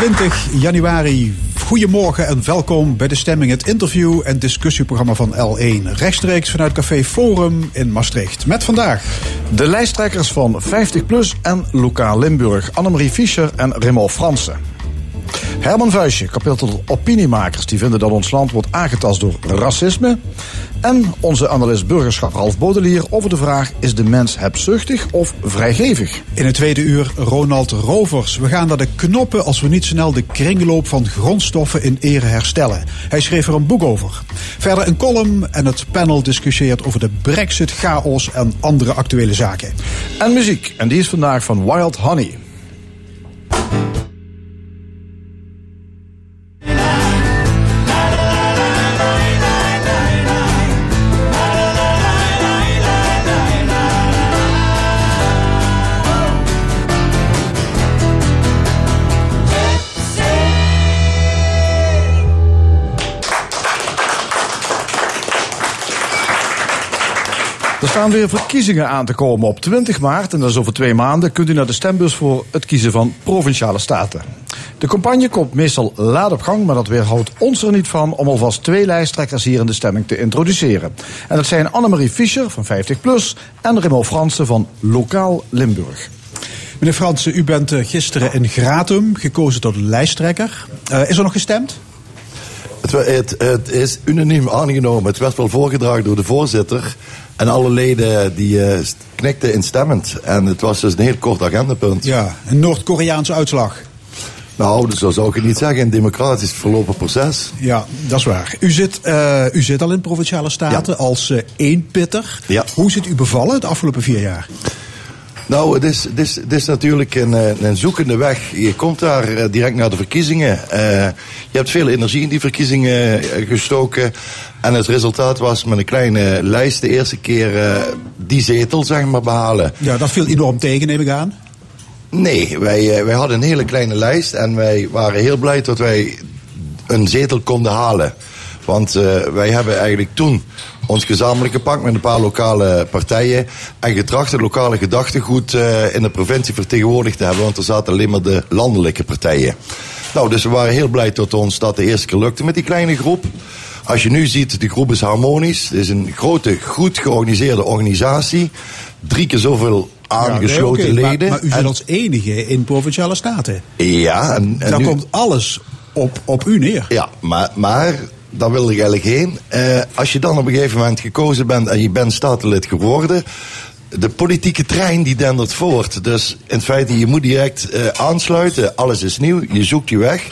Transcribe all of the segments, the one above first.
Zondag 20 januari. Goedemorgen en welkom bij de stemming, het interview- en discussieprogramma van L1. Rechtstreeks vanuit Café Forum in Maastricht. Met vandaag de lijsttrekkers van 50PLUS en Lokaal Limburg, Annemarie Fischer en Raymond Fransen. Herman Vuijsje, kapitel opiniemakers die vinden dat ons land wordt aangetast door racisme. En onze analist burgerschap Ralf Bodelier over de vraag: is de mens hebzuchtig of vrijgevig? In het tweede uur Ronald Rovers. We gaan naar de knoppen als we niet snel de kringloop van grondstoffen in ere herstellen. Hij schreef er een boek over. Verder een column en het panel discussieert over de brexit, chaos en andere actuele zaken. En muziek, en die is vandaag van Wild Honey. Staan weer verkiezingen aan te komen op 20 maart. En dat is over twee maanden. Kunt u naar de stembus voor het kiezen van provinciale staten. De campagne komt meestal laat op gang, maar dat weerhoudt ons er niet van om alvast twee lijsttrekkers hier in de stemming te introduceren. En dat zijn Annemarie Fischer van 50PLUS en Remo Fransen van Lokaal Limburg. Meneer Fransen, u bent eh, gisteren in Gratum gekozen tot lijsttrekker. Uh, is er nog gestemd? Het, het, het, is unaniem aangenomen. Het werd wel voorgedragen door de voorzitter. En alle leden die uh, knikten instemmend. En het was dus een heel kort agendapunt. Ja, een Noord-Koreaanse uitslag. Nou, dus zo zou ik het niet zeggen. Een democratisch verlopen proces. Ja, dat is waar. U zit, uh, u zit al in Provinciale Staten als uh, eenpitter. Ja. Hoe zit u bevallen de afgelopen vier jaar? Nou, het is, het, is, het is natuurlijk een, een zoekende weg. Je komt daar direct naar de verkiezingen. Uh, je hebt veel energie in die verkiezingen gestoken. En het resultaat was met een kleine lijst de eerste keer uh, die zetel zeg maar, behalen. Ja, dat viel enorm tegen, neem ik aan. Nee, wij, wij hadden een hele kleine lijst en wij waren heel blij dat wij een zetel konden halen. Want wij hebben eigenlijk toen ons gezamenlijk gepakt met een paar lokale partijen. En getracht het lokale gedachtegoed uh, in de provincie vertegenwoordigd te hebben. Want er zaten alleen maar de landelijke partijen. Nou, dus we waren heel blij dat ons dat de eerste keer lukte met die kleine groep. Als je nu ziet, de groep is harmonisch. Het is een grote, goed georganiseerde organisatie. Drie keer zoveel aangesloten ja, nee, okay, leden. Maar, maar u zit als enige in Provinciale Staten. Ja. En, en Daar nu, komt alles op, op u neer. Ja, maar, maar daar wilde ik eigenlijk heen. Uh, als je dan op een gegeven moment gekozen bent en je bent statenlid geworden. De politieke trein die dendert voort. Dus in feite, je moet direct uh, aansluiten. Alles is nieuw, je zoekt je weg.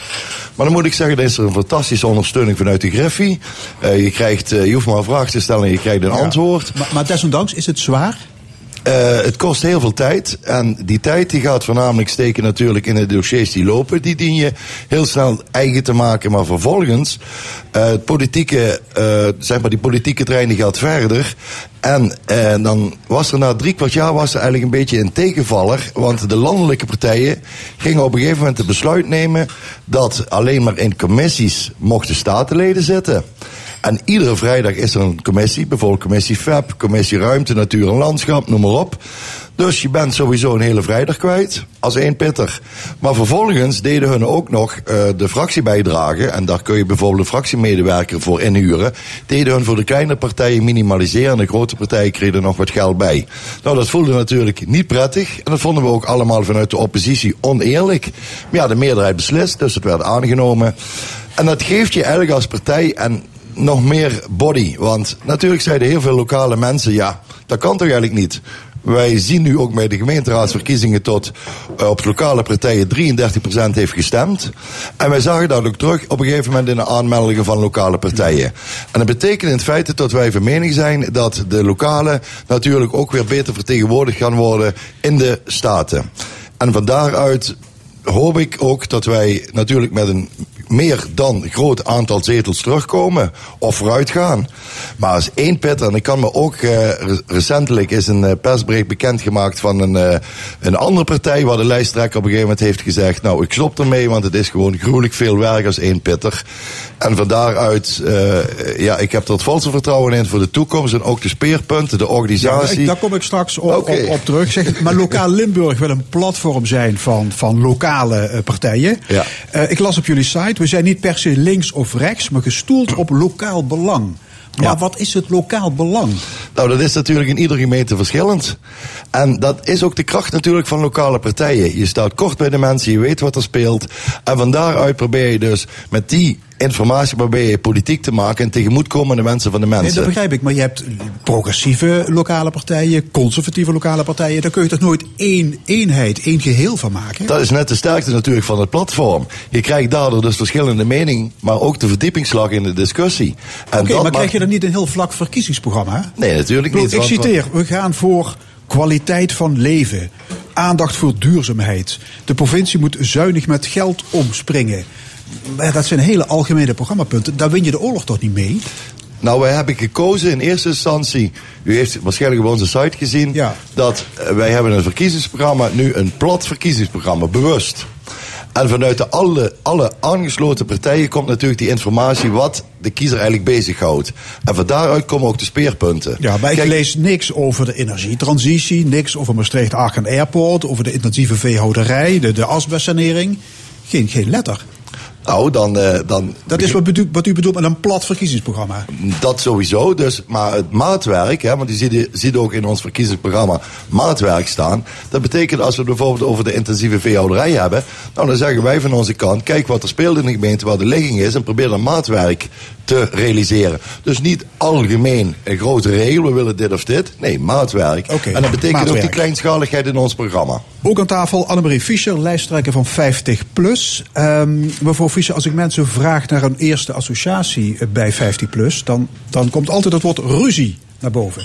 Maar dan moet ik zeggen, er is er een fantastische ondersteuning vanuit de Griffie. Uh, je, krijgt, je hoeft maar een vraag te stellen en je krijgt een ja. antwoord. Maar, maar desondanks is het zwaar? Uh, het kost heel veel tijd. En die tijd die gaat voornamelijk steken natuurlijk in de dossiers die lopen. Die dien je heel snel eigen te maken. Maar vervolgens, uh, het politieke, uh, zeg maar, die politieke trein gaat verder. En dan was er na drie kwart jaar was er eigenlijk een beetje een tegenvaller. Want de landelijke partijen gingen op een gegeven moment het besluit nemen dat alleen maar in commissies mochten statenleden zitten. En iedere vrijdag is er een commissie, bijvoorbeeld commissie FEP, commissie Ruimte, Natuur en Landschap, noem maar op. Dus je bent sowieso een hele vrijdag kwijt, als één pitter. Maar vervolgens deden hun ook nog uh, de fractiebijdrage, en daar kun je bijvoorbeeld een fractiemedewerker voor inhuren, deden hun voor de kleine partijen minimaliseren en de grote partijen kregen nog wat geld bij. Nou, dat voelde natuurlijk niet prettig, en dat vonden we ook allemaal vanuit de oppositie oneerlijk. Maar ja, de meerderheid beslist, dus het werd aangenomen. En dat geeft je eigenlijk als partij, en nog meer body. Want natuurlijk zeiden heel veel lokale mensen, ja, dat kan toch eigenlijk niet. Wij zien nu ook bij de gemeenteraadsverkiezingen tot uh, op lokale partijen 33% heeft gestemd. En wij zagen dat ook terug op een gegeven moment in de aanmeldingen van lokale partijen. En dat betekent in feite dat wij van mening zijn dat de lokale natuurlijk ook weer beter vertegenwoordigd gaan worden in de staten. En van daaruit hoop ik ook dat wij natuurlijk met een meer dan groot aantal zetels terugkomen of vooruitgaan. Maar als één pitter, en ik kan me ook uh, recentelijk is een uh, persbericht bekendgemaakt van een, uh, een andere partij waar de lijsttrekker op een gegeven moment heeft gezegd, nou ik stop ermee, want het is gewoon gruwelijk veel werk als één pitter. En van daaruit, ja, ik heb er het volste vertrouwen in voor de toekomst en ook de speerpunten, de organisatie. Ja, daar kom ik straks op, okay. op, op, terug. Zeg, maar lokaal Limburg wil een platform zijn van, van lokale partijen. Ja. ik las op jullie site, we zijn niet per se links of rechts, maar gestoeld op lokaal belang. Maar ja. wat is het lokaal belang? Nou, dat is natuurlijk in iedere gemeente verschillend. En dat is ook de kracht natuurlijk van lokale partijen. Je staat kort bij de mensen, je weet wat er speelt. En van daaruit probeer je dus met die informatie probeer je politiek te maken en tegemoetkomen de mensen van de mensen. Nee, dat begrijp ik. Maar je hebt progressieve lokale partijen, conservatieve lokale partijen. Daar kun je toch nooit één eenheid, één geheel van maken? Dat is net de sterkte natuurlijk van het platform. Je krijgt daardoor dus verschillende meningen, maar ook de verdiepingsslag in de discussie. Oké, okay, maar krijg je dan niet een heel vlak verkiezingsprogramma? Nee, natuurlijk niet. Ik citeer, we gaan voor kwaliteit van leven, aandacht voor duurzaamheid. De provincie moet zuinig met geld omspringen. Dat zijn hele algemene programmapunten. Daar win je de oorlog toch niet mee? Nou, wij hebben gekozen in eerste instantie. U heeft waarschijnlijk op onze site gezien. Ja. Dat wij hebben een verkiezingsprogramma. Nu een plat verkiezingsprogramma. Bewust. En vanuit de alle, alle aangesloten partijen komt natuurlijk die informatie wat de kiezer eigenlijk bezighoudt. En van daaruit komen ook de speerpunten. Ja, maar ik lees niks over de energietransitie, niks over Maastricht-Aachen Airport, over de intensieve veehouderij, de, de asbestsanering. Geen, geen letter. Nou, dan, uh, dan... Dat is wat, wat u bedoelt met een plat verkiezingsprogramma? Dat sowieso. Dus, maar het maatwerk, hè, want u ziet, ziet ook in ons verkiezingsprogramma maatwerk staan. Dat betekent als we het bijvoorbeeld over de intensieve veehouderij hebben. Nou, dan zeggen wij van onze kant, kijk wat er speelt in de gemeente, waar de ligging is. En probeer dan maatwerk te realiseren. Dus niet algemeen een grote regel, we willen dit of dit. Nee, maatwerk. Okay, en dat betekent maatwerk. ook die kleinschaligheid in ons programma. Ook aan tafel Annemarie Fischer, lijsttrekker van 50PLUS. Um, mevrouw Fischer, als ik mensen vraag naar een eerste associatie bij 50PLUS... Dan, dan komt altijd het woord ruzie naar boven.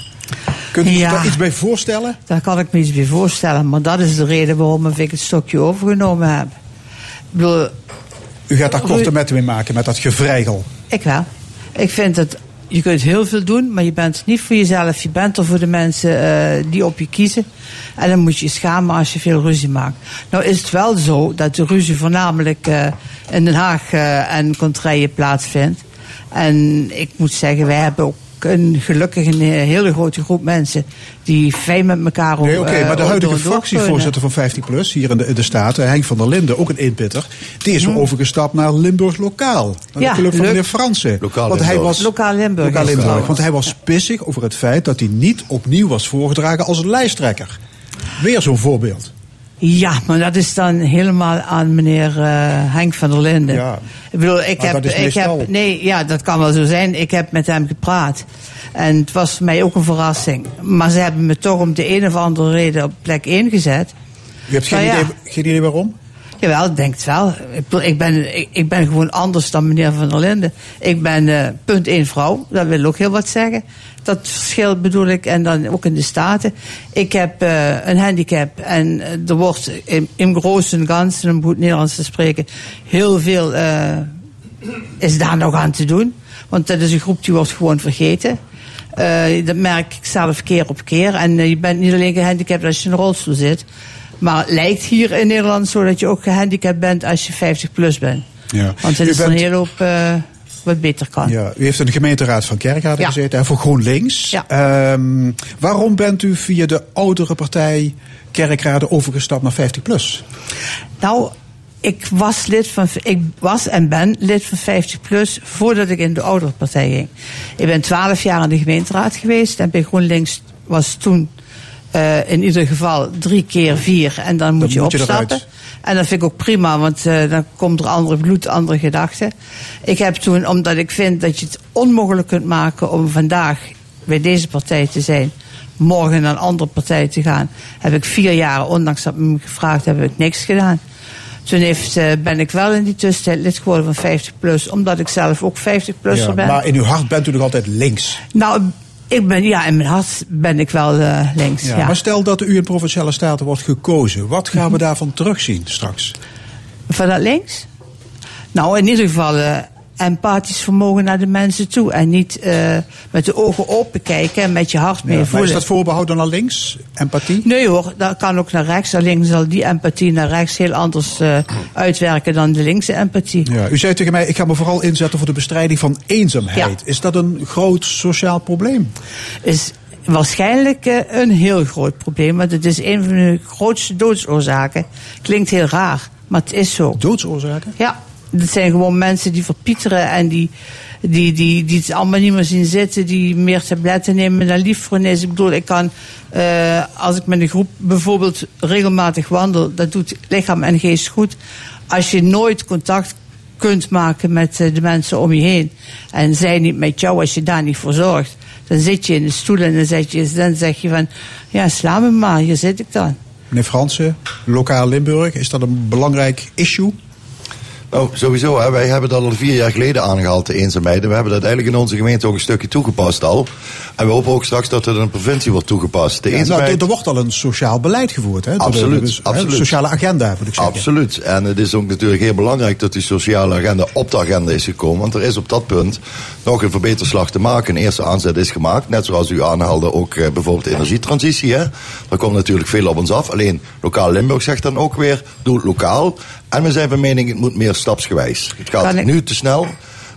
Kunt u ja, daar iets bij voorstellen? Daar kan ik me iets bij voorstellen. Maar dat is de reden waarom ik het stokje overgenomen heb. Ik bedoel, u gaat daar korte metten mee maken met dat gevrijgel. Ik wel. Ik vind dat je kunt heel veel doen, maar je bent niet voor jezelf. Je bent er voor de mensen uh, die op je kiezen. En dan moet je je schamen als je veel ruzie maakt. Nou is het wel zo dat de ruzie voornamelijk uh, in Den Haag uh, en contraien plaatsvindt. En ik moet zeggen, wij hebben ook een gelukkig een hele grote groep mensen die fijn met elkaar Nee, oké, okay, maar de huidige fractievoorzitter van 50PLUS hier in de, in de Staten, Henk van der Linden, ook een inpitter, die is overgestapt naar Limburg Lokaal. Naar ja, de club van meneer Fransen. Lokaal want hij was, Lokaal Limburg. Lokaal Limburg. Want hij was pissig over het feit dat hij niet opnieuw was voorgedragen als lijsttrekker. Weer zo'n voorbeeld. Ja, maar dat is dan helemaal aan meneer uh, Henk van der Linden. Ja. Ik bedoel, ik heb, ik heb. Nee, ja, dat kan wel zo zijn. Ik heb met hem gepraat. En het was voor mij ook een verrassing. Maar ze hebben me toch om de een of andere reden op plek 1 gezet. U hebt geen, ja. idee, geen idee waarom? Jawel, ik denk het wel. Ik, ben, ik, ik ben gewoon anders dan meneer Van der Linden. Ik ben uh, punt één vrouw, dat wil ook heel wat zeggen. Dat verschil bedoel ik, en dan ook in de Staten. Ik heb uh, een handicap en uh, er wordt in, in grote en ganzen, om goed Nederlands te spreken, heel veel uh, is daar nog aan te doen. Want dat is een groep die wordt gewoon vergeten. Uh, dat merk ik zelf keer op keer. En je bent niet alleen gehandicapt als je in een rolstoel zit. Maar het lijkt hier in Nederland zo dat je ook gehandicapt bent als je 50 plus bent. Ja. Want U is bent- een hele hoop wat beter kan. Ja, u heeft in de gemeenteraad van Kerkrade Ja. gezeten hè, voor GroenLinks. Ja. Ehm, waarom bent u via de oudere partij Kerkrade overgestapt naar 50PLUS? Nou, ik was lid van, ik was en ben lid van 50 plus voordat ik in de oudere partij ging. Ik ben 12 jaar in de gemeenteraad geweest en bij GroenLinks was toen uh, in ieder geval drie keer vier en dan moet Dan je moet opstappen. En dat vind ik ook prima, want uh, dan komt er andere bloed, andere gedachten. Ik heb toen, omdat ik vind dat je het onmogelijk kunt maken om vandaag bij deze partij te zijn, morgen naar een andere partij te gaan, heb ik vier jaar, ondanks dat me gevraagd heb, ik niks gedaan. Toen heeft, uh, ben ik wel in die tussentijd lid geworden van 50 plus, omdat ik zelf ook 50 plusser Ja, ben. maar in uw hart bent u nog altijd links. Nou, ik ben, ja, in mijn hart ben ik wel uh, links. Ja, Ja, Maar stel dat u in Provinciale Staten wordt gekozen. Wat gaan we daarvan terugzien straks? Van dat links? Nou, in ieder geval uh, empathisch vermogen naar de mensen toe. En niet uh, met de ogen open kijken en met je hart mee voelen. is dat voorbehouden naar links, empathie? Nee hoor, dat kan ook naar rechts. Alleen zal die empathie naar rechts heel anders uh, uitwerken dan de linkse empathie. Ja, u zei tegen mij, ik ga me vooral inzetten voor de bestrijding van eenzaamheid. Ja. Is dat een groot sociaal probleem? Is waarschijnlijk uh, een heel groot probleem. Want het is een van de grootste doodsoorzaken. Klinkt heel raar, maar het is zo. Doodsoorzaken? Ja. Dat zijn gewoon mensen die verpieteren en die, die, die, die het allemaal niet meer zien zitten, die meer tabletten nemen dan lief voor. Ik bedoel, ik kan, uh, als ik met een groep bijvoorbeeld regelmatig wandel, dat doet lichaam en geest goed. Als je nooit contact kunt maken met de mensen om je heen en zij niet met jou, als je daar niet voor zorgt, dan zit je in de stoel en dan zeg je, dan zeg je van, ja, sla me maar, hier zit ik dan. Meneer Fransen, lokaal Limburg, is dat een belangrijk issue? Nou, sowieso. Hè. Wij hebben dat al vier jaar geleden aangehaald, de eenzaamheid. En we hebben dat eigenlijk in onze gemeente ook een stukje toegepast al. En we hopen ook straks dat het in een provincie wordt toegepast. De Ja, eenzaamheid... nou, er wordt al een sociaal beleid gevoerd. Hè? Absoluut, Dus. Een sociale agenda, moet ik zeggen. Absoluut. En het is ook natuurlijk heel belangrijk dat die sociale agenda op de agenda is gekomen. Want er is op dat punt nog een verbeterslag te maken. Een eerste aanzet is gemaakt. Net zoals u aanhaalde ook eh, bijvoorbeeld de energietransitie. Hè? Daar komt natuurlijk veel op ons af. Alleen lokaal Limburg zegt dan ook weer, doe het lokaal. En we zijn van mening, het moet meer stapsgewijs. Het gaat ik- nu te snel.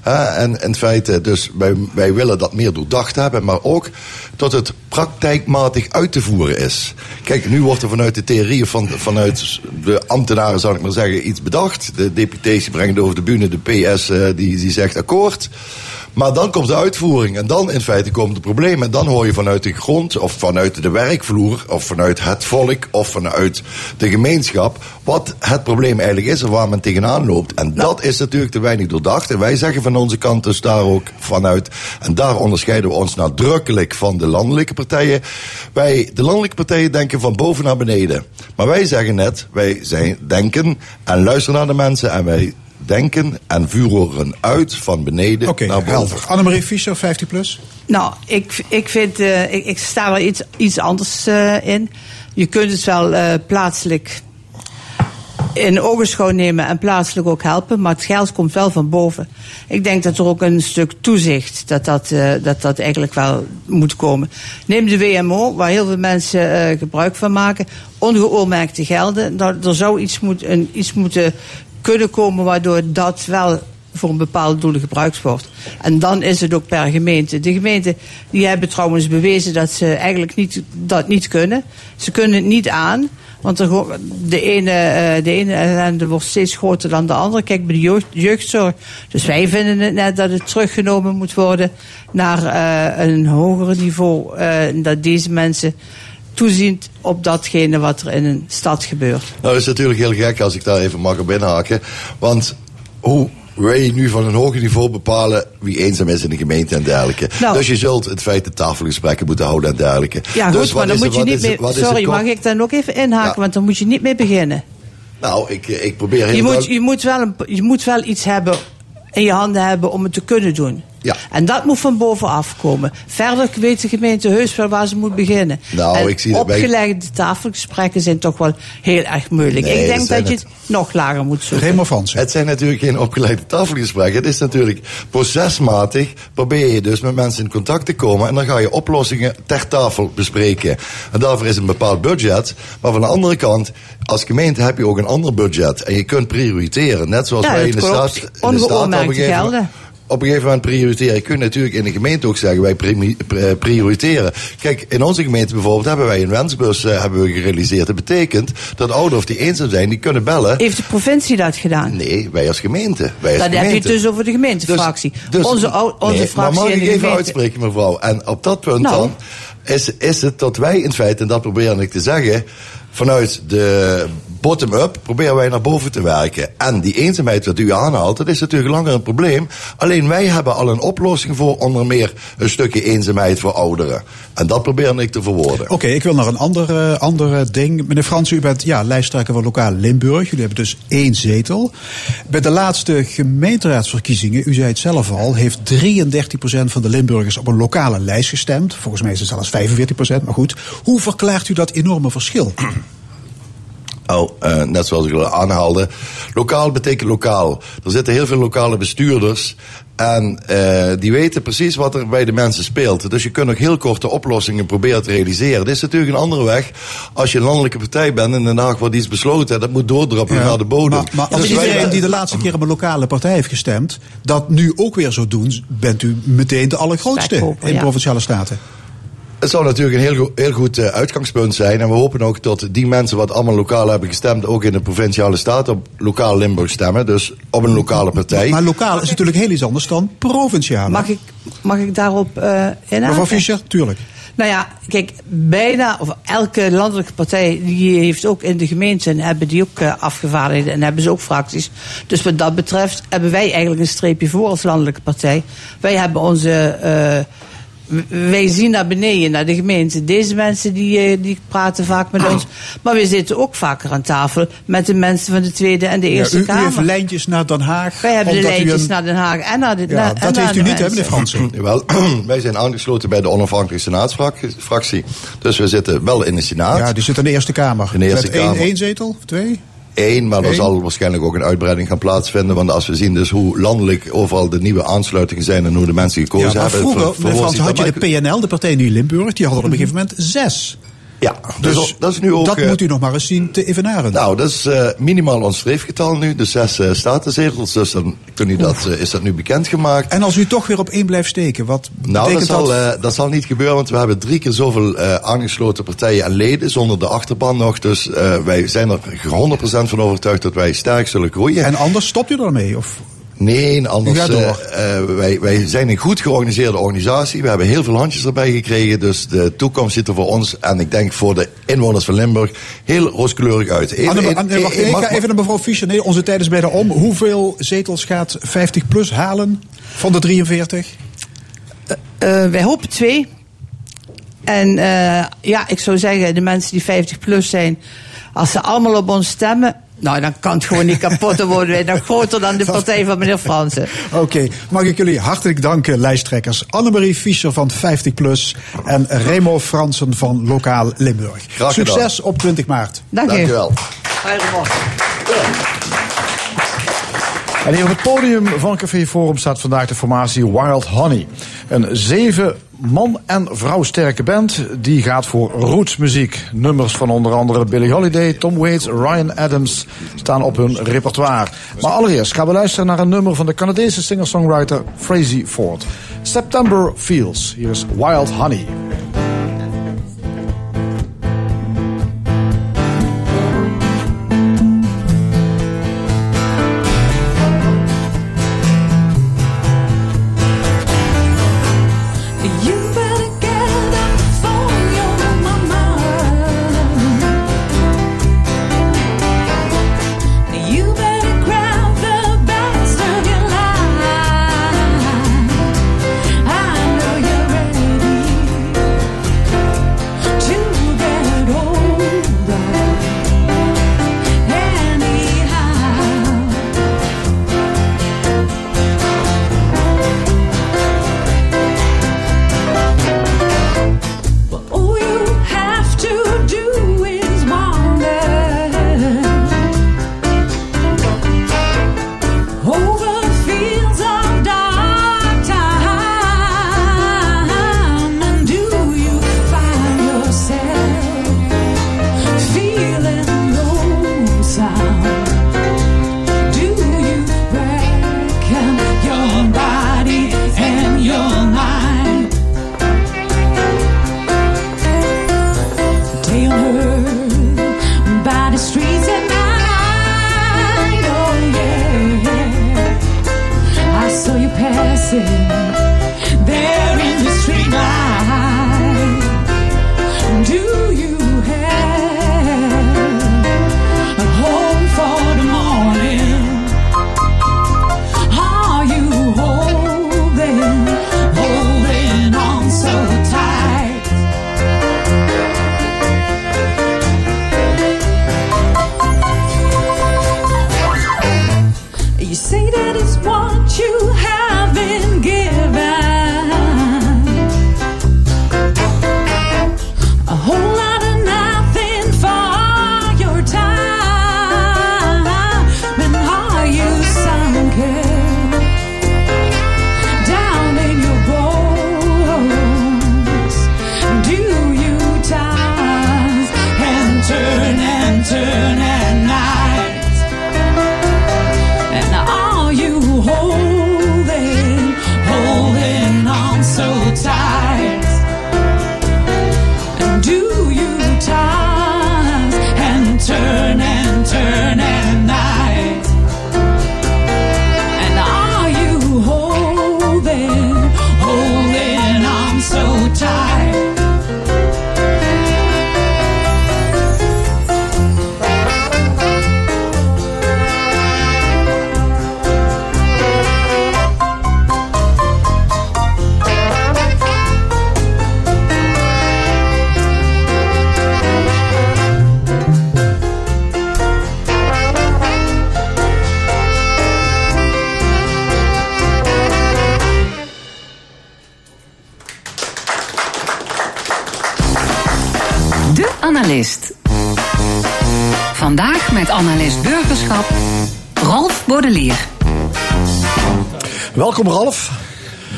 En in feite, dus wij, wij willen dat meer doordacht hebben, maar ook dat het praktijkmatig uit te voeren is. Kijk, nu wordt er vanuit de theorie, of van, vanuit de ambtenaren, zal ik maar zeggen, iets bedacht. De deputatie brengt over de bühne, de PS eh, die, die zegt akkoord. Maar dan komt de uitvoering en dan in feite komen de problemen. En dan hoor je vanuit de grond of vanuit de werkvloer of vanuit het volk of vanuit de gemeenschap wat het probleem eigenlijk is en waar men tegenaan loopt. En dat is natuurlijk te weinig doordacht. En wij zeggen van onze kant dus daar ook vanuit. En daar onderscheiden we ons nadrukkelijk van de landelijke partijen. Wij, de landelijke partijen denken van boven naar beneden. Maar wij zeggen net, wij zijn, denken en luisteren naar de mensen en wij denken en vuren uit van beneden naar boven. helder. Annemarie Fischer, 50 plus. Nou, ik, ik vind, eh, ik, ik sta er iets, iets anders eh, in. Je kunt het wel eh, plaatselijk in ogenschouw nemen en plaatselijk ook helpen, maar het geld komt wel van boven. Ik denk dat er ook een stuk toezicht, dat dat, eh, dat, dat eigenlijk wel moet komen. Neem de WMO, waar heel veel mensen eh, gebruik van maken, ongeoormerkte gelden. Nou, er zou iets, moet, een, iets moeten kunnen komen waardoor dat wel voor een bepaalde doelen gebruikt wordt. En dan is het ook per gemeente. De gemeenten die hebben trouwens bewezen dat ze eigenlijk niet, dat niet kunnen. Ze kunnen het niet aan. Want de ene, eh, de ene ellende wordt steeds groter dan de andere. Kijk bij de jeugd, jeugdzorg. Dus wij vinden het net dat het teruggenomen moet worden naar eh, een hoger niveau. eh, dat deze mensen toezien op datgene wat er in een stad gebeurt. Nou, dat is natuurlijk heel gek als ik daar even mag op inhaken. Want hoe wij nu van een hoger niveau bepalen wie eenzaam is in de gemeente en dergelijke. Nou. dus je zult het feit de tafelgesprekken moeten houden en dergelijke. Ja, dus goed, maar dan moet je niet Sorry, mag ik daar nog even inhaken? Ja. Want dan moet je niet mee beginnen. Nou, ik, ik probeer heel Je moet, je, moet wel een, je moet wel iets hebben in je handen hebben om het te kunnen doen. Ja. En dat moet van bovenaf komen. Verder weet de gemeente heus wel waar ze moet beginnen. Nou, en ik zie dat bij- opgelegde tafelgesprekken zijn toch wel heel erg moeilijk. Nee, ik denk dat je het. nog lager moet zoeken. Remo Fransen. Het zijn natuurlijk geen opgeleide tafelgesprekken. Het is natuurlijk procesmatig. Probeer je dus met mensen in contact te komen. En dan ga je oplossingen ter tafel bespreken. En daarvoor is een bepaald budget. Maar van de andere kant, als gemeente heb je ook een ander budget. En je kunt prioriteren. Net zoals Ja, wij in de staat. In de staat Ongeoormerkte gegeven gelden. Op een gegeven moment prioriteren. Je kunt natuurlijk in de gemeente ook zeggen, wij pri- prioriteren. Kijk, in onze gemeente bijvoorbeeld hebben wij een wensbus eh, hebben we gerealiseerd. Dat betekent dat ouders die eenzaam zijn, die kunnen bellen. Heeft de provincie dat gedaan? Nee, wij als gemeente. Wij als Dan heb je het dus over de gemeentefractie. Dus- onze ou- onze nee, fractie Maar mag ik even gemeente... uitspreken, mevrouw? En op dat punt Nou. dan is, is het dat wij in feite, en dat probeer ik te zeggen, vanuit de bottom-up proberen wij naar boven te werken. En die eenzaamheid wat u aanhaalt, dat is natuurlijk langer een probleem. Alleen wij hebben al een oplossing voor onder meer een stukje eenzaamheid voor ouderen. En dat probeer ik te verwoorden. Oké, ik wil naar een ander, ander eh, ding. Meneer Frans, u bent ja, lijsttrekker van lokaal Limburg. Jullie hebben dus één zetel. Bij de laatste gemeenteraadsverkiezingen, u zei het zelf al, heeft 33% van de Limburgers op een lokale lijst gestemd. Volgens mij is het zelfs 45%, maar goed. Hoe verklaart u dat enorme verschil? Oh, uh, net zoals ik al aanhaalde. Lokaal betekent lokaal. Er zitten heel veel lokale bestuurders. En uh, die weten precies wat er bij de mensen speelt. Dus je kunt ook heel korte oplossingen proberen te realiseren. Dit is natuurlijk een andere weg. Als je een landelijke partij bent en in Den Haag wordt iets besloten, dat moet doordroppen naar de bodem. Maar, maar als dus iedereen die de laatste keer op een lokale partij heeft gestemd, dat nu ook weer zo doen, bent u meteen de allergrootste in ja. provinciale staten. Het zou natuurlijk een heel, heel goed uh, uitgangspunt zijn. En we hopen ook dat die mensen wat allemaal lokaal hebben gestemd... ook in de provinciale staat op lokaal Limburg stemmen. Dus op een lokale partij. Maar, maar lokaal is natuurlijk heel iets anders dan provinciaal. Mag ik, mag ik daarop uh, inhaken? Mevrouw Fischer, tuurlijk. Nou ja, kijk, bijna, of elke landelijke partij, die heeft ook in de gemeente, en hebben die ook uh, afgevaardigden en hebben ze ook fracties. Dus wat dat betreft hebben wij eigenlijk een streepje voor als landelijke partij. Wij hebben onze wij zien naar beneden, naar de gemeente. Deze mensen die, eh, die praten vaak met ons. Maar we zitten ook vaker aan tafel met de mensen van de Tweede en de Eerste ja, u, Kamer. U heeft lijntjes naar Den Haag. Wij hebben de lijntjes een... naar Den Haag en naar de ja, na, Dat heeft u niet, hè, meneer Fransen? Jawel, wij zijn aangesloten bij de onafhankelijke senaatsfractie. Dus we zitten wel in de Senaat. Ja, die zit in de Eerste Kamer. In de Eerste met Kamer. Één, één zetel? Twee? Eén, maar er zal waarschijnlijk ook een uitbreiding gaan plaatsvinden. Want als we zien dus hoe landelijk overal de nieuwe aansluitingen zijn en hoe de mensen gekozen ja, maar hebben. Vroeger, Frans, had je de PNL, de partij nu Limburg, die hadden op een gegeven moment zes. Ja, dus, dus dat is nu ook. Dat uh, moet u nog maar eens zien te evenaren. Nou, dat is uh, minimaal ons streefgetal nu, de zes uh, statenzetels. Dus dan toen u dat, is dat nu bekendgemaakt. En als u toch weer op één blijft steken, wat nou, dat zal, dat? dat zal niet gebeuren, want we hebben drie keer zoveel aangesloten partijen en leden zonder de achterban nog. Dus wij zijn er 100% van overtuigd dat wij sterk zullen groeien. En anders stopt u ermee? Of? Nee, anders. Uh, uh, wij, wij zijn een goed georganiseerde organisatie. We hebben heel veel handjes erbij gekregen. Dus de toekomst ziet er voor ons en ik denk voor de inwoners van Limburg heel rooskleurig uit. Even, Anne, Anne, een, wacht, ik ga even naar mevrouw Fischer. Nee, onze tijd is bijna om. Hoeveel zetels gaat 50 plus halen van de 43? Uh, wij hopen twee. En ja, ik zou zeggen, de mensen die 50 plus zijn, als ze allemaal op ons stemmen, nou, dan kan het gewoon niet kapot worden. Nog groter dan de partij van meneer Fransen. Oké, okay. mag ik jullie hartelijk danken, lijsttrekkers. Annemarie Fischer van 50PLUS en Remo Fransen van Lokaal Limburg. Graag Succes op 20 maart. Dank, Dank u wel. En hier op het podium van Café Forum staat vandaag de formatie Wild Honey. Een zeven man- en vrouwsterke band die gaat voor rootsmuziek. Nummers van onder andere Billie Holiday, Tom Waits, Ryan Adams staan op hun repertoire. Maar allereerst gaan we luisteren naar een nummer van de Canadese singer-songwriter Frazee Ford. September Feels. Hier is Wild Honey.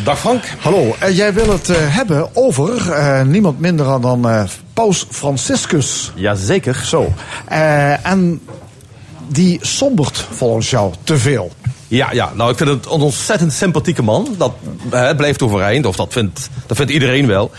Dag Frank. Hallo. En jij wil het eh, hebben over eh, niemand minder dan eh, Paus Franciscus. Jazeker. Zo. Eh, en die sombert volgens jou te veel. Ja, ja, nou ik vind het een ontzettend sympathieke man. Dat eh, blijft overeind, of dat vindt, dat vindt iedereen wel.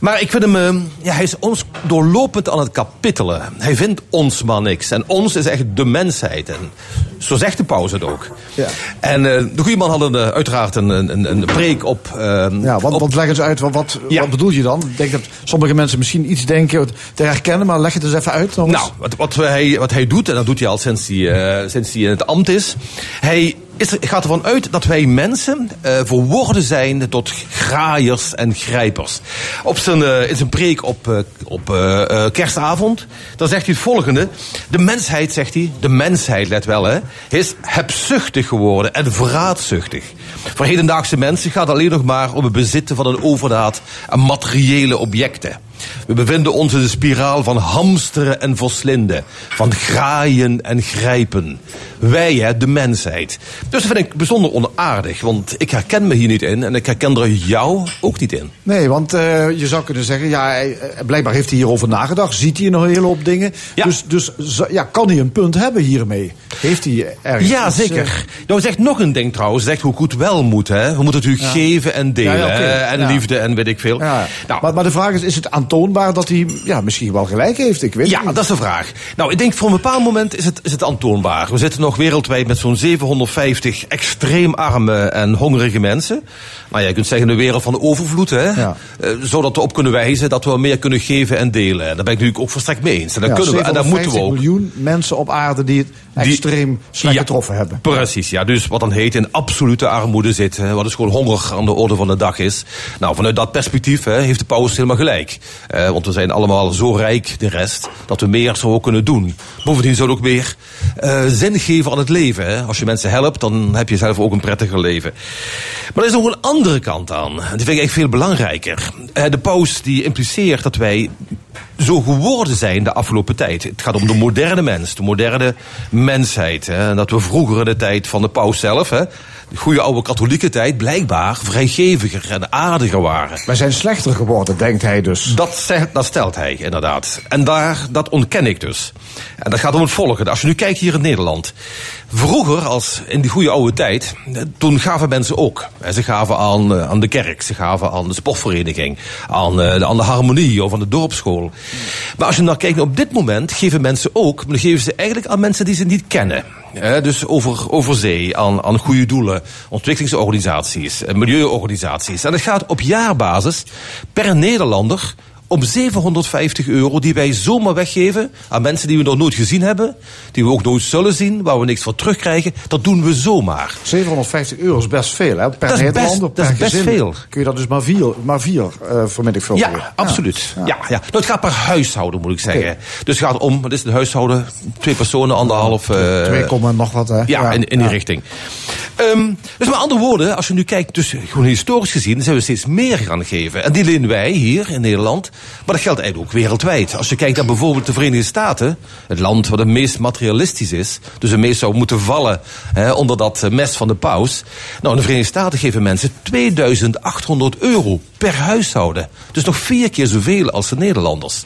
Maar ik vind hem, eh, ja, hij is ons doorlopend aan het kapittelen. Hij vindt ons maar niks. En ons is echt de mensheid. En zo zegt de paus het ook. Ja. En eh, de goede man had een, eh, uiteraard een, een, een preek op... eh, Ja, want, op want leg eens uit, wat, wat, Ja. wat bedoel je dan? Ik denk dat sommige mensen misschien iets denken te herkennen, maar leg het eens even uit. eens. Nou, wat, wat, hij, wat hij doet, en dat doet hij al sinds hij, sinds hij in het ambt is. Hij is, er- gaat ervan uit dat wij mensen eh verworden zijn tot graaiers en grijpers. Op zijn, eh, in zijn preek op, eh, op kerstavond, dan zegt hij het volgende. De mensheid, zegt hij, de mensheid, let wel hè, is hebzuchtig geworden en vraatzuchtig. Voor hedendaagse mensen gaat het alleen nog maar om het bezitten van een overdaad aan materiële objecten. We bevinden ons in de spiraal van hamsteren en verslinden. Van graaien en grijpen. Wij, hè, de mensheid. Dus dat vind ik bijzonder onaardig. Want ik herken me hier niet in. En ik herken er jou ook niet in. Nee, want eh, je zou kunnen zeggen, ja, hij, eh, blijkbaar heeft hij hierover nagedacht. Ziet hij een hele hoop dingen. Ja. Dus, dus ja, kan hij een punt hebben hiermee? Heeft hij ergens Ja, zeker. eh, Nou, zegt nog een ding trouwens. Zegt hoe goed wel moet, hè. We moeten natuurlijk geven en delen. Ja, ja, En Ja. liefde en weet ik veel. ja. Nou, maar, maar de vraag is, is het aantoonbaar dat hij ja, misschien wel gelijk heeft? Ik weet Ja, niet. dat is de vraag. Nou, ik denk voor een bepaald moment is het, is het aantoonbaar. We zitten nog wereldwijd met zo'n 750 extreem arme en hongerige mensen. Nou ja, je kunt zeggen een wereld van overvloed, hè. Ja. Eh, zodat we op kunnen wijzen dat we meer kunnen geven en delen. En daar ben ik natuurlijk ook volstrekt mee eens. En dat Ja, kunnen we en dat moeten we 750 ook. miljoen mensen op aarde die het Die- extreem slecht Ja, getroffen hebben. Precies, ja. Dus wat dan heet in absolute armoede zitten. Wat dus gewoon honger aan de orde van de dag is. Nou, vanuit dat perspectief hè, heeft de paus helemaal gelijk. Eh, want we zijn allemaal zo rijk, de rest, dat we meer zouden kunnen doen. Bovendien zou het ook meer eh, zin geven aan het leven. Hè. Als je mensen helpt, dan heb je zelf ook een prettiger leven. Maar er is nog een andere kant aan. Die vind ik echt veel belangrijker. Eh, de paus die impliceert dat wij zo geworden zijn de afgelopen tijd. Het gaat om de moderne mens, de moderne mensheid. Hè. Dat we vroeger in de tijd van de paus zelf, hè, de goede oude katholieke tijd, blijkbaar vrijgeviger en aardiger waren. Wij zijn slechter geworden, denkt hij dus. Dat, zegt, dat stelt hij inderdaad. En daar, dat ontken ik dus. En dat gaat om het volgende. Als je nu kijkt hier in Nederland. Vroeger, als in die goede oude tijd, toen gaven mensen ook. Ze gaven aan, eh, aan de kerk, ze gaven aan de sportvereniging, aan, eh, de- aan de harmonie of aan de dorpsschool. Maar als je nou kijkt op dit moment, geven mensen ook, maar dan geven ze eigenlijk aan mensen die ze niet kennen. Eh, dus over, over zee, aan, aan goede doelen, ontwikkelingsorganisaties, eh, milieuorganisaties. En het gaat op jaarbasis per Nederlander om 750 euro die wij zomaar weggeven aan mensen die we nog nooit gezien hebben, die we ook nooit zullen zien, waar we niks voor terugkrijgen. Dat doen we zomaar. 750 euro is best veel, hè? Per Dat is dat is best gezin veel. Kun je dat dus maar vier, maar vier uh, vermenigvuldigen. Ja, absoluut. Ja. Ja, Nou, het gaat per huishouden, moet ik zeggen. Dus het gaat om, het is een huishouden, twee personen, anderhalf. eh, 2, komma nog wat, hè? Ja, in, in die richting. Ehm, dus met andere woorden, als je nu kijkt, dus gewoon historisch gezien, zijn we steeds meer gaan geven. En die lenen wij hier in Nederland. Maar dat geldt eigenlijk ook wereldwijd. Als je kijkt naar bijvoorbeeld de Verenigde Staten, het land wat het meest materialistisch is, dus het meest zou moeten vallen hè, onder dat mes van de paus. Nou, in de Verenigde Staten geven mensen 2800 euro per huishouden. Dus nog vier keer zoveel als de Nederlanders.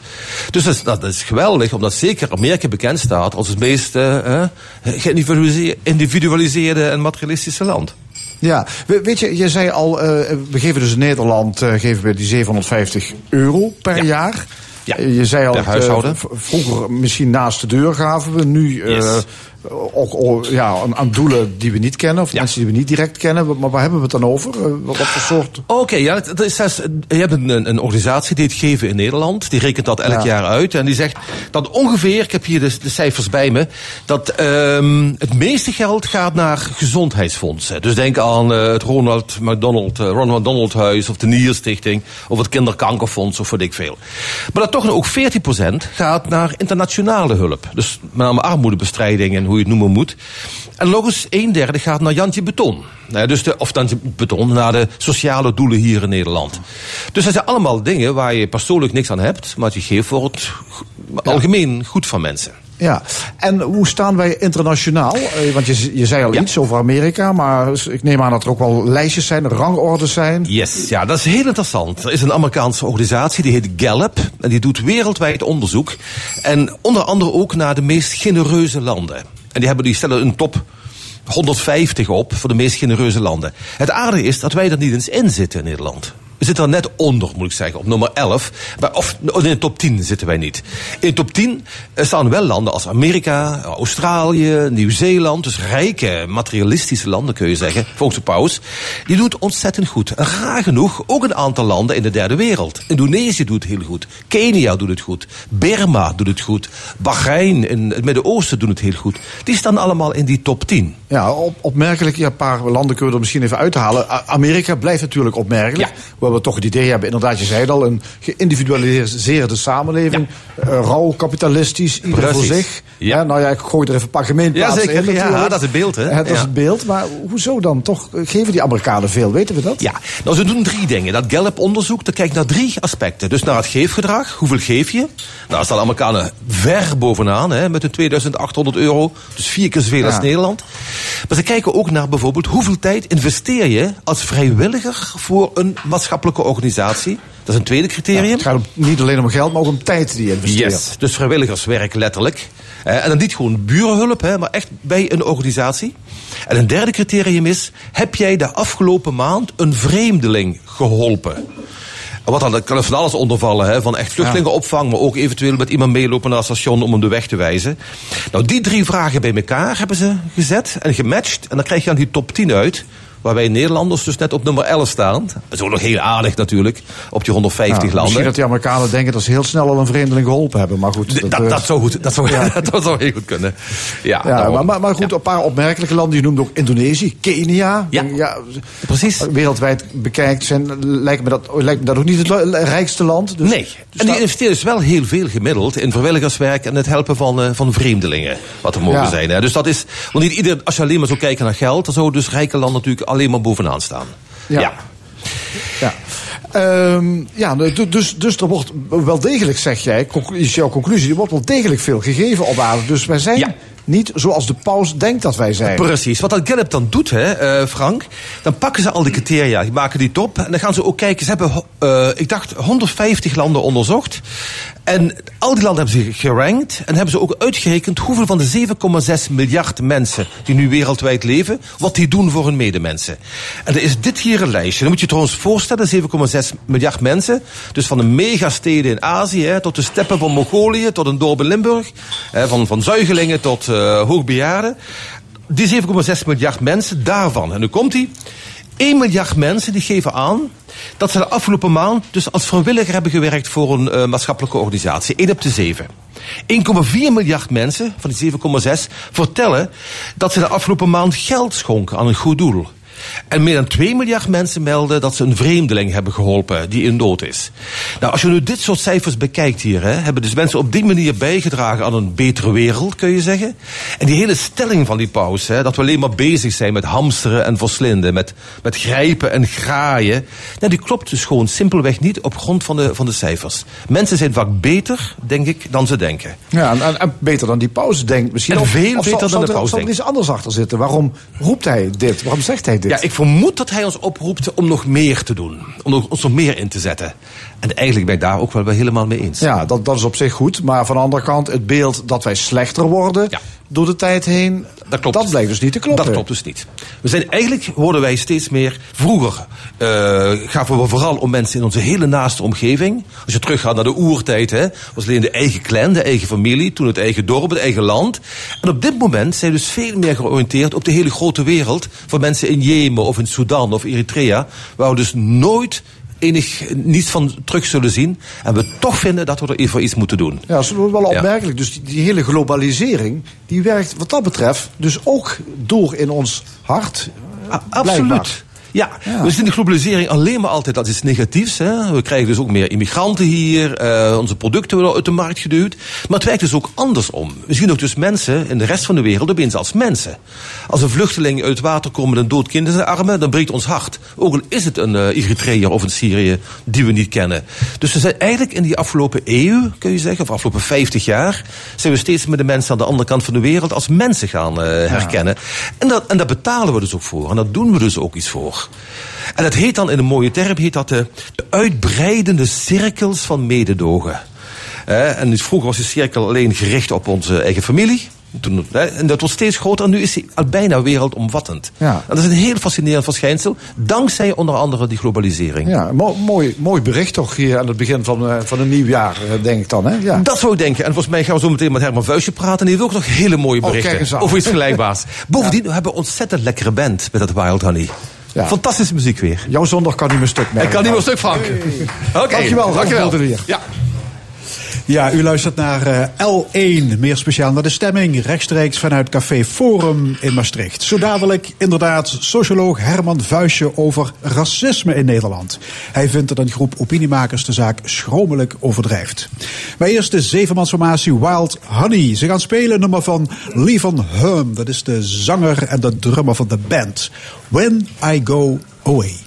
Dus dat is, dat is geweldig, omdat zeker Amerika bekend staat als het meest eh, eh, geïndividualiseerde en materialistische land. Ja, We- weet je, je zei al, uh, we geven dus in Nederland uh, geven we die 750 euro per Ja. jaar. Ja, Je zei al, eh, v- vroeger misschien naast de deur gaven we. Nu eh, Yes. Ook ook, ja, aan, aan doelen die we niet kennen. Of Ja. mensen die we niet direct kennen. Maar waar hebben we het dan over? Eh, wat, wat voor soort... Oké, ja, dat is, je hebt een, een, organisatie die het geven in Nederland. Die rekent dat elk Ja. jaar uit. En die zegt dat ongeveer, ik heb hier de, de cijfers bij me, dat ehm, het meeste geld gaat naar gezondheidsfondsen. Dus denk aan eh, het Ronald McDonald, eh, Ronald McDonald Huis of de Nierstichting of het Kinderkankerfonds of weet ik veel. Maar dat toch ook 14% gaat naar internationale hulp. Dus met name armoedebestrijding en hoe je het noemen moet. En nog eens een derde gaat naar Jantje Beton. Nou, dus de, of Jantje Beton, naar de sociale doelen hier in Nederland. Dus dat zijn allemaal dingen waar je persoonlijk niks aan hebt, maar die geeft voor het algemeen goed van mensen. Ja, en hoe staan wij internationaal? Eh, Want je, je zei al Ja. iets over Amerika, maar ik neem aan dat er ook wel lijstjes zijn, rangordes zijn. Yes, ja, dat is heel interessant. Er is een Amerikaanse organisatie, die heet Gallup. En die doet wereldwijd onderzoek. En onder andere ook naar de meest genereuze landen. En die, hebben, die stellen een top 150 op voor de meest genereuze landen. Het aardige is dat wij er niet eens in zitten in Nederland. We zitten er net onder, moet ik zeggen, op nummer 11. Maar, of in de top 10 zitten wij niet. In de top 10 staan wel landen als Amerika, Australië, Nieuw-Zeeland. Dus rijke, materialistische landen kun je zeggen, volgens de paus. Die doen het ontzettend goed. En raar genoeg ook een aantal landen in de derde wereld. Indonesië doet het heel goed. Kenia doet het goed. Burma doet het goed. Bahrein in het Midden-Oosten doet het heel goed. Die staan allemaal in die top 10. Ja, op, opmerkelijk. Ja, een paar landen kunnen we er misschien even uithalen. Amerika blijft natuurlijk opmerkelijk. Ja. We toch het idee hebben, inderdaad, je zei het al, een geïndividualiseerde samenleving. Eh, rauw, kapitalistisch, ieder voor zich. Ja. nou ja, ik gooi er even een paar gemeenplaatsen Ja, zeker. in Ja, dat is het beeld, hè? Ja, dat is Ja. het beeld. Maar hoezo dan? Toch geven die Amerikanen veel, weten we dat? Ja, nou ze doen drie dingen. Dat Gallup-onderzoek, dat kijkt naar drie aspecten. Dus naar het geefgedrag, hoeveel geef je? Nou, staan de Amerikanen ver bovenaan, hè, met hun 2800 euro. Dus vier keer zoveel Ja. als Nederland. Maar ze kijken ook naar bijvoorbeeld hoeveel tijd investeer je als vrijwilliger voor een maatschappelijke organisatie. Dat is een tweede criterium. Het gaat om- niet alleen om geld, maar ook om tijd die je investeert. Yes, dus vrijwilligerswerk letterlijk. Eh, en dan niet gewoon burenhulp, hè, maar echt bij een organisatie. En een derde criterium is, heb jij de afgelopen maand een vreemdeling geholpen? En Wat dan, dat kan er van alles ondervallen, hè, van echt vluchtelingenopvang, maar ook eventueel met iemand meelopen naar het station om hem de weg te wijzen. Nou, die drie vragen bij elkaar hebben ze gezet en gematcht. En dan krijg je dan die top 10 uit. Waar wij Nederlanders dus net op nummer 11 staan. Dat is ook nog heel aardig natuurlijk, op die 150 Ja, landen. Misschien dat die Amerikanen denken dat ze heel snel al een vreemdeling geholpen hebben. Maar goed, Dat, dat, eh, dat zou goed, dat zou, dat zou heel goed kunnen. Ja, Ja, maar, maar, maar goed, een paar opmerkelijke landen. Je noemde ook Indonesië, Kenia. Ja, precies. Wereldwijd bekijkt zijn, lijkt me dat, lijkt me dat ook niet het rijkste land. Dus, Nee, dus en die investeren dus wel heel veel gemiddeld in vrijwilligerswerk en het helpen van, eh, van vreemdelingen. Wat er mogen Ja. zijn. Hè. Dus dat is, want niet ieder, als je alleen maar zou kijken naar geld, dan zou dus rijke landen natuurlijk alleen maar bovenaan staan. Ja. ja. Ehm, ja, du- dus, dus er wordt wel degelijk, zeg jij, is jouw conclusie, er wordt wel degelijk veel gegeven op aarde. Dus wij zijn Ja. Niet zoals de paus denkt dat wij zijn. Precies. Wat dat Gallup dan doet, hè, eh, Frank, dan pakken ze al die criteria, die maken die top. En dan gaan ze ook kijken. Ze hebben, eh, ik dacht, 150 landen onderzocht. En al die landen hebben ze gerankt. En hebben ze ook uitgerekend hoeveel van de 7,6 miljard mensen die nu wereldwijd leven, wat die doen voor hun medemensen. En er is dit hier een lijstje. Dan moet je je trouwens voorstellen, 7,6 miljard mensen. Dus van de megasteden in Azië, hè, tot de steppen van Mongolië, tot een dorp in Limburg. Hè, van, van zuigelingen tot hoogbejaarden. Die 7,6 miljard mensen, daarvan. En nu komt die. 1 miljard mensen die geven aan dat ze de afgelopen maand dus als vrijwilliger hebben gewerkt voor een eh, maatschappelijke organisatie. 1 op de 7. 1,4 miljard mensen van die 7,6 vertellen dat ze de afgelopen maand geld schonken aan een goed doel. En meer dan 2 miljard mensen melden dat ze een vreemdeling hebben geholpen die in nood is. Nou, als je nu dit soort cijfers bekijkt hier, hè, hebben dus mensen op die manier bijgedragen aan een betere wereld, kun je zeggen. En die hele stelling van die paus, hè, dat we alleen maar bezig zijn met hamsteren en verslinden, met, met grijpen en graaien, nou, die klopt dus gewoon simpelweg niet op grond van de, van de cijfers. Mensen zijn vaak beter, denk ik, dan ze denken. Ja, en, beter dan die paus denkt misschien. En veel of beter zal- dan de zal er- paus Zal er denkt. iets anders achter zitten? Waarom roept hij dit? Waarom zegt hij dit? Ja, ik vermoed dat hij ons oproept om nog meer te doen. Om ons nog meer in te zetten. En eigenlijk ben ik daar ook wel helemaal mee eens. Ja, dat, dat is op zich goed. Maar van de andere kant, het beeld dat wij slechter worden. Ja. door de tijd heen. Dat klopt. Dat blijkt dus niet te kloppen. Dat klopt dus niet. We zijn eigenlijk, worden wij steeds meer. Vroeger eh gaven we vooral om mensen in onze hele naaste omgeving. Als je teruggaat naar de oertijd, hè, was alleen de eigen clan, de eigen familie, toen het eigen dorp, het eigen land. En op dit moment zijn we dus veel meer georiënteerd op de hele grote wereld. Van mensen in Jemen of in Sudan of Eritrea. Waar we dus nooit enig niets van terug zullen zien. En we toch vinden dat we er even iets moeten doen. Ja, dat is wel opmerkelijk. Dus die, die hele globalisering, die werkt wat dat betreft dus ook door in ons hart. Blijkbaar. absoluut. Ja, Ja. we zien de globalisering alleen maar altijd als iets negatiefs. Hè. We krijgen dus ook meer immigranten hier. eh, onze producten worden uit de markt geduwd. Maar het werkt dus ook andersom. We zien ook dus mensen in de rest van de wereld opeens als mensen. Als een vluchteling uit het water komt met een dood kind in zijn armen, dan breekt ons hart. Ook al is het een uh, Eritreër of een Syrië die we niet kennen. Dus we zijn eigenlijk in die afgelopen eeuw, kun je zeggen, of afgelopen 50 jaar, zijn we steeds met de mensen aan de andere kant van de wereld als mensen gaan eh, herkennen. En, dat, en daar betalen we dus ook voor. En daar doen we dus ook iets voor. En dat heet dan in een mooie term heet dat de, de uitbreidende cirkels van mededogen. Eh, en dus vroeger was die cirkel alleen gericht op onze eigen familie. Toen, en dat wordt steeds groter en nu is die al bijna wereldomvattend. Ja. En dat is een heel fascinerend verschijnsel, dankzij onder andere die globalisering. Ja, mo- mooi, mooi bericht toch hier aan het begin van, eh, van een nieuw jaar, eh, denk ik dan. Hè? Ja. Dat zou ik denken. En volgens mij gaan we zo meteen met Herman Vuistje praten. En die heeft ook nog hele mooie Oh, berichten aan. over iets vergelijkbaars. Bovendien we hebben we een ontzettend lekkere band met dat Wild Honey. Ja. Fantastische muziek weer. Jouw zondag kan niet meer stuk meer. Ik kan niet meer een stuk Frank. Oké, Dankjewel, Ralf dankjewel. Boldenier. Ja. Ja, u luistert naar eh, L1, meer speciaal naar de stemming, rechtstreeks vanuit Café Forum in Maastricht. Zo dadelijk inderdaad socioloog Herman Vuistje over racisme in Nederland. Hij vindt dat een groep opiniemakers de zaak schromelijk overdrijft. Maar eerst de zevenmansformatie Wild Honey. Ze gaan spelen nummer van Lee van Hum. Dat is de zanger en de drummer van de band. When I Go Away.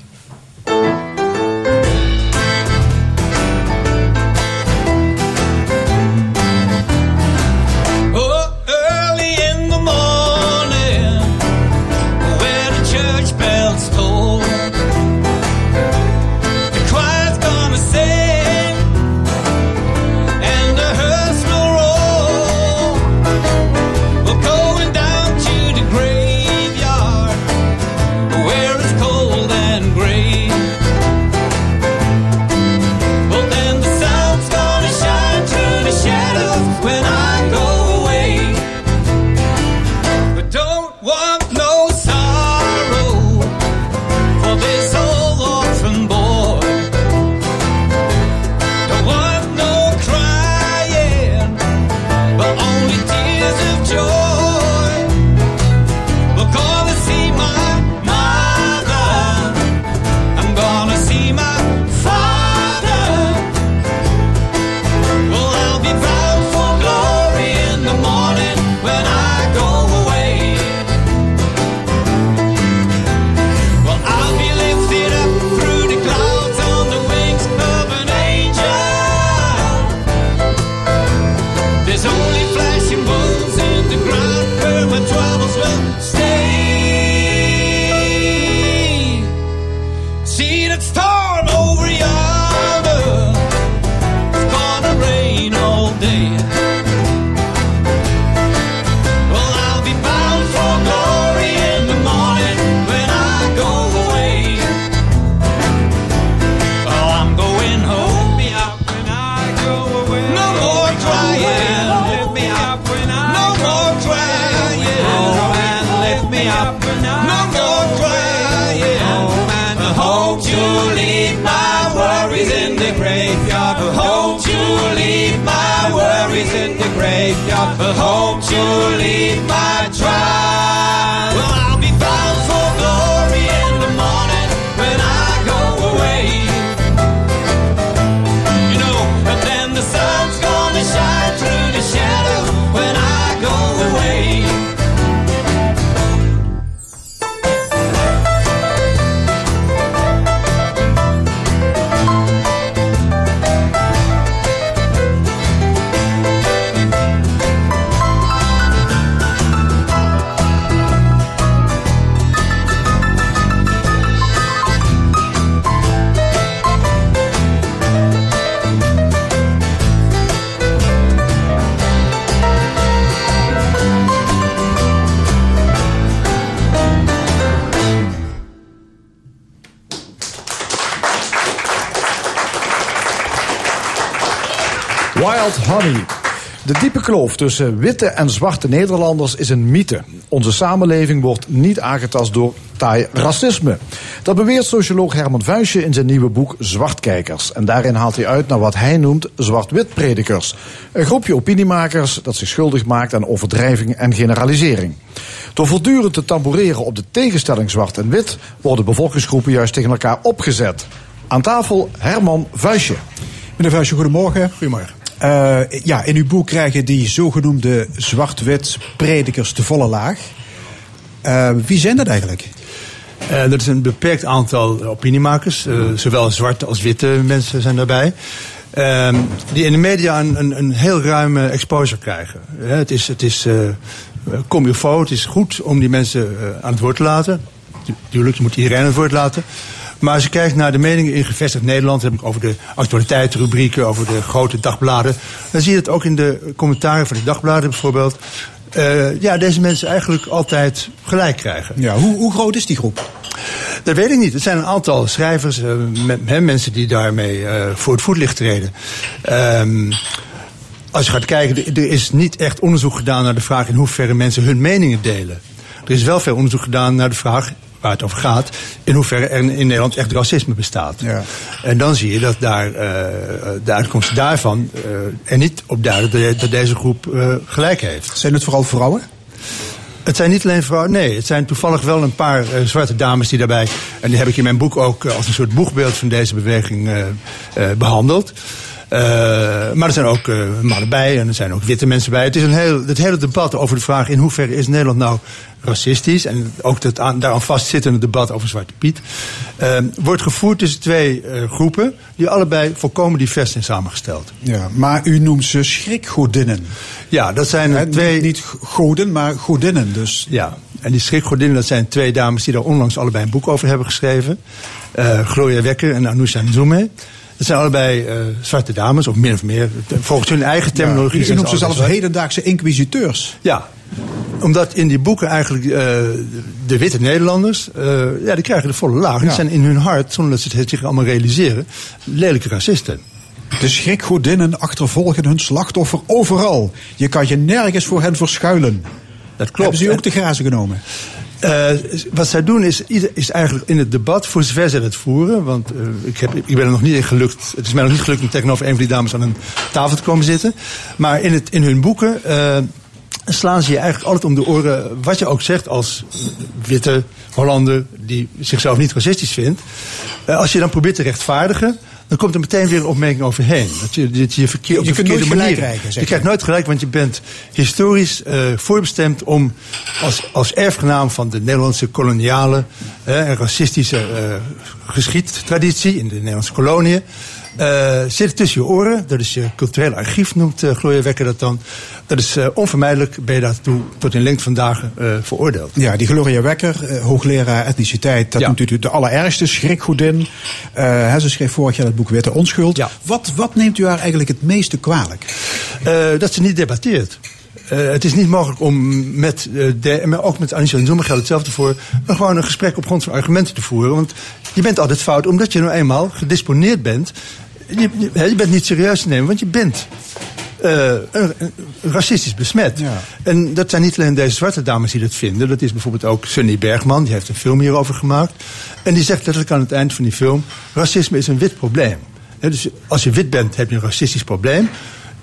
Kloof tussen witte en zwarte Nederlanders is een mythe. Onze samenleving wordt niet aangetast door taai racisme. Dat beweert socioloog Herman Vuijsje in zijn nieuwe boek Zwartkijkers. En daarin haalt hij uit naar wat hij noemt zwart-wit predikers. Een groepje opiniemakers dat zich schuldig maakt aan overdrijving en generalisering. Door voortdurend te tamboureren op de tegenstelling zwart en wit... worden bevolkingsgroepen juist tegen elkaar opgezet. Aan tafel Herman Vuijsje. Meneer Vuijsje, goedemorgen. Goedemorgen. Eh, ja, in uw boek krijgen die zogenoemde zwart-wit predikers de volle laag. Eh, wie zijn dat eigenlijk? Eh, dat is een beperkt aantal opiniemakers. zowel zwarte als witte mensen zijn daarbij. Ehm, die in de media een, een, heel ruime exposure krijgen. Het is, het is comme il faut. Het is goed om die mensen aan het woord te laten. Tu- Tuurlijk, je moet iedereen aan het woord laten. Maar als je kijkt naar de meningen in gevestigd Nederland, heb ik over de actualiteitsrubrieken, over de grote dagbladen, dan zie je het ook in de commentaren van de dagbladen bijvoorbeeld. Eh, ja, deze mensen eigenlijk altijd gelijk krijgen. Ja, hoe, hoe groot is die groep? Dat weet ik niet. Het zijn een aantal schrijvers, eh, me- hè, mensen die daarmee eh, voor het voetlicht treden. Ehm, als je gaat kijken, er is niet echt onderzoek gedaan naar de vraag in hoeverre mensen hun meningen delen. Er is wel veel onderzoek gedaan naar de vraag waar het over gaat, in hoeverre er in Nederland echt racisme bestaat. Ja. En dan zie je dat daar, eh, de uitkomsten daarvan eh, er niet op duiden dat, de- dat deze groep eh, gelijk heeft. Zijn het vooral vrouwen? Het zijn niet alleen vrouwen, nee. Het zijn toevallig wel een paar zwarte dames die daarbij... en die heb ik in mijn boek ook als een soort boegbeeld van deze beweging eh, eh, behandeld. Eh, maar er zijn ook eh, mannen bij en er zijn ook witte mensen bij. Het is een heel, het hele debat over de vraag in hoeverre is Nederland nou racistisch... en ook het aan, daaraan vastzittende debat over Zwarte Piet... eh, wordt gevoerd tussen twee eh, groepen die allebei volkomen divers zijn samengesteld. Ja, maar u noemt ze schrikgodinnen. Ja, dat zijn twee... Niet, goden, maar godinnen. Dus Ja, en die schrikgodinnen, dat zijn twee dames die daar onlangs allebei een boek over hebben geschreven. Eh Gloria Wekker en Anousha Nzume. Dat zijn allebei eh, zwarte dames, of min of meer. Volgens hun eigen terminologie. u zijn noemt ze zelfs hedendaagse inquisiteurs. Ja, omdat in die boeken eigenlijk eh, de witte Nederlanders, eh, ja, die krijgen de volle laag. Die Ja. zijn in hun hart, zonder dat ze het zich allemaal realiseren, lelijke racisten. De schrikgodinnen achtervolgen hun slachtoffer overal. Je kan je nergens voor hen verschuilen. Dat klopt. Hebben ze ook te grazen genomen? Eh, wat zij doen is, is eigenlijk in het debat, voor zover zij het voeren. Want eh, ik, heb, ik ben er nog niet in gelukt. Het is mij nog niet gelukt om tegenover een van die dames aan een tafel te komen zitten. Maar in, het, in hun boeken eh, slaan ze je eigenlijk altijd om de oren. Wat je ook zegt als witte Hollander die zichzelf niet racistisch vindt. Als je dan probeert te rechtvaardigen. Dan komt er meteen weer een opmerking overheen. Dat je, dat je, verkeer, op Je de verkeerde manier. krijgen, je krijgt nooit gelijk, want je bent historisch eh, voorbestemd om als, als erfgenaam van de Nederlandse koloniale en racistische eh geschiedtraditie in de Nederlandse koloniën. Eh zit tussen je oren. Dat is je culturele archief, noemt eh, Gloria Wekker dat dan. Dat is eh, onvermijdelijk, ben je daartoe tot in lengte van dagen eh, veroordeeld. Ja, die Gloria Wekker, hoogleraar etniciteit, dat Ja. noemt u de allerergste schrikgodin. Hè, ze schreef vorig jaar het boek Witte Onschuld. Ja. Wat, wat neemt u haar eigenlijk het meeste kwalijk? Dat ze niet debatteert. Het is niet mogelijk om met, de, maar ook met Anisha Nzuma geldt hetzelfde voor, maar gewoon een gesprek op grond van argumenten te voeren. Want je bent altijd fout, omdat je nou eenmaal gedisponeerd bent. Je, bent niet serieus te nemen, want je bent eh, racistisch besmet. Ja. En dat zijn niet alleen deze zwarte dames die dat vinden. Dat is bijvoorbeeld ook Sunny Bergman, die heeft een film hierover gemaakt. En die zegt letterlijk aan het eind van die film: racisme is een wit probleem. Dus als je wit bent, heb je een racistisch probleem.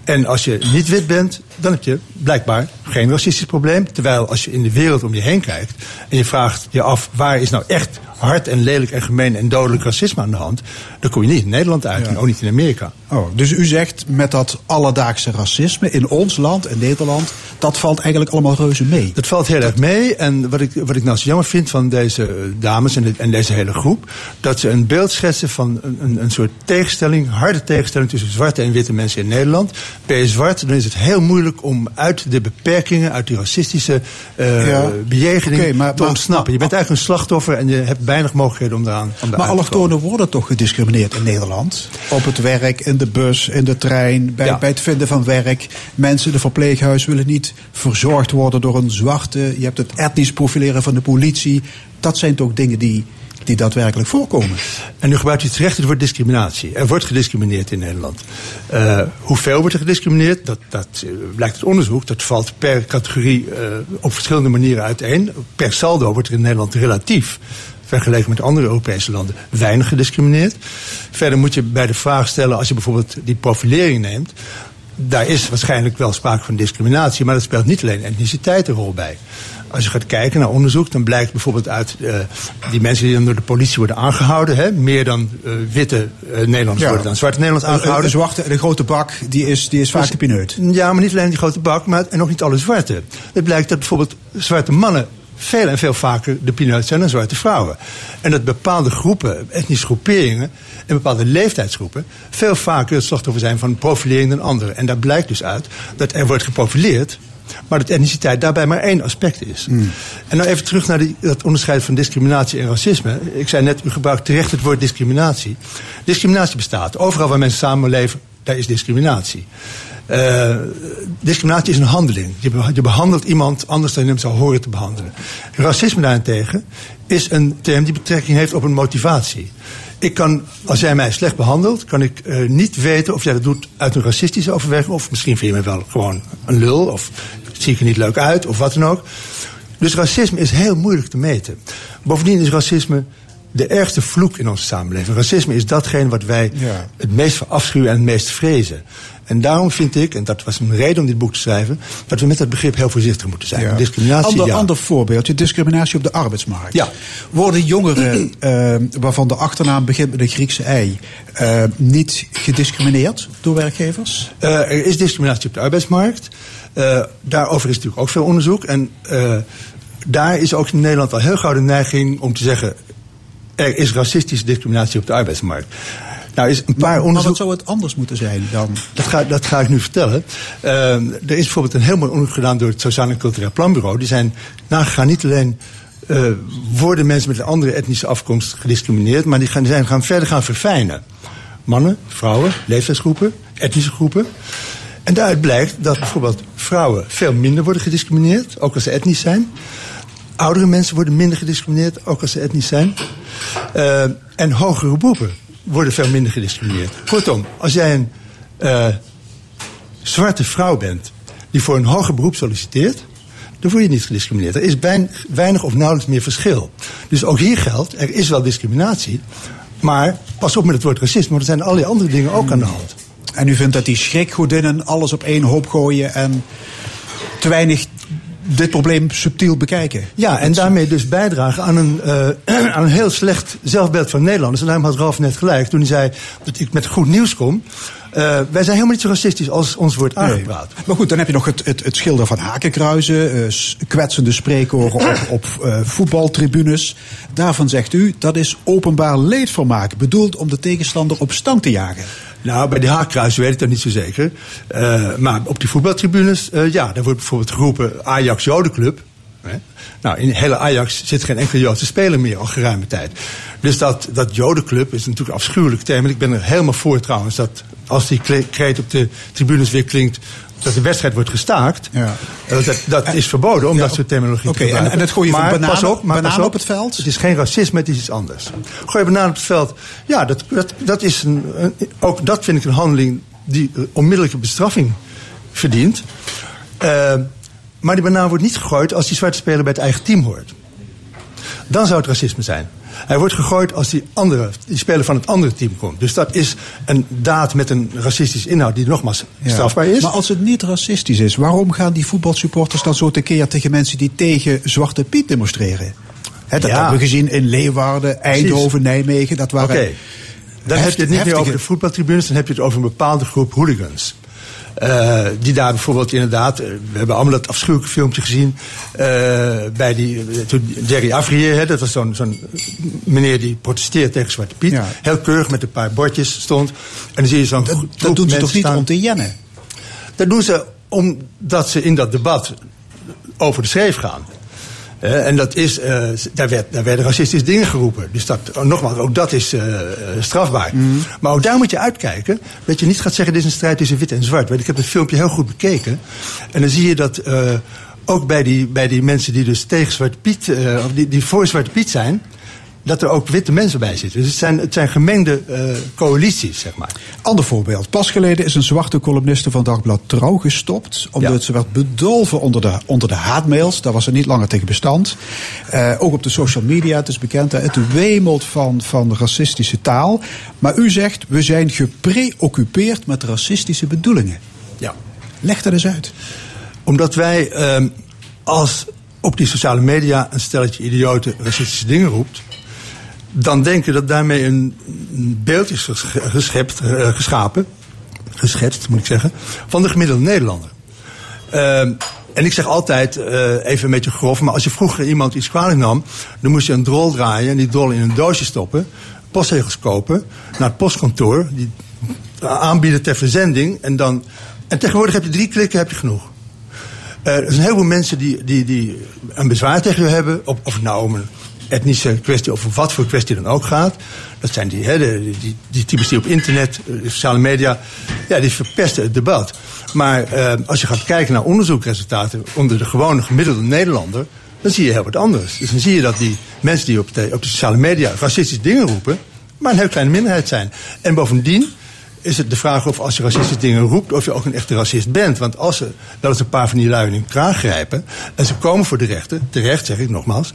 En als je niet wit bent, dan heb je blijkbaar geen racistisch probleem. Terwijl als je in de wereld om je heen kijkt en je vraagt je af waar is nou echt hard en lelijk en gemeen en dodelijk racisme aan de hand, dan kom je niet in Nederland uit Ja. en ook niet in Amerika. Oh, dus u zegt met dat alledaagse racisme in ons land, in Nederland, dat valt eigenlijk allemaal reuze mee. Dat valt heel erg mee. En wat ik, wat ik nou zo jammer vind van deze eh, dames en, de- en deze hele groep... dat ze een beeld schetsen van een, een, een soort tegenstelling... harde tegenstelling tussen zwarte en witte mensen in Nederland. Ben je zwart, dan is het heel moeilijk om uit de beperkingen... uit die racistische Ja. bejegening maar- te maar- ontsnappen. Je bent eigenlijk een slachtoffer en je hebt weinig mogelijkheden om daaraan om Maar te komen. allochtonen worden toch gediscrimineerd in Nederland? Op het werk, in de bus, in de trein, bij, Ja. bij het vinden van werk. Mensen in de verpleeghuis willen niet verzorgd worden door een zwarte. Je hebt het etnisch profileren van de politie. Dat zijn toch dingen die die daadwerkelijk voorkomen. En nu gebruikt u terecht het woord discriminatie. Er wordt gediscrimineerd in Nederland. Eh, hoeveel wordt er gediscrimineerd? Dat, dat eh, blijkt uit onderzoek. Dat valt per categorie eh, op verschillende manieren uiteen. Per saldo wordt er in Nederland relatief vergeleken met andere Europese landen, weinig gediscrimineerd. Verder moet je bij de vraag stellen, als je bijvoorbeeld die profilering neemt, daar is waarschijnlijk wel sprake van discriminatie, maar dat speelt niet alleen etniciteit een rol bij. Als je gaat kijken naar onderzoek, dan blijkt bijvoorbeeld uit uh, die mensen die dan door de politie worden aangehouden, hè, meer dan uh, witte uh, Nederlanders Ja. worden dan zwarte Nederlanders aangehouden. een zwarte, de grote bak, die is, die is vaak de pineut. Ja, maar niet alleen die grote bak, maar en ook niet alle zwarte. Het blijkt dat bijvoorbeeld zwarte mannen veel en veel vaker de pineut zijn dan zwarte vrouwen. En dat bepaalde groepen, etnische groeperingen en bepaalde leeftijdsgroepen veel vaker het slachtoffer zijn van profilering dan anderen. En daar blijkt dus uit dat er wordt geprofileerd, maar dat etniciteit daarbij maar één aspect is. En nou even terug naar die, dat onderscheid van discriminatie en racisme. Ik zei net, u gebruikt terecht het woord discriminatie. Discriminatie bestaat. Overal waar mensen samenleven, daar is discriminatie. Eh, discriminatie is een handeling. Je, be- je behandelt iemand anders dan je hem zou horen te behandelen. Racisme daarentegen is een term die betrekking heeft op een motivatie. Ik kan, als jij mij slecht behandelt, kan ik eh, niet weten of jij dat doet uit een racistische overweging. Of misschien vind je me wel gewoon een lul. Of zie ik er niet leuk uit. Of wat dan ook. Dus racisme is heel moeilijk te meten. Bovendien is racisme de ergste vloek in onze samenleving. Racisme is datgene wat wij Ja. het meest verafschuwen en het meest vrezen. En daarom vind ik, en dat was een reden om dit boek te schrijven, dat we met dat begrip heel voorzichtig moeten zijn. Discriminatie, ander, ja. ander voorbeeldje, discriminatie op de arbeidsmarkt. Ja. Worden jongeren eh, waarvan de achternaam begint met een Griekse ei eh, niet gediscrimineerd door werkgevers? Eh, er is discriminatie op de arbeidsmarkt. Daarover is natuurlijk ook veel onderzoek. En daar is ook in Nederland al heel gauw de neiging om te zeggen... er is racistische discriminatie op de arbeidsmarkt. Nou is een paar Maar wat onderzoek... zou het anders moeten zijn dan? Dat ga, dat ga ik nu vertellen. Eh, er is bijvoorbeeld een heel mooi onderzoek gedaan door het Sociaal en Cultureel Planbureau. Die zijn nagegaan niet alleen eh, worden mensen met een andere etnische afkomst gediscrimineerd, maar die, gaan, zijn gaan verder gaan verfijnen. Mannen, vrouwen, leeftijdsgroepen, etnische groepen. En daaruit blijkt dat bijvoorbeeld vrouwen veel minder worden gediscrimineerd, ook als ze etnisch zijn. Oudere mensen worden minder gediscrimineerd, ook als ze etnisch zijn. Eh, en hogere beroepen worden veel minder gediscrimineerd. Kortom, als jij een eh, zwarte vrouw bent die voor een hoger beroep solliciteert, dan word je niet gediscrimineerd. Er is wein- weinig of nauwelijks meer verschil. Dus ook hier geldt, er is wel discriminatie. Maar pas op met het woord racisme, want er zijn allerlei andere dingen ook aan de hand. En u vindt dat die schrikgodinnen alles op één hoop gooien en te weinig dit probleem subtiel bekijken? Ja, en daarmee dus bijdragen aan een, eh, aan een heel slecht zelfbeeld van Nederlanders. En daarom had Ralf net gelijk toen hij zei dat ik met goed nieuws kom. Eh, wij zijn helemaal niet zo racistisch als ons wordt aangepraat. Maar goed, dan heb je nog het, het, het schilderen van hakenkruizen, eh, kwetsende spreekoren op, op voetbaltribunes. Daarvan zegt u, dat is openbaar leedvermaak, bedoeld om de tegenstander op stand te jagen. Nou, bij de haakkruis weet ik dat niet zo zeker. Eh, maar op die voetbaltribunes, eh, ja, daar wordt bijvoorbeeld geroepen Ajax Jodenclub. Nou, in hele Ajax zit geen enkele Joodse speler meer al geruime tijd. Dus dat, dat Jodenclub is natuurlijk afschuwelijk. En ik ben er helemaal voor trouwens dat als die kreet op de tribunes weer klinkt... dat de wedstrijd wordt gestaakt. Ja. Dat, dat is verboden om Ja, dat soort terminologie oké, te en- gebruiken. en het gooien van maar bananen- pas op, maar pas op, op het veld? Het is geen racisme, het is iets anders. Gooi bananen op het veld. Ja, dat, dat, dat is een, een- ook dat vind ik een handeling die eh, onmiddellijke bestraffing verdient. Eh, maar die banaan wordt niet gegooid als die zwarte speler bij het eigen team hoort. Dan zou het racisme zijn. Hij wordt gegooid als die, andere, die speler van het andere team komt. Dus dat is een daad met een racistische inhoud die nogmaals Ja. strafbaar is. Maar als het niet racistisch is, waarom gaan die voetbalsupporters dan zo tekeer tegen mensen die tegen Zwarte Piet demonstreren? Dat Ja. hebben we gezien in Leeuwarden, Eindhoven, Nijmegen. Dat waren Oké. Dan heb je het niet meer over de voetbaltribunes, dan heb je het over een bepaalde groep hooligans. Eh, die daar bijvoorbeeld inderdaad, eh, we hebben allemaal dat afschuwelijke filmpje gezien. eh, bij die, toen Jerry Avrier, hè, dat was zo'n zo'n meneer die protesteert tegen Zwarte Piet. Ja. Heel keurig met een paar bordjes stond. En dan zie je zo'n Dat, dat doen ze toch niet staan. om te jennen? Dat doen ze omdat ze in dat debat over de schreef gaan. Eh, en dat is, eh, daar, werd, daar werden racistische dingen geroepen. Dus dat, oh, nogmaals, ook dat is eh, strafbaar. Maar ook daar moet je uitkijken. Dat je niet gaat zeggen, dit is een strijd tussen wit en zwart. Want ik heb het filmpje heel goed bekeken. En dan zie je dat ook bij die, bij die mensen die dus tegen Zwarte Piet, of die, die voor Zwarte Piet zijn... dat er ook witte mensen bij zitten. Dus het zijn, het zijn gemengde eh, coalities, zeg maar. Ander voorbeeld. Pas geleden is een zwarte columniste van Dagblad Trouw gestopt. Omdat Ja. ze werd bedolven onder de, onder de haatmails. Daar was ze niet langer tegen bestand. Eh, ook op de social media, het is bekend. Het wemelt van, van racistische taal. Maar u zegt, we zijn gepreoccupeerd met racistische bedoelingen. Ja. Leg dat eens uit. Omdat wij ehm, als op die sociale media een stelletje idioten racistische dingen roept. Dan denken dat daarmee een beeld is ges- geschept, eh, geschapen. Geschetst, moet ik zeggen. Van de gemiddelde Nederlander. Ehm, en ik zeg altijd, eh, even een beetje grof, maar als je vroeger iemand iets kwalijk nam, dan moest je een drol draaien en die drol in een doosje stoppen, postzegels kopen, naar het postkantoor, die aanbieden ter verzending en dan. En tegenwoordig heb je drie klikken, heb je genoeg. Eh, er zijn heel veel mensen die, die, die een bezwaar tegen je hebben, of, of nou etnische kwestie of wat voor kwestie dan ook gaat. Dat zijn die, hè, de, die, die types die op internet, eh, sociale media, ja, die verpesten het debat. Maar eh, als je gaat kijken naar onderzoekresultaten onder de gewone gemiddelde Nederlander, dan zie je heel wat anders. Dus dan zie je dat die mensen die op de, op de sociale media racistische dingen roepen, maar een heel kleine minderheid zijn. En bovendien is het de vraag of als je racistische dingen roept, of je ook een echte racist bent. Want als ze wel eens een paar van die lui in hun kraag grijpen en ze komen voor de rechter, terecht zeg ik nogmaals,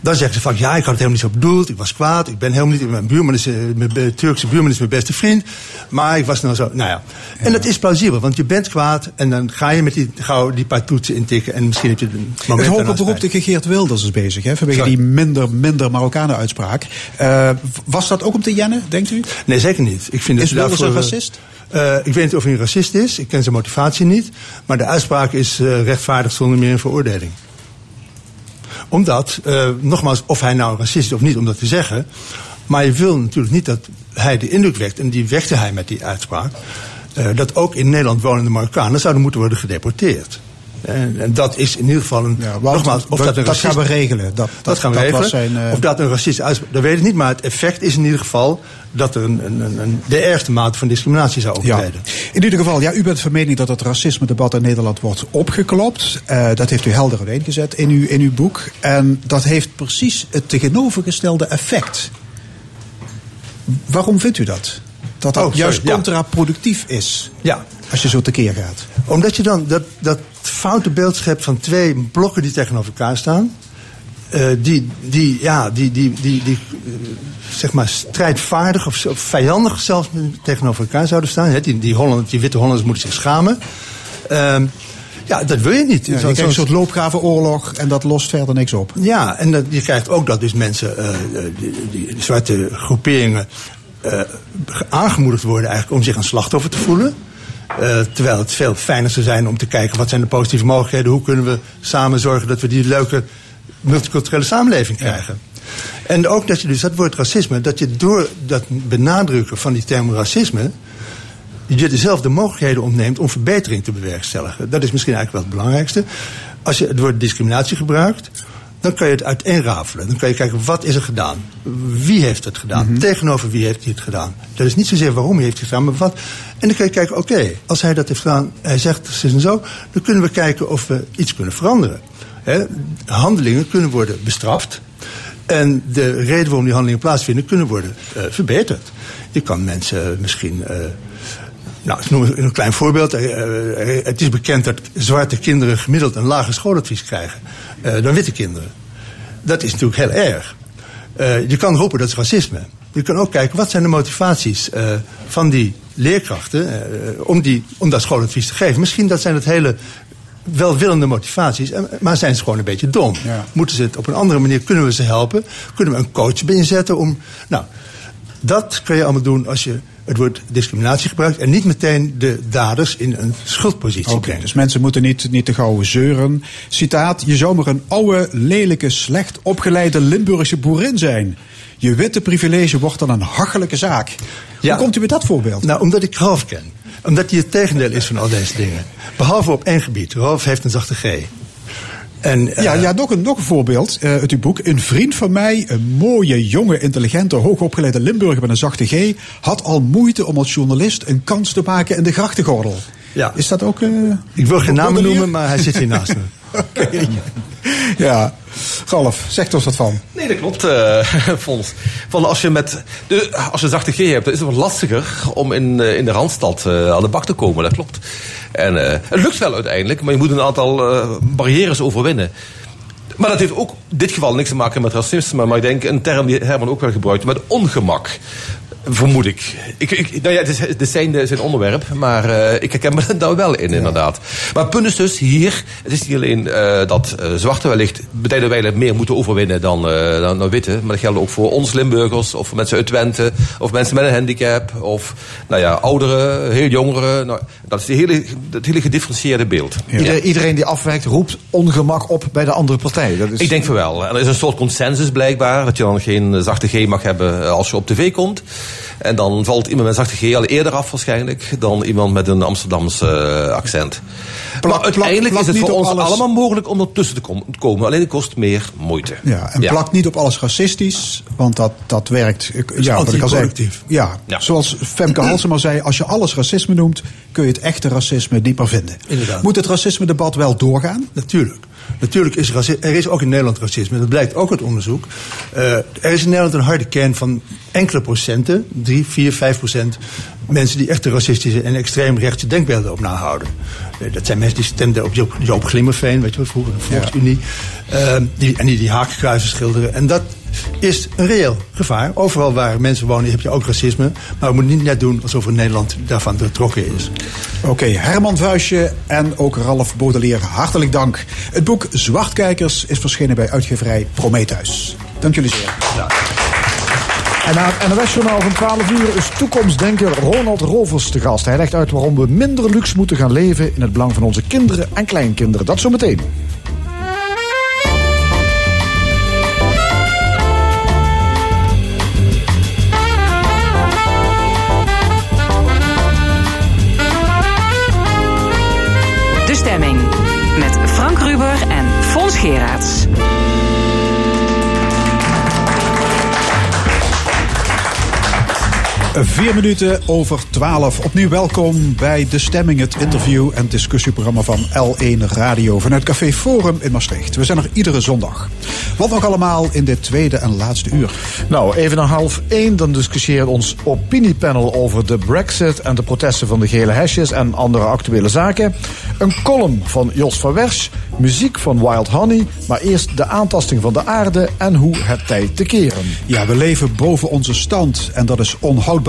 dan zeggen ze van ja, ik had het helemaal niet zo bedoeld, ik was kwaad, ik ben helemaal niet, mijn buurman is, eh, mijn Turkse buurman is mijn beste vriend, maar ik was nou zo, nou ja. En dat is plausibel, want je bent kwaad en dan ga je met die, gauw die paar toetsen intikken en misschien heb je een moment Het beroep spijt. tegen Geert Wilders is bezig, hè, vanwege Sorry. die minder, minder Marokkanen uitspraak. Eh, was dat ook om te jennen, denkt u? Nee, zeker niet. Ik vind Is dat Wilders daarvoor, een racist? eh, ik weet niet of hij een racist is. Ik ken zijn motivatie niet. Maar de uitspraak is rechtvaardig zonder meer een veroordeling. Omdat, eh, nogmaals, of hij nou racist is of niet, om dat te zeggen. Maar je wil natuurlijk niet dat hij de indruk wekt, en die wekte hij met die uitspraak. eh, dat ook in Nederland wonende Marokkanen zouden moeten worden gedeporteerd. En, en dat is in ieder geval een. Ja, nogmaals, of dat een dat gaan we regelen. Dat, dat, gaan we regelen. zijn, eh, Of dat een racistische uitspraak, dat weet ik niet. Maar het effect is in ieder geval dat er een, een, een, de ergste mate van discriminatie zou Ja. optreden. In ieder geval, ja, u bent van mening dat het racisme-debat in Nederland wordt opgeklopt. Eh, dat heeft u helder uiteengezet in uw, in uw boek. En dat heeft precies het tegenovergestelde effect. Waarom vindt u dat? Dat dat Oh, sorry, juist ja. contraproductief is Ja, als je zo tekeer gaat. omdat je dan dat, dat foute beeld schept van twee blokken die tegenover elkaar staan. eh, die, die, ja, die, die, die, die eh, zeg maar strijdvaardig of, vijandig zelfs tegenover elkaar zouden staan. Die, die, Holland, die witte Hollanders moeten zich schamen. Ehm, ja, dat wil je niet. Ja, je krijgt een soort loopgravenoorlog en dat lost verder niks op. Ja, en dat, je krijgt ook dat dus mensen, eh, eh, die, die, die zwarte groeperingen, aangemoedigd worden eigenlijk om zich een slachtoffer te voelen. Eh, terwijl het veel fijner zou zijn om te kijken wat zijn de positieve mogelijkheden, hoe kunnen we samen zorgen dat we die leuke multiculturele samenleving krijgen. En ook dat je dus dat woord racisme, dat je door dat benadrukken van die term racisme, je dezelfde mogelijkheden ontneemt om verbetering te bewerkstelligen. Dat is misschien eigenlijk wel het belangrijkste. Als je het woord discriminatie gebruikt, dan kan je het uiteenrafelen. Dan kan je kijken, wat is er gedaan? Wie heeft het gedaan? Tegenover wie heeft hij het gedaan? Dat is niet zozeer waarom hij heeft het gedaan, maar wat. En dan kan je kijken, oké, als hij dat heeft gedaan, hij zegt zus en zo, dan kunnen we kijken of we iets kunnen veranderen. Handelingen kunnen worden bestraft. En de reden waarom die handelingen plaatsvinden, kunnen worden eh, verbeterd. Je kan mensen misschien. eh, nou, ik noem een klein voorbeeld. Eh, eh, het is bekend dat zwarte kinderen gemiddeld een lager schooladvies krijgen eh, dan witte kinderen. Dat is natuurlijk heel erg. Je kan roepen dat is racisme. Je kan ook kijken wat zijn de motivaties van die leerkrachten om, die, om dat schooladvies te geven. Misschien dat zijn het hele welwillende motivaties, maar zijn ze gewoon een beetje dom. Ja. Moeten ze het op een andere manier, kunnen we ze helpen? Kunnen we een coach inzetten om... Nou, dat kun je allemaal doen als je het woord discriminatie gebruikt... en niet meteen de daders in een schuldpositie Oké, brengt. dus mensen moeten niet, niet te gauw zeuren. Citaat, je zou maar een oude, lelijke, slecht opgeleide Limburgse boerin zijn. Je witte privilege wordt dan een hachelijke zaak. Ja. Hoe komt u met dat voorbeeld? Nou, omdat ik Ralf ken. Omdat hij het tegendeel is van al deze dingen. Behalve op één gebied. Ralf heeft een zachte G. En, eh, ja, ja nog, een, nog een voorbeeld eh, uit uw boek. Een vriend van mij, een mooie, jonge, intelligente, hoogopgeleide Limburger met een zachte G, had al moeite om als journalist een kans te maken in de grachtengordel. Ja. Is dat ook. eh, Ik wil geen namen noemen, maar hij zit hier naast me. Oké. Ja. Ralf, zegt ons wat van. Nee, dat klopt, eh Fons. Van als, je met de, als je zachte G hebt, dan is het wat lastiger om in, eh, in de Randstad eh, aan de bak te komen. Dat klopt. En eh, het lukt wel uiteindelijk, maar je moet een aantal eh, barrières overwinnen. Maar dat heeft ook in dit geval niks te maken met racisme, maar ik denk een term die Herman ook wel gebruikt, met ongemak. Vermoed ik. ik, ik nou ja, het is, het zijn, zijn onderwerp, maar eh, ik herken me daar wel in, inderdaad. Maar het punt is dus hier, het is niet alleen eh, dat eh, zwarte wellicht betijden wij meer moeten overwinnen dan, eh, dan, dan witte. Maar dat geldt ook voor ons Limburgers, of voor mensen uit Twente, of mensen met een handicap, of nou ja, ouderen, heel jongeren. Nou, dat is die hele, het hele gedifferentieerde beeld. Ieder- iedereen die afwijkt roept ongemak op bij de andere partij. Dat is... Ik denk van wel. En er is een soort consensus blijkbaar. Dat je dan geen zachte G mag hebben als je op tv komt. En dan valt iemand met zachte G al eerder af waarschijnlijk. Dan iemand met een Amsterdamse eh, accent. Plak- maar uiteindelijk plak is het niet voor ons alles. allemaal mogelijk om ertussen te kom- te komen. Alleen het kost meer moeite. Ja, en plak niet op alles racistisch, want dat, dat werkt. ik- Ja, wat ik al zei. antiproductief. Ja, Ja. zoals Femke Halsema zei, als je alles racisme noemt, kun je het echte racisme niet meer vinden. Inderdaad. Moet het racisme-debat wel doorgaan? Natuurlijk. Natuurlijk is racisme. Er is ook in Nederland racisme. Dat blijkt ook uit onderzoek. Eh, er is in Nederland een harde kern van enkele procenten. 3, 4, 5 procent. Mensen die echt de racistische en extreemrechtse denkbeelden op nahouden. Eh, dat zijn mensen die stemden op Joop, Joop Glimmerveen, weet je wel, vroeger de Volksunie. Eh, die, en die die haakkruisen schilderen. En dat is een reëel gevaar. Overal waar mensen wonen heb je ook racisme. Maar we moeten niet net doen alsof Nederland daarvan betrokken is. Oké, Herman Vuistje en ook Ralf Baudelaire, hartelijk dank. Het boek Zwartkijkers is verschenen bij uitgeverij Prometheus. Dank jullie zeer. En na het NOS-journaal van 12 uur is toekomstdenker Ronald Rovers te gast. Hij legt uit waarom we minder luxe moeten gaan leven in het belang van onze kinderen en kleinkinderen. Dat zometeen. Vier minuten over twaalf. Opnieuw welkom bij De Stemming, het interview- en discussieprogramma van L1 Radio vanuit Café Forum in Maastricht. We zijn er iedere zondag. Wat nog allemaal in dit tweede en laatste uur? Nou, even naar half één. Dan discussieert ons opiniepanel over de brexit en de protesten van de gele hesjes en andere actuele zaken. Een column van Jos van Wersch, muziek van Wild Honey, maar eerst de aantasting van de aarde en hoe het tijd te keren. Ja, we leven boven onze stand en dat is onhoudbaar.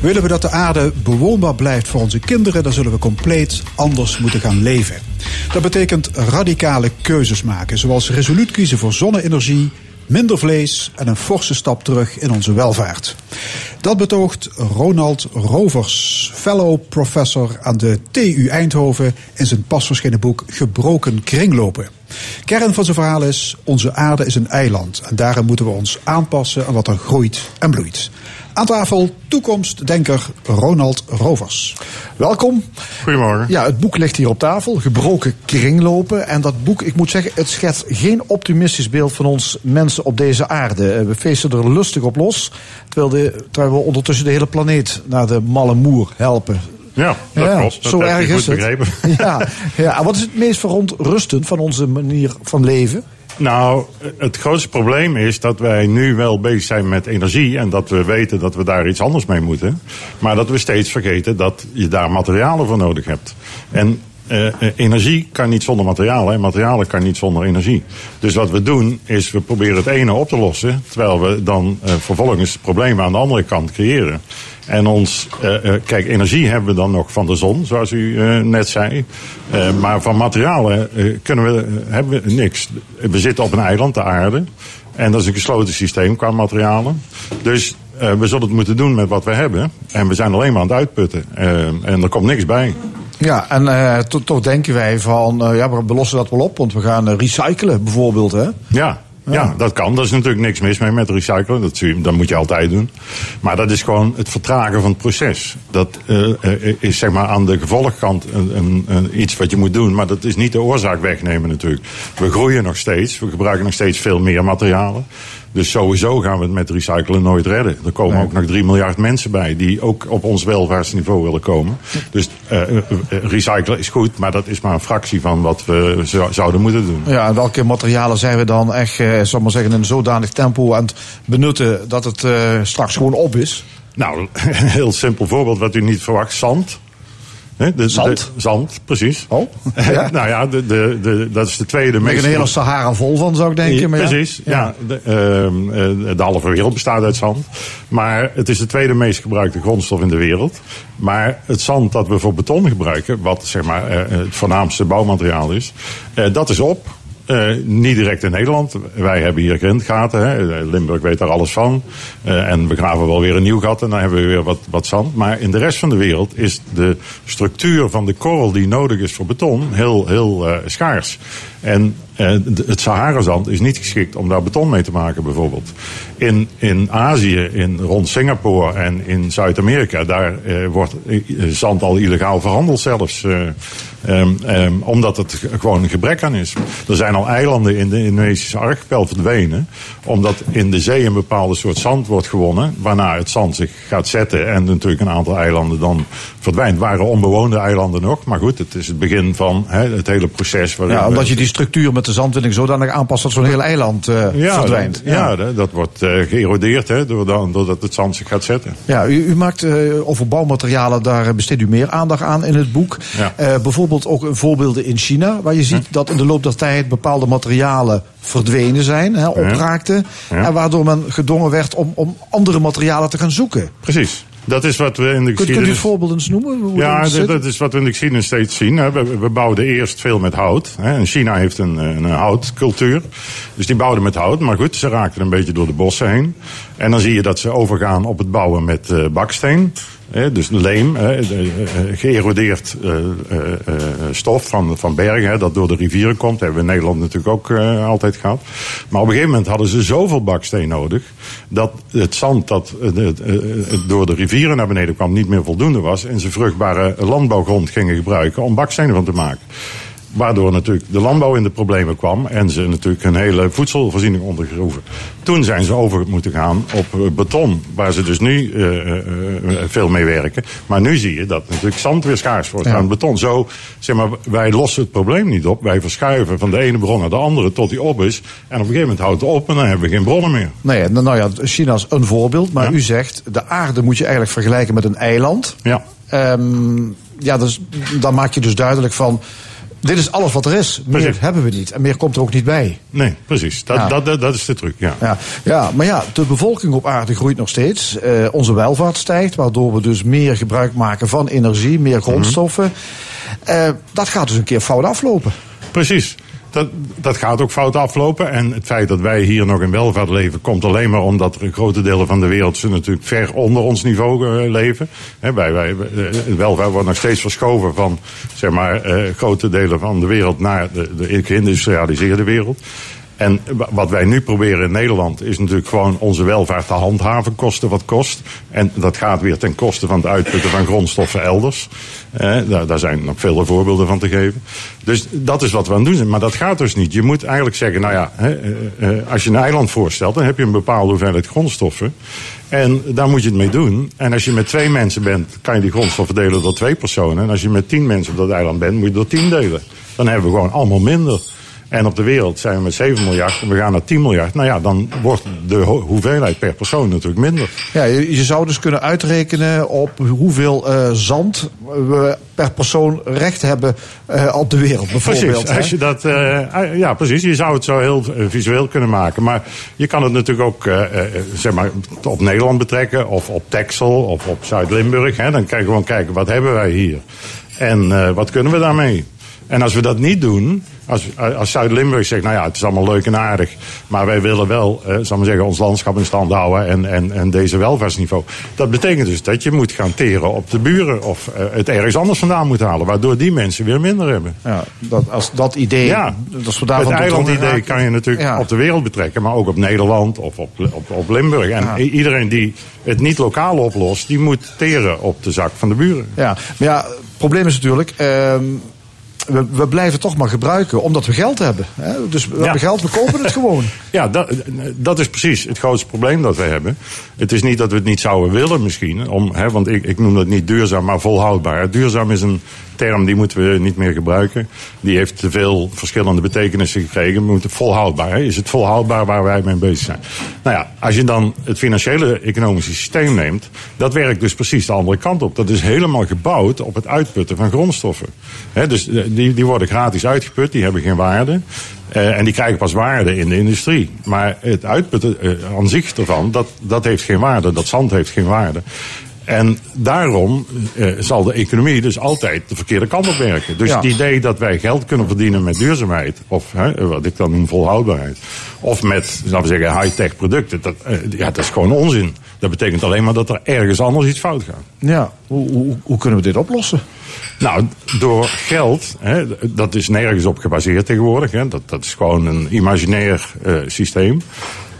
Willen we dat de aarde bewoonbaar blijft voor onze kinderen, dan zullen we compleet anders moeten gaan leven. Dat betekent radicale keuzes maken, zoals resoluut kiezen voor zonne-energie, minder vlees en een forse stap terug in onze welvaart. Dat betoogt Ronald Rovers, fellow professor aan de TU Eindhoven in zijn pas verschenen boek Gebroken Kringlopen. Kern van zijn verhaal is: onze aarde is een eiland en daarom moeten we ons aanpassen aan wat er groeit en bloeit. Aan tafel toekomstdenker Ronald Rovers. Welkom. Goedemorgen. Ja, het boek ligt hier op tafel, Gebroken Kringlopen. En dat boek, ik moet zeggen, het schetst geen optimistisch beeld van ons mensen op deze aarde. Eh, We feesten er lustig op los, terwijl, de, terwijl we ondertussen de hele planeet naar de malle moer helpen. Ja, dat klopt. Dat zo erg is het. begrepen. Ja, ja, en wat is het meest verontrustend van onze manier van leven? Nou, het grootste probleem is dat wij nu wel bezig zijn met energie en dat we weten dat we daar iets anders mee moeten. Maar dat we steeds vergeten dat je daar materialen voor nodig hebt. En eh, energie kan niet zonder materialen en materialen kan niet zonder energie. Dus wat we doen is we proberen het ene op te lossen, terwijl we dan eh, vervolgens problemen aan de andere kant creëren. En ons, eh, eh, kijk, energie hebben we dan nog van de zon, zoals u eh, net zei. Maar van materialen kunnen we, hebben we niks. We zitten op een eiland, de aarde. En dat is een gesloten systeem qua materialen. Dus we zullen het moeten doen met wat we hebben. En we zijn alleen maar aan het uitputten. En er komt niks bij. Ja, en to- toch denken wij van, ja, we lossen dat wel op, want we gaan recyclen bijvoorbeeld, hè? Ja, ja, dat kan. Daar is natuurlijk niks mis mee met recyclen. Dat, moet je altijd doen. Maar dat is gewoon het vertragen van het proces. Dat eh, eh, is zeg maar aan de gevolgkant een, een, een iets wat je moet doen. Maar dat is niet de oorzaak wegnemen natuurlijk. We groeien nog steeds. We gebruiken nog steeds veel meer materialen. Dus sowieso gaan we het met recyclen nooit redden. Er komen ook nog 3 miljard mensen bij die ook op ons welvaartsniveau willen komen. Dus eh, eh, eh, recyclen is goed, maar dat is maar een fractie van wat we zo- zouden moeten doen. Ja, en welke materialen zijn we dan echt, eh, zal maar zeggen, in een zodanig tempo aan het benutten dat het straks gewoon op is? Nou, een heel simpel voorbeeld wat u niet verwacht: zand. De- Zand? de- zand, precies. Oh, ja. nou ja, de, de, de, dat is de tweede Er meest... een hele Sahara vol van, zou ik denken. Maar ja. Precies, ja. De, ehm, eh, de halve wereld bestaat uit zand. Maar het is de tweede meest gebruikte grondstof in de wereld. Maar het zand dat we voor beton gebruiken, wat zeg maar eh, het voornaamste bouwmateriaal is, eh, dat is op. Eh, niet direct in Nederland. Wij hebben hier grindgaten. Hè. Eh, Limburg weet daar alles van. Eh, en we graven wel weer een nieuw gat en dan hebben we weer wat, wat zand. Maar in de rest van de wereld is de structuur van de korrel die nodig is voor beton heel, heel eh, schaars. En eh, het Sahara-zand is niet geschikt om daar beton mee te maken, bijvoorbeeld. In, in Azië, in, rond Singapore en in Zuid-Amerika, daar eh, wordt eh, zand al illegaal verhandeld zelfs. eh, ehm, ehm, omdat het gewoon een gebrek aan is. Er zijn al eilanden in de Indonesische archipel verdwenen. Omdat in de zee een bepaalde soort zand wordt gewonnen. Waarna het zand zich gaat zetten en natuurlijk een aantal eilanden dan verdwijnt. Het waren onbewoonde eilanden nog. Maar goed, het is het begin van hè, het hele proces. waarin Ja, omdat je die structuur met de zandwinning zodanig aanpast dat zo'n heel eiland eh, ja, verdwijnt. Ja, dat, dat wordt eh, geërodeerd hè, doordat, doordat het zand zich gaat zetten. Ja, u, u maakt eh, over bouwmaterialen, daar besteedt u meer aandacht aan in het boek. Ja. Bijvoorbeeld ook voorbeelden in China, waar je ziet dat in de loop der tijd bepaalde materialen verdwenen zijn, hè, opraakten. En waardoor men gedwongen werd om, om andere materialen te gaan zoeken. Precies. Dat is wat we in de Kunt, kunt u geschiedenis... voorbeelden eens noemen? Hoe Ja, dat is wat we in de geschiedenis steeds zien. Hè. We, we bouwden eerst veel met hout. Hè. En China heeft een, een houtcultuur. Dus die bouwden met hout. Maar goed, ze raakten een beetje door de bossen heen. En dan zie je dat ze overgaan op het bouwen met eh, baksteen. Dus leem, eh, geërodeerd eh, eh, eh, stof van, van bergen, dat door de rivieren komt. Dat hebben we in Nederland natuurlijk ook altijd gehad. Maar op een gegeven moment hadden ze zoveel baksteen nodig. dat het zand dat door de rivieren naar beneden kwam niet meer voldoende was. en ze vruchtbare landbouwgrond gingen gebruiken om bakstenen van te maken. Waardoor natuurlijk de landbouw in de problemen kwam en ze natuurlijk hun hele voedselvoorziening ondergroeven. Toen zijn ze over moeten gaan op eh, beton, waar ze dus nu eh, eh, veel mee werken. Maar nu zie je dat natuurlijk zand weer schaars wordt Ja. aan beton. Zo, zeg maar, wij lossen het probleem niet op. Wij verschuiven van de ene bron naar de andere tot die op is. En op een gegeven moment houdt het op en dan hebben we geen bronnen meer. Nee, nou ja, China is een voorbeeld. Maar Ja. u zegt, de aarde moet je eigenlijk vergelijken met een eiland. Ja. Ehm, ja, dus, dan maak je dus duidelijk van... Dit is alles wat er is. Meer Precies. hebben we niet. En meer komt er ook niet bij. Nee, precies. Dat, Ja. dat, dat, dat is de truc, ja. Ja, ja, maar ja, de bevolking op aarde groeit nog steeds. Eh, onze welvaart stijgt, waardoor we dus meer gebruik maken van energie, meer grondstoffen. Eh, dat gaat dus een keer fout aflopen. Precies. Dat, dat gaat ook fout aflopen. En het feit dat wij hier nog in welvaart leven, komt alleen maar omdat er grote delen van de wereld ze natuurlijk ver onder ons niveau eh, leven. Hè, wij, wij, eh, welvaart wordt nog steeds verschoven van zeg maar, eh, grote delen van de wereld naar de, de geïndustrialiseerde wereld. En wa- wat wij nu proberen in Nederland is natuurlijk gewoon onze welvaart te handhaven, kosten wat kost. En dat gaat weer ten koste van het uitputten van grondstoffen elders. Eh, daar, daar zijn nog vele voorbeelden van te geven. Dus dat is wat we aan het doen zijn. Maar dat gaat dus niet. Je moet eigenlijk zeggen, nou ja, hè, eh, eh, als je een eiland voorstelt, dan heb je een bepaalde hoeveelheid grondstoffen. En daar moet je het mee doen. En als je met twee mensen bent, kan je die grondstoffen delen door twee personen. En als je met tien mensen op dat eiland bent, moet je door tien delen. Dan hebben we gewoon allemaal minder. En op de wereld zijn we met 7 miljard en we gaan naar 10 miljard. Nou ja, dan wordt de ho- hoeveelheid per persoon natuurlijk minder. Ja, je, je zou dus kunnen uitrekenen op hoeveel eh, zand we per persoon recht hebben eh, op de wereld, bijvoorbeeld. Precies, als je dat, eh, ja, precies. Je zou het zo heel visueel kunnen maken. Maar je kan het natuurlijk ook zeg maar, op Nederland betrekken. Of op Texel of op Zuid-Limburg. Dan kan je gewoon kijken, wat hebben wij hier? En wat kunnen we daarmee? En als we dat niet doen, als, als Zuid-Limburg zegt, nou ja, het is allemaal leuk en aardig, maar wij willen wel, eh, zal ik maar zeggen, ons landschap in stand houden en, en, en deze welvaartsniveau. Dat betekent dus dat je moet gaan teren op de buren of eh, het ergens anders vandaan moet halen, waardoor die mensen weer minder hebben. Ja, dat, als dat idee, Ja, als we het eilandidee kan je natuurlijk Ja. op de wereld betrekken, maar ook op Nederland of op, op, op Limburg. En Ja. iedereen die het niet lokaal oplost, die moet teren op de zak van de buren. Ja, maar ja, het probleem is natuurlijk. ehm, we, we blijven toch maar gebruiken omdat we geld hebben. Hè? Dus we Ja. hebben geld, we kopen het gewoon. Ja, dat, dat is precies het grootste probleem dat we hebben. Het is niet dat we het niet zouden willen misschien. Om, hè, want ik, ik noem dat niet duurzaam, maar volhoudbaar. Duurzaam is een term die moeten we niet meer gebruiken. Die heeft te veel verschillende betekenissen gekregen. We moeten volhoudbaar. Hè? Is het volhoudbaar waar wij mee bezig zijn? Nou ja, als je dan het financiële economische systeem neemt... dat werkt dus precies de andere kant op. Dat is helemaal gebouwd op het uitputten van grondstoffen. Hè, dus eh, die, die worden gratis uitgeput, die hebben geen waarde. Eh, en die krijgen pas waarde in de industrie. Maar het uitputten eh, aan zich ervan, dat, dat heeft geen waarde. Dat zand heeft geen waarde. En daarom eh, zal de economie dus altijd de verkeerde kant op werken. Dus Ja. het idee dat wij geld kunnen verdienen met duurzaamheid, of hè, wat ik dan noem volhoudbaarheid, of met, laten we zeggen, high-tech producten, dat, eh, ja, dat is gewoon onzin. Dat betekent alleen maar dat er ergens anders iets fout gaat. Ja, hoe, hoe, hoe kunnen we dit oplossen? Nou, door geld, hè, dat is nergens op gebaseerd tegenwoordig. Hè, dat, dat is gewoon een imaginair eh, systeem.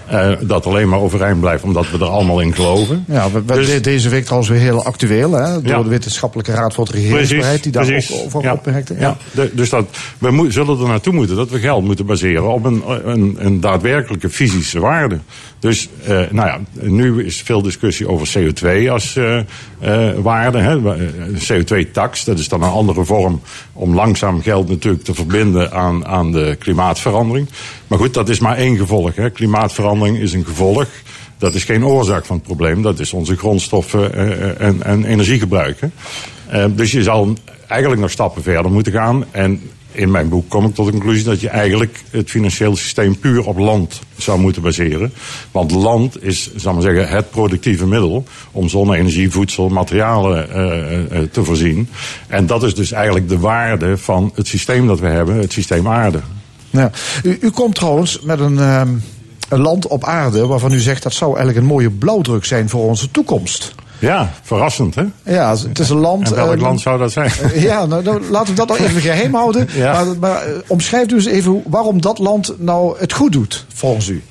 eh, dat alleen maar overeind blijft omdat we er allemaal in geloven. Ja, we, we- Dus- de- deze week trouwens weer heel actueel, hè, door Ja. de Wetenschappelijke Raad voor het Regeringsbeleid, die daar precies. ook over ja. opmerkte. Ja. De- dus dat, we zullen er naartoe moeten dat we geld moeten baseren op een, een, een daadwerkelijke fysische waarde. Dus, eh, nou ja, nu is veel discussie over CO2 als eh, eh, waarde. Hè. CO2-tax, dat is dan een andere vorm om langzaam geld natuurlijk te verbinden aan, aan de klimaatverandering. Maar goed, dat is maar één gevolg. Hè. Klimaatverandering is een gevolg. Dat is geen oorzaak van het probleem. Dat is onze grondstoffen en, en energiegebruik. hè. Dus je zal eigenlijk nog stappen verder moeten gaan. En in mijn boek kom ik tot de conclusie dat je eigenlijk het financiële systeem puur op land zou moeten baseren. Want land is, zal maar zeggen, het productieve middel om zonne-energie, voedsel, materialen eh, eh, te voorzien. En dat is dus eigenlijk de waarde van het systeem dat we hebben, het systeem aarde. Ja. U, u komt trouwens met een, ehm, een land op aarde waarvan u zegt dat zou eigenlijk een mooie blauwdruk zijn voor onze toekomst. Ja, verrassend hè? Ja, het is een land. En welk eh, land zou dat zijn? Ja, nou, nou, laten we dat nog even geheim houden. Ja. Maar, maar eh, omschrijf dus even waarom dat land nou het goed doet, volgens u.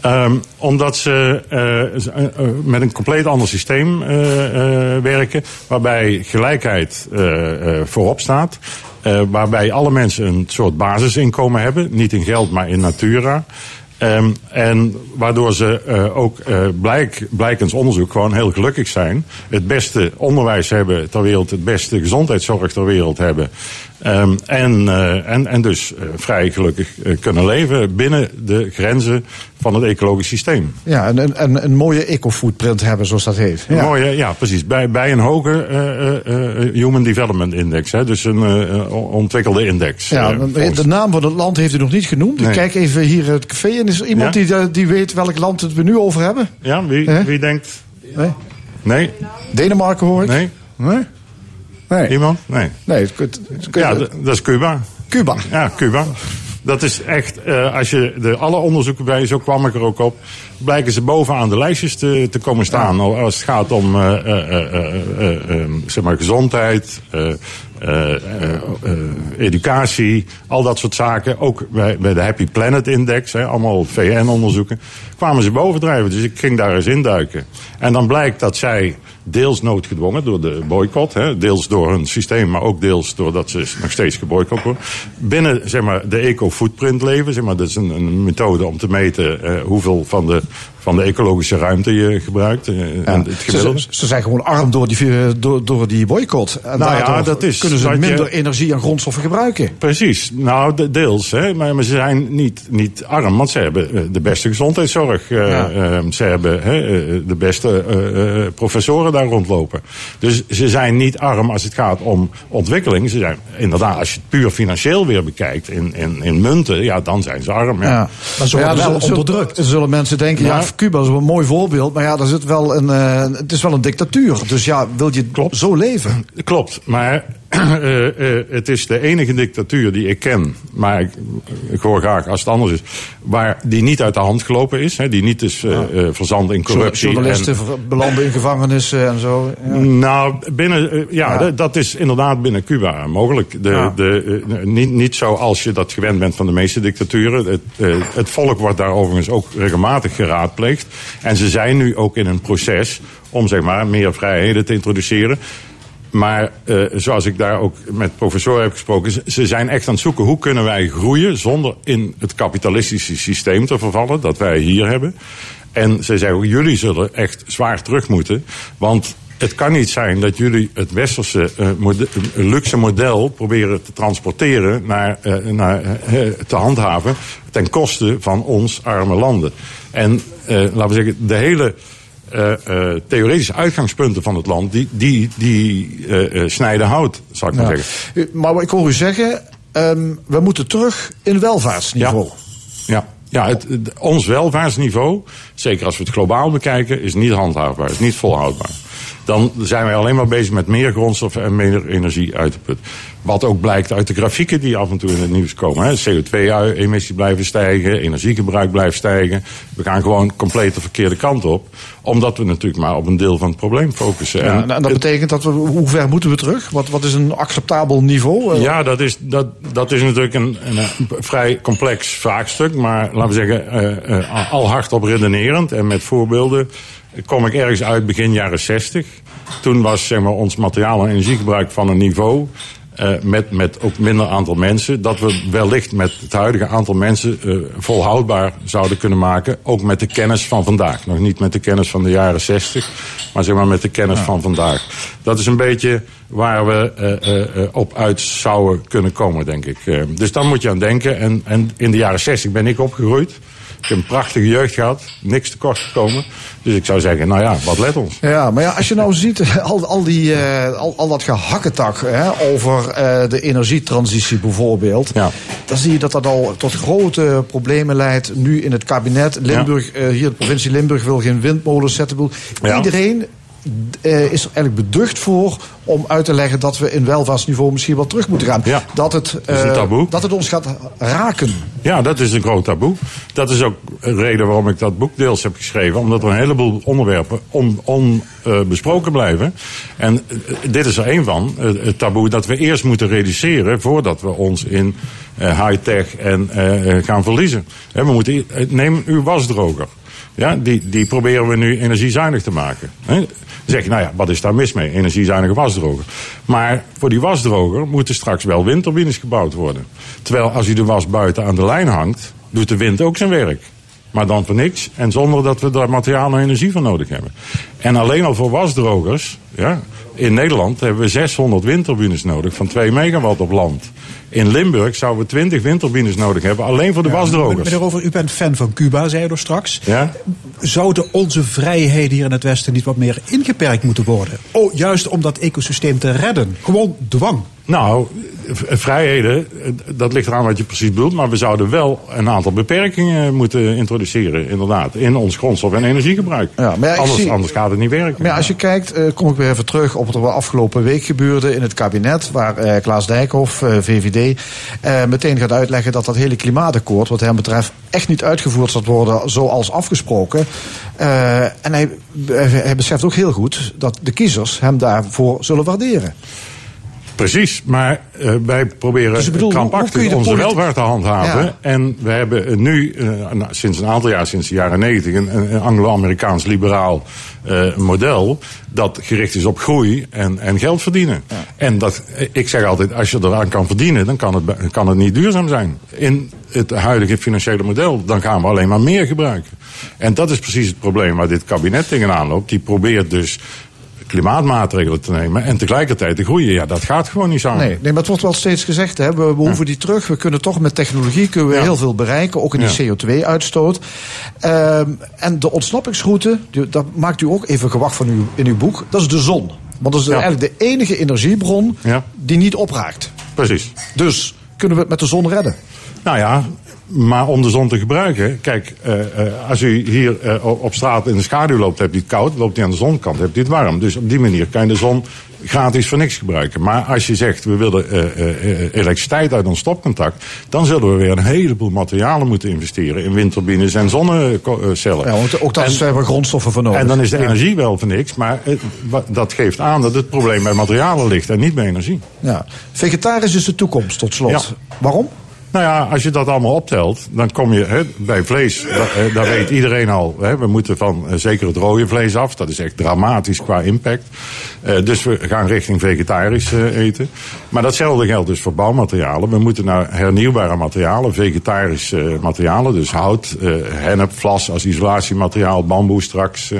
Ehm, omdat ze eh, eh, eh, met een compleet ander systeem eh, eh, werken. Waarbij gelijkheid eh, eh, voorop staat. Eh, waarbij alle mensen een soort basisinkomen hebben. Niet in geld, maar in natura. Ehm, en waardoor ze eh, ook eh, blijk, blijkens onderzoek gewoon heel gelukkig zijn. Het beste onderwijs hebben ter wereld, het beste gezondheidszorg ter wereld hebben. Ehm, en, eh, en, en dus eh, vrij gelukkig eh, kunnen leven binnen de grenzen van het ecologisch systeem. Ja, en een, een, een mooie eco-footprint hebben, zoals dat heet. Een Ja. Mooie, ja, precies. Bij, bij een hoge eh, Human Development Index, hè, dus een ontwikkelde index. Ja, volgens- de naam van het land heeft u nog niet genoemd. Ik kijk even hier het café en is er iemand Ja? die, die weet welk land het we nu over hebben? ja, wie, wie denkt? Nee? Nee? Denemarken hoor ik. Nee? Nee? Nee. Iemand? Nee. Nee, het, het, het- Ja, dat is Cuba. Cuba. Ja, Cuba. Dat is echt, eh, als je de, alle onderzoeken bij, zo kwam ik er ook op, blijken ze bovenaan de lijstjes te, te komen staan. Als het gaat om eh, eh, eh, eh, eh, eh, zeg maar gezondheid, educatie, al dat soort zaken. Ook bij, bij de Happy Planet Index, hè, allemaal VN-onderzoeken, kwamen ze bovendrijven. Dus ik ging daar eens induiken. En dan blijkt dat zij deels noodgedwongen door de boycott, hè, deels door hun systeem, maar ook deels doordat ze nog steeds geboycott worden, binnen zeg maar, de eco-footprint leven. Zeg maar, dat is een, een methode om te meten eh, hoeveel van de, van de ecologische ruimte je gebruikt. eh, en het Ze, ze- zijn gewoon arm door die, eh, door, door die boycott. En Nou ja, daardoor dat is kunnen ze je- minder energie en grondstoffen gebruiken. Precies, nou de- deels. Hè. Maar, maar ze zijn niet, niet arm, want ze hebben eh, de beste gezondheidszorg. eh, Ja. eh, ze hebben hè, de beste eh, eh, professoren daar rondlopen. Dus ze zijn niet arm als het gaat om ontwikkeling. Ze zijn inderdaad, als je het puur financieel weer bekijkt in, in, in munten, ja, dan zijn ze arm. Ja. Ja. Maar ze worden wel zullen- onderdrukt. Zullen mensen denken, ja, Cuba is wel een mooi voorbeeld. Maar ja, daar zit wel een, eh, het is wel een dictatuur. Dus ja, wil je zo leven? Klopt, maar eh, eh, het is de enige dictatuur die ik ken. Maar ik, ik hoor graag als het anders is. Waar die niet uit de hand gelopen is. Hè, die niet is eh verzand in corruptie. Journalisten ver- belanden in gevangenissen en zo. Ja. Nou, binnen, ja, dat is inderdaad binnen Cuba mogelijk. De, Ja. de, niet, niet zoals je dat gewend bent van de meeste dictaturen. Het, het volk wordt daar overigens ook regelmatig geraadpleegd. En ze zijn nu ook in een proces om zeg maar, meer vrijheden te introduceren. Maar eh, zoals ik daar ook met professoren heb gesproken, ze- zijn echt aan het zoeken hoe kunnen wij groeien zonder in het kapitalistische systeem te vervallen dat wij hier hebben. En ze zeggen ook, jullie zullen echt zwaar terug moeten, want het kan niet zijn dat jullie het westerse eh, eh, luxe model proberen te transporteren naar, naar te handhaven ten koste van ons arme landen. En laten we zeggen, de hele eh, eh, theoretische uitgangspunten van het land, die, die, die eh, snijden hout, zou ik maar zeggen. Maar ik hoor u zeggen, ehm, we moeten terug in welvaartsniveau. Ja, ja het, het- ons welvaartsniveau, zeker als we het globaal bekijken, is niet handhaafbaar, is niet volhoudbaar. Dan zijn wij alleen maar bezig met meer grondstoffen en meer energie uit te putten. Wat ook blijkt uit de grafieken die af en toe in het nieuws komen. hè. CO2-emissie blijven stijgen, energiegebruik blijft stijgen. We gaan gewoon compleet de verkeerde kant op. Omdat we natuurlijk maar op een deel van het probleem focussen. Ja, En en dat betekent dat we, hoe ver moeten we terug? Wat, wat is een acceptabel niveau? Eh, Ja, dat is, dat, dat is natuurlijk een, een, vrij complex vraagstuk. Maar laten we zeggen, eh, eh, al hardop redenerend en met voorbeelden kom ik ergens uit begin jaren 60. Toen was zeg maar, ons materiaal- en energiegebruik van een niveau. Eh, met, met ook minder aantal mensen. Dat we wellicht met het huidige aantal mensen eh, volhoudbaar zouden kunnen maken. Ook met de kennis van vandaag. Nog niet met de kennis van de jaren 60. Maar zeg maar met de kennis van vandaag. Dat is een beetje waar we eh, op uit zouden kunnen komen, denk ik. Dus daar moet je aan denken. En, en in de jaren 60 ben ik opgegroeid. Ik heb een prachtige jeugd gehad. Niks tekort gekomen. Dus ik zou zeggen, nou ja, wat let ons. Ja, maar ja, als je nou ziet, al, al, die, eh, al, al dat gehakketak hè, over eh, de energietransitie bijvoorbeeld. Ja. Dan zie je dat dat al tot grote problemen leidt nu in het kabinet. Limburg, eh, hier de provincie Limburg wil geen windmolens zetten. Iedereen eh, is er eigenlijk beducht voor om uit te leggen dat we in welvaartsniveau misschien wel terug moeten gaan. Ja. Dat, het, eh, taboe. dat het ons gaat raken. Ja, dat is een groot taboe. Dat is ook een reden waarom ik dat boek deels heb geschreven. Omdat er een heleboel onderwerpen onbesproken blijven. En dit is er één van. het taboe dat we eerst moeten reduceren voordat we ons in high-tech en gaan verliezen. Hè, we moeten, neem uw wasdroger. Ja, die, die proberen we nu energiezuinig te maken. Hè? Zeg je, nou ja, wat is daar mis mee? Energiezuinige wasdroger. Maar voor die wasdroger moeten straks wel windturbines gebouwd worden. Terwijl als u de was buiten aan de lijn hangt, doet de wind ook zijn werk. Maar dan voor niks en zonder dat we daar materiaal en energie voor nodig hebben. En alleen al voor wasdrogers, ja, in Nederland hebben we 600 windturbines nodig van 2 megawatt op land. In Limburg zouden we 20 windturbines nodig hebben, alleen voor de wasdrogers. Meneer Over, u bent fan van Cuba, zei u er straks. Ja? Zouden onze vrijheden hier in het Westen niet wat meer ingeperkt moeten worden? Oh, juist om dat ecosysteem te redden. Gewoon dwang. Nou, vrijheden, eh, dat ligt eraan wat je precies bedoelt. Maar we zouden wel een aantal beperkingen moeten introduceren, inderdaad. In ons grondstof- en energiegebruik. Ja, maar ja, ik anders, zie- anders gaat het niet werken. Maar ja, als je kijkt, eh, kom ik weer even terug op wat er afgelopen week gebeurde in het kabinet. Waar eh, Klaas Dijkhoff, eh, Eh, meteen gaat uitleggen dat dat hele klimaatakkoord, wat hem betreft, echt niet uitgevoerd zal worden zoals afgesproken. Eh, en hij, hij beseft ook heel goed dat de kiezers hem daarvoor zullen waarderen. Precies, maar eh, wij proberen Dus bedoel, krampachtig onze welvaart te handhaven. Ja. En we hebben nu, eh, nou, sinds een aantal jaar, sinds de jaren negentig, een, een Anglo-Amerikaans liberaal eh, model. Dat gericht is op groei en, en geld verdienen. En dat, ik zeg altijd, als je eraan kan verdienen, dan kan het, kan het niet duurzaam zijn. In het huidige financiële model, dan gaan we alleen maar meer gebruiken. En dat is precies het probleem waar dit kabinet tegenaan loopt. Die probeert dus klimaatmaatregelen te nemen en tegelijkertijd te groeien. Ja, dat gaat gewoon niet samen. Nee, nee, maar het wordt wel steeds gezegd, hè, we, we hoeven die terug. We kunnen toch met technologie kunnen we Ja. heel veel bereiken, ook in die CO2-uitstoot. Ehm, en de ontsnappingsroute, die- dat maakt u ook even gewacht van uw, in uw boek, dat is de zon. Want dat is eigenlijk de enige energiebron die niet opraakt. Precies. Dus kunnen we het met de zon redden? Nou ja, maar om de zon te gebruiken. Kijk, eh, eh, als u hier eh, op straat in de schaduw loopt, hebt u het koud. Loopt u aan de zonkant, hebt u het warm. Dus op die manier kan je de zon gratis voor niks gebruiken. Maar als je zegt, we willen elektriciteit uit ons stopcontact. dan zullen we weer een heleboel materialen moeten investeren. in windturbines en zonnecellen. Ja, want ook daar En- zijn we grondstoffen voor nodig. En dan is de energie wel voor niks. Maar dat geeft aan dat het probleem bij materialen ligt en niet bij energie. Ja. Vegetarisch is de toekomst, tot slot. Ja. Waarom? Nou ja, als je dat allemaal optelt, dan kom je bij vlees, da- daar weet iedereen al. We moeten van eh, zeker het rode vlees af. Dat is echt dramatisch qua impact. Eh, dus we gaan richting vegetarisch eh, eten. Maar datzelfde geldt dus voor bouwmaterialen. We moeten naar hernieuwbare materialen, vegetarische materialen. Dus hout, hennep, vlas als isolatiemateriaal, bamboe straks.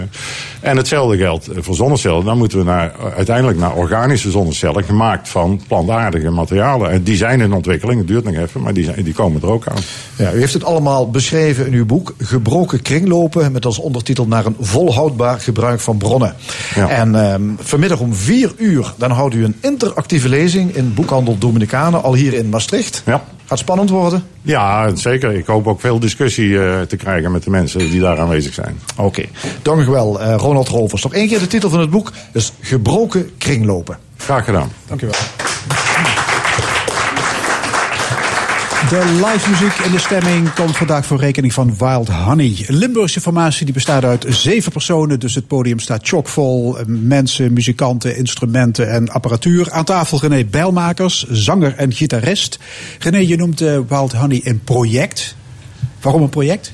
En hetzelfde geldt voor zonnecellen. Dan moeten we naar, uiteindelijk naar organische zonnecellen, gemaakt van plantaardige materialen. En die zijn in ontwikkeling, het duurt nog even, maar die, zijn, die komen er ook aan. Ja, u heeft het allemaal beschreven in uw boek Gebroken kringlopen met als ondertitel naar een volhoudbaar gebruik van bronnen. Ja. En ehm, vanmiddag om vier uur dan houdt u een interactieve lezing in Boekhandel Dominicanen al hier in Maastricht. Ja. Gaat spannend worden? Ja, zeker. Ik hoop ook veel discussie eh, te krijgen met de mensen die daar aanwezig zijn. Oké, dank u wel eh, Ronald Rovers. Nog één keer de titel van het boek is Gebroken kringlopen. Graag gedaan. Dank u wel. De live muziek in de stemming komt vandaag voor rekening van Wild Honey. Limburgse formatie die bestaat uit zeven personen. Dus het podium staat chockvol. Mensen, muzikanten, instrumenten en apparatuur. Aan tafel René Bijlmakers, zanger en gitarist. René, je noemt eh, Wild Honey een project. Waarom een project?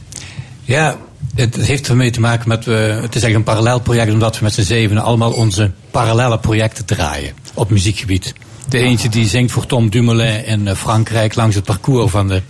Ja, het heeft ermee te maken met, het is eigenlijk een parallel project omdat we met z'n zevenen allemaal onze parallele projecten draaien op muziekgebied. De eentje die zingt voor Tom Dumoulin in eh, Frankrijk langs het parcours van de,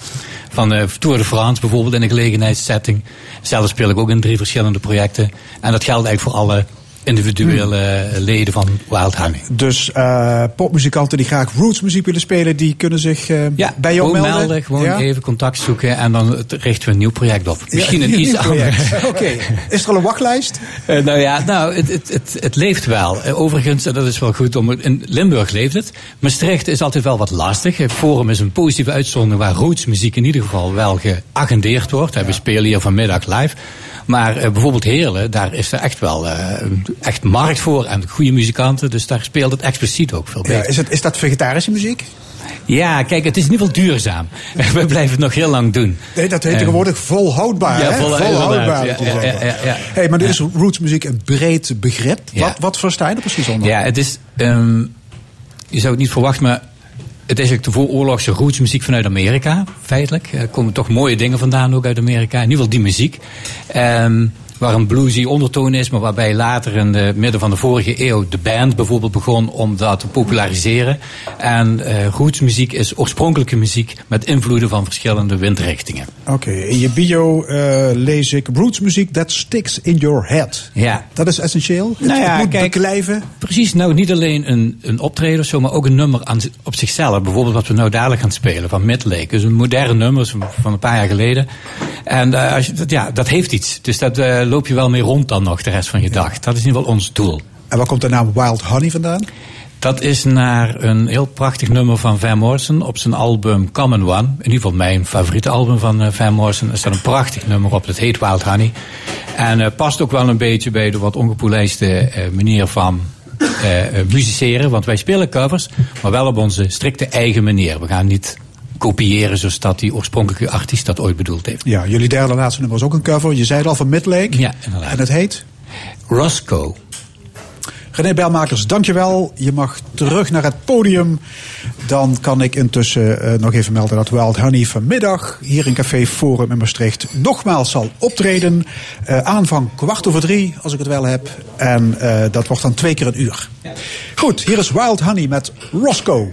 van de Tour de France bijvoorbeeld in een gelegenheidssetting. Zelf speel ik ook in drie verschillende projecten. En dat geldt eigenlijk voor alle individuele leden van Wild Honey. Dus eh, popmuzikanten die graag rootsmuziek willen spelen, die kunnen zich eh, Ja, bij jou gewoon melden. gewoon Ja? even contact zoeken en dan richten we een nieuw project op. Misschien Ja, een iets nieuw project. ander. Oké, is er al een wachtlijst? Eh, nou ja, nou, het, het, het, het leeft wel. Overigens, en dat is wel goed om. In Limburg leeft het. Maastricht is altijd wel wat lastig. Forum is een positieve uitzondering waar rootsmuziek in ieder geval wel geagendeerd wordt. We spelen hier vanmiddag live. Maar eh, bijvoorbeeld Heerlen, daar is er echt wel eh, echt markt voor en goede muzikanten. Dus daar speelt het expliciet ook veel Ja, beter. is, het, is dat vegetarische muziek? Ja, kijk, het is in ieder geval duurzaam. We blijven het nog heel lang doen. Nee, dat heet Eh, tegenwoordig volhoudbaar. ja, vol- volhoudbaar. Ja, ja, ja, ja. Hey, maar nu is rootsmuziek een breed begrip. Ja. Wat, wat versta je er precies onder? Ja, het is. ehm, je zou het niet verwachten, maar het is eigenlijk de vooroorlogse rootsmuziek vanuit Amerika, feitelijk. Er komen toch mooie dingen vandaan ook uit Amerika. In ieder geval die muziek. Ehm, waar een bluesy ondertoon is, maar waarbij later in het midden van de vorige eeuw de band bijvoorbeeld begon om dat te populariseren. En eh rootsmuziek is oorspronkelijke muziek met invloeden van verschillende windrichtingen. Oké, in je bio eh, lees ik rootsmuziek that sticks in your head. Ja. Dat is essentieel. Het, Nou ja, het moet kijk, beklijven. Precies, nou niet alleen een, een optreden of zo, maar ook een nummer aan, op zichzelf. Bijvoorbeeld wat we nou dadelijk gaan spelen van Midlake. Dus een moderne nummer van, een paar jaar geleden. En eh, als je, dat, ja, dat heeft iets. Dus dat eh, loop je wel mee rond dan nog de rest van je dag. Dat is in ieder geval ons doel. En waar komt de naam Wild Honey vandaan? Dat is naar een heel prachtig nummer van Van Morrison op zijn album Common One. In ieder geval mijn favoriete album van eh, Van Morrison. Er staat een prachtig nummer op, dat heet Wild Honey. En eh, past ook wel een beetje bij de wat ongepolijste eh, manier van eh, musiceren. Want wij spelen covers, maar wel op onze strikte eigen manier. We gaan niet kopiëren zoals dat die oorspronkelijke artiest dat ooit bedoeld heeft. Ja, jullie derde laatste nummer is ook een cover. Je zei het al van Midlake. Ja, inderdaad. En het heet? Roscoe. René Bijlmakers, dankjewel. Je mag terug naar het podium. Dan kan ik intussen eh, nog even melden dat Wild Honey vanmiddag hier in Café Forum in Maastricht nogmaals zal optreden. Eh, aanvang kwart over drie, als ik het wel heb. En eh, dat wordt dan twee keer een uur. Goed, hier is Wild Honey met Roscoe.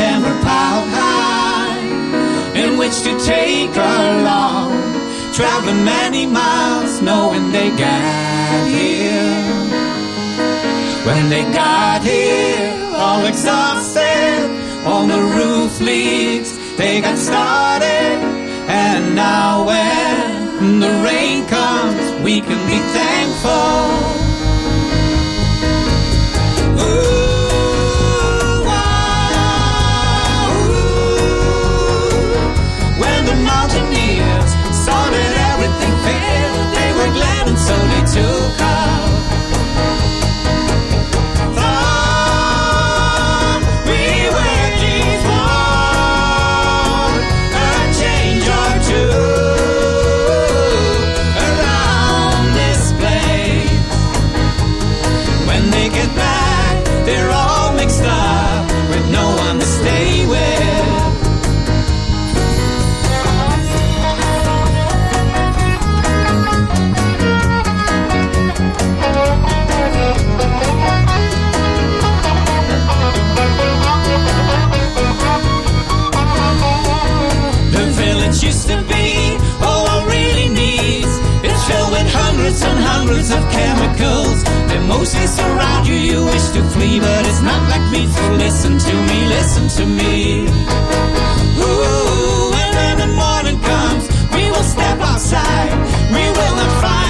Timber piled high, in which to take along, traveling many miles, knowing they got here. When they got here, all exhausted on the roof leaks, they got started. And now, when the rain comes, we can be thankful. failed, they were glad and so they took off. Chemicals that mostly surround you. You wish to flee, but it's not like me. So listen to me, listen to me. Ooh, and when the morning comes, we will step outside. We will not find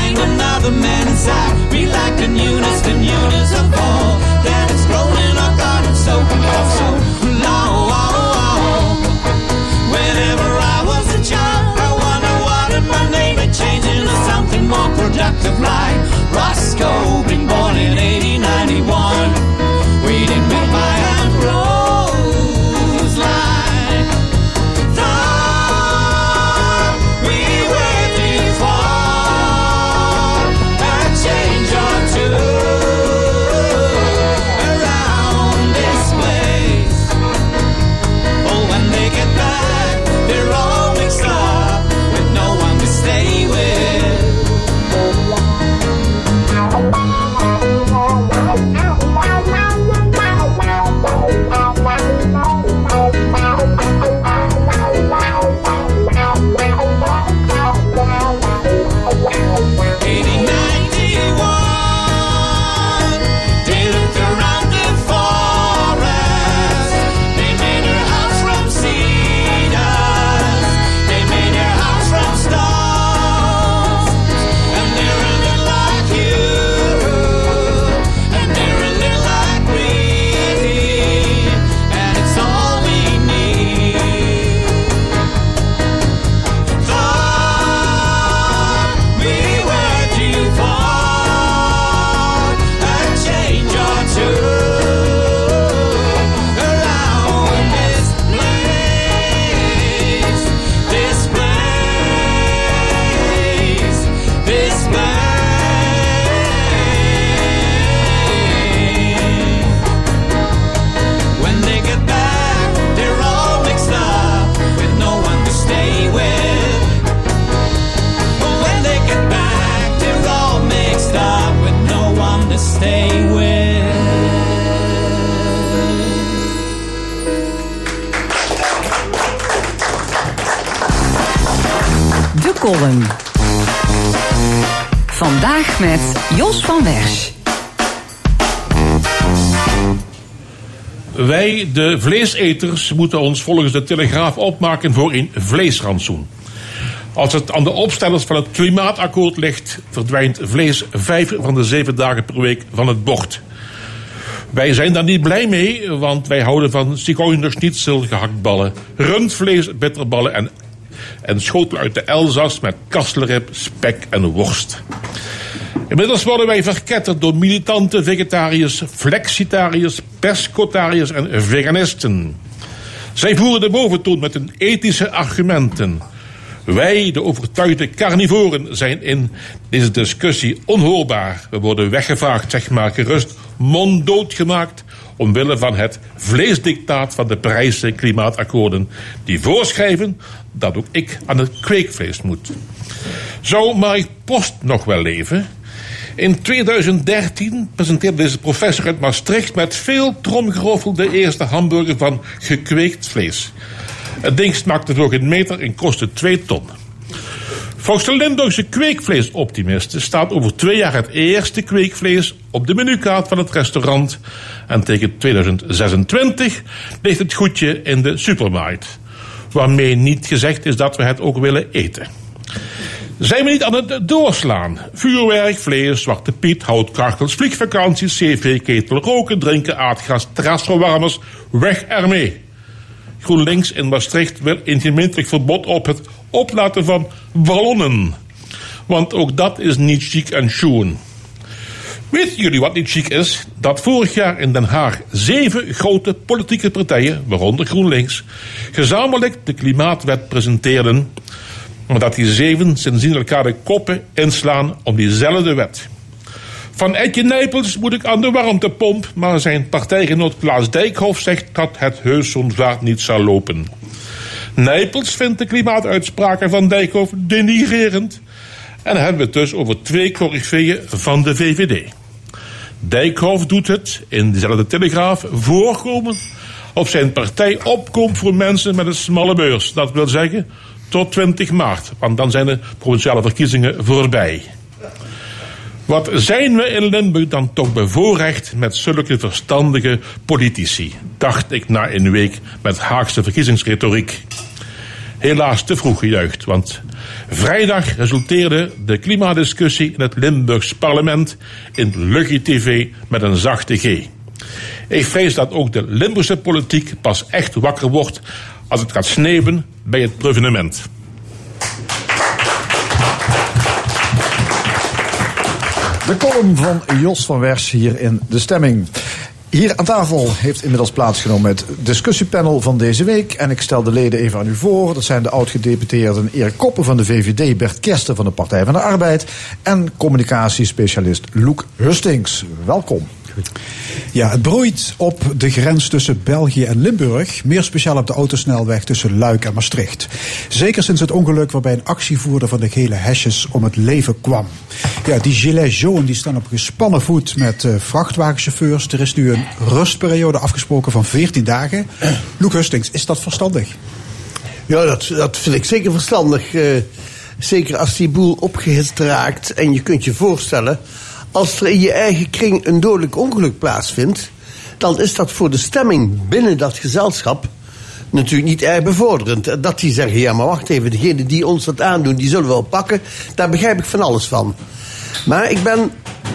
de vleeseters, moeten ons volgens de Telegraaf opmaken voor een vleesrantsoen. Als het aan de opstellers van het klimaatakkoord ligt, verdwijnt vlees vijf van de zeven dagen per week van het bord. Wij zijn daar niet blij mee, want wij houden van zigeunerschnitzel, gehaktballen, rundvlees, bitterballen en, en schotel uit de Elzas met kastelrib, spek en worst. Inmiddels worden wij verketterd door militante vegetariërs, flexitariërs, pescotariërs en veganisten. Zij voeren de boventoon met hun ethische argumenten. Wij, de overtuigde carnivoren, zijn in deze discussie onhoorbaar. We worden weggevaagd, zeg maar gerust, monddood gemaakt... omwille van het vleesdictaat van de Parijse klimaatakkoorden... die voorschrijven dat ook ik aan het kweekvlees moet. Zou Mark Post nog wel leven? In 2013 presenteerde deze professor uit Maastricht met veel tromgeroffel de eerste hamburger van gekweekt vlees. Het ding smaakte voor geen meter en kostte 2 ton. Volgens de Limburgse kweekvleesoptimisten staat over twee jaar het eerste kweekvlees op de menukaart van het restaurant. En tegen 2026 ligt het goedje in de supermarkt. Waarmee niet gezegd is dat we het ook willen eten. Zijn we niet aan het doorslaan? Vuurwerk, vlees, zwarte piet, houtkachels, vliegvakanties, cv-ketel, roken, drinken, aardgas, terrasverwarmers. Weg ermee. GroenLinks in Maastricht wil een gemeentelijk verbod op het oplaten van ballonnen. Want ook dat is niet chic en schoon. Weten jullie wat niet chic is? Dat vorig jaar in Den Haag zeven grote politieke partijen, waaronder GroenLinks, gezamenlijk de klimaatwet presenteerden. Maar dat die zeven sindsdien elkaar de koppen inslaan om diezelfde wet. Van Etje Nijpels moet ik aan de warmtepomp, maar zijn partijgenoot Klaas Dijkhoff zegt dat het heus zo'n niet zal lopen. Nijpels vindt de klimaatuitspraken van Dijkhoff denigrerend. En hebben we het dus over twee coryfeeën van de VVD. Dijkhoff doet het in dezelfde telegraaf voorkomen of zijn partij opkomt voor mensen met een smalle beurs. Dat wil zeggen tot 20 maart, want dan zijn de provinciale verkiezingen voorbij. Wat zijn we in Limburg dan toch bevoorrecht met zulke verstandige politici, dacht ik na een week met Haagse verkiezingsretoriek. Helaas te vroeg gejuicht, want vrijdag resulteerde de klimaatdiscussie in het Limburgs parlement in Lucky TV met een zachte G. Ik vrees dat ook de Limburgse politiek pas echt wakker wordt als het gaat sneeuwen bij het prevenement. De column van Jos van Wers hier in De Stemming. Hier aan tafel heeft inmiddels plaatsgenomen het discussiepanel van deze week. En ik stel de leden even aan u voor. Dat zijn de oud-gedeputeerden Erik Koppen van de VVD, Bert Kersten van de Partij van de Arbeid en communicatiespecialist Loek Hustings. Welkom. Ja, het broeit op de grens tussen België en Limburg. Meer speciaal op de autosnelweg tussen Luik en Maastricht. Zeker sinds het ongeluk waarbij een actievoerder van de gele hesjes om het leven kwam. Ja, die gilets jaunes die staan op gespannen voet met uh, vrachtwagenchauffeurs. Er is nu een rustperiode afgesproken van 14 dagen. Loek Hustings, is dat verstandig? Ja, dat, dat vind ik zeker verstandig. Uh, zeker als die boel opgehitst raakt. En je kunt je voorstellen als er in je eigen kring een dodelijk ongeluk plaatsvindt, dan is dat voor de stemming binnen dat gezelschap natuurlijk niet erg bevorderend. Dat die zeggen, ja maar wacht even, degene die ons dat aandoen, die zullen we wel pakken. Daar begrijp ik van alles van. Maar ik ben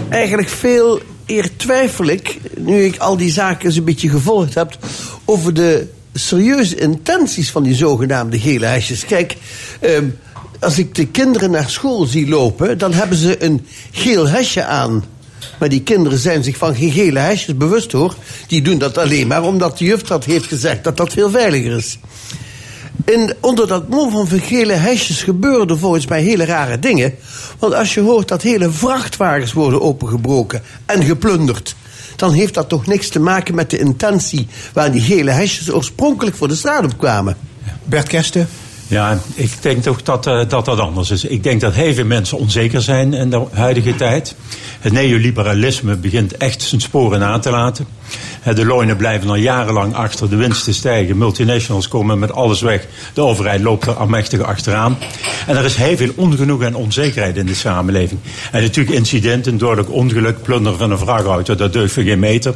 eigenlijk veel eer twijfel ik, nu ik al die zaken eens een beetje gevolgd heb, over de serieuze intenties van die zogenaamde gele hesjes. Kijk, um, als ik de kinderen naar school zie lopen, dan hebben ze een geel hesje aan. Maar die kinderen zijn zich van geen gele hesjes bewust hoor. Die doen dat alleen maar omdat de juf dat heeft gezegd dat dat veel veiliger is. En onder dat mom van gele hesjes gebeuren er volgens mij hele rare dingen. Want als je hoort dat hele vrachtwagens worden opengebroken en geplunderd dan heeft dat toch niks te maken met de intentie waar die gele hesjes oorspronkelijk voor de straat op kwamen. Bert Kersten, ja, ik denk toch dat, uh, dat dat anders is. Ik denk dat heel veel mensen onzeker zijn in de huidige tijd. Het neoliberalisme begint echt zijn sporen aan te laten. De lonen blijven al jarenlang achter, de winsten stijgen, multinationals komen met alles weg. De overheid loopt er almachtig achteraan. En er is heel veel ongenoegen en onzekerheid in de samenleving. En natuurlijk incidenten, dodelijk ongeluk, plunder van een vrachtauto, dat deugt voor geen meter.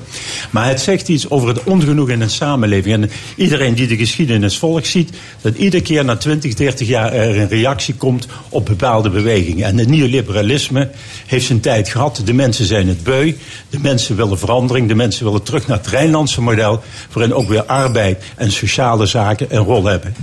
Maar het zegt iets over het ongenoegen in de samenleving. En iedereen die de geschiedenis volgt ziet dat iedere keer na 20, 30 jaar er een reactie komt op bepaalde bewegingen. En het neoliberalisme heeft zijn tijd gehad. De mensen zijn het beu. De mensen willen verandering. De mensen willen terug naar het Rijnlandse model. Waarin ook weer arbeid en sociale zaken een rol hebben.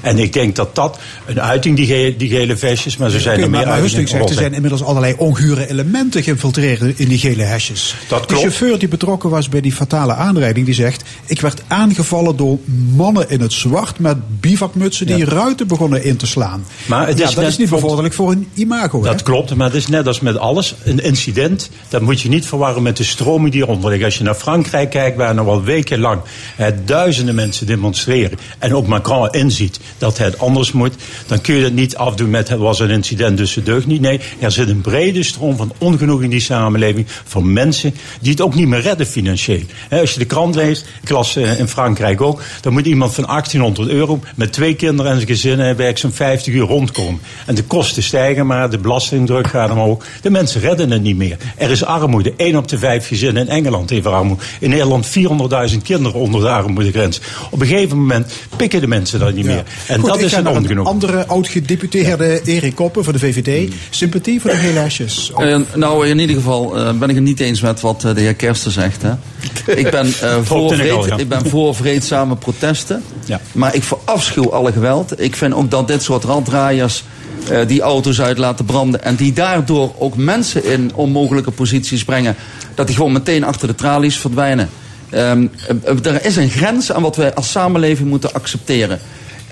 En ik denk dat dat een uiting, die, ge die gele vestjes, maar ze zijn okay, er meer maar, zegt, er zijn inmiddels allerlei ongure elementen geïnfiltreerd in die gele hesjes. Dat de chauffeur die betrokken was bij die fatale aanrijding, die zegt... ik werd aangevallen door mannen in het zwart met bivakmutsen... die ja. Ruiten begonnen in te slaan. Maar het ja, is dat is niet bevorderlijk voor een imago. Dat hè? klopt, maar het is net als met alles. Een incident, dat moet je niet verwarren met de stroming die eronder ligt. Als je naar Frankrijk kijkt, waar nog al wekenlang eh, duizenden mensen demonstreren... en ook Macron inziet dat het anders moet, dan kun je dat niet afdoen met het was een incident, dus het deugt niet. Nee, er zit een brede stroom van ongenoeg in die samenleving van mensen die het ook niet meer redden financieel. He, als je de krant leest, ik las uh, in Frankrijk ook, dan moet iemand van 1800 euro met twee kinderen en zijn gezin en werk zo'n 50 uur rondkomen. En de kosten stijgen, maar de belastingdruk gaat omhoog. De mensen redden het niet meer. Er is armoede. 1 op de vijf gezinnen in Engeland heeft armoede. In Nederland 400.000 kinderen onder de armoedegrens. Op een gegeven moment pikken de mensen dat niet meer. En Goed, dat ik is een ongenoeg. andere oud-gedeputeerde Erik Koppen voor de VVD. Sympathie voor de hesjes? Uh, nou, in ieder geval uh, ben ik het niet eens met wat uh, de heer Kersten zegt. Hè. Ik, ben, voor vreed, al, ja. ik ben voor vreedzame protesten. Ja. Maar ik verafschuw alle geweld. Ik vind ook dat dit soort raddraaiers die auto's uit laten branden... en die daardoor ook mensen in onmogelijke posities brengen... dat die gewoon meteen achter de tralies verdwijnen. Um, er is een grens aan wat wij als samenleving moeten accepteren.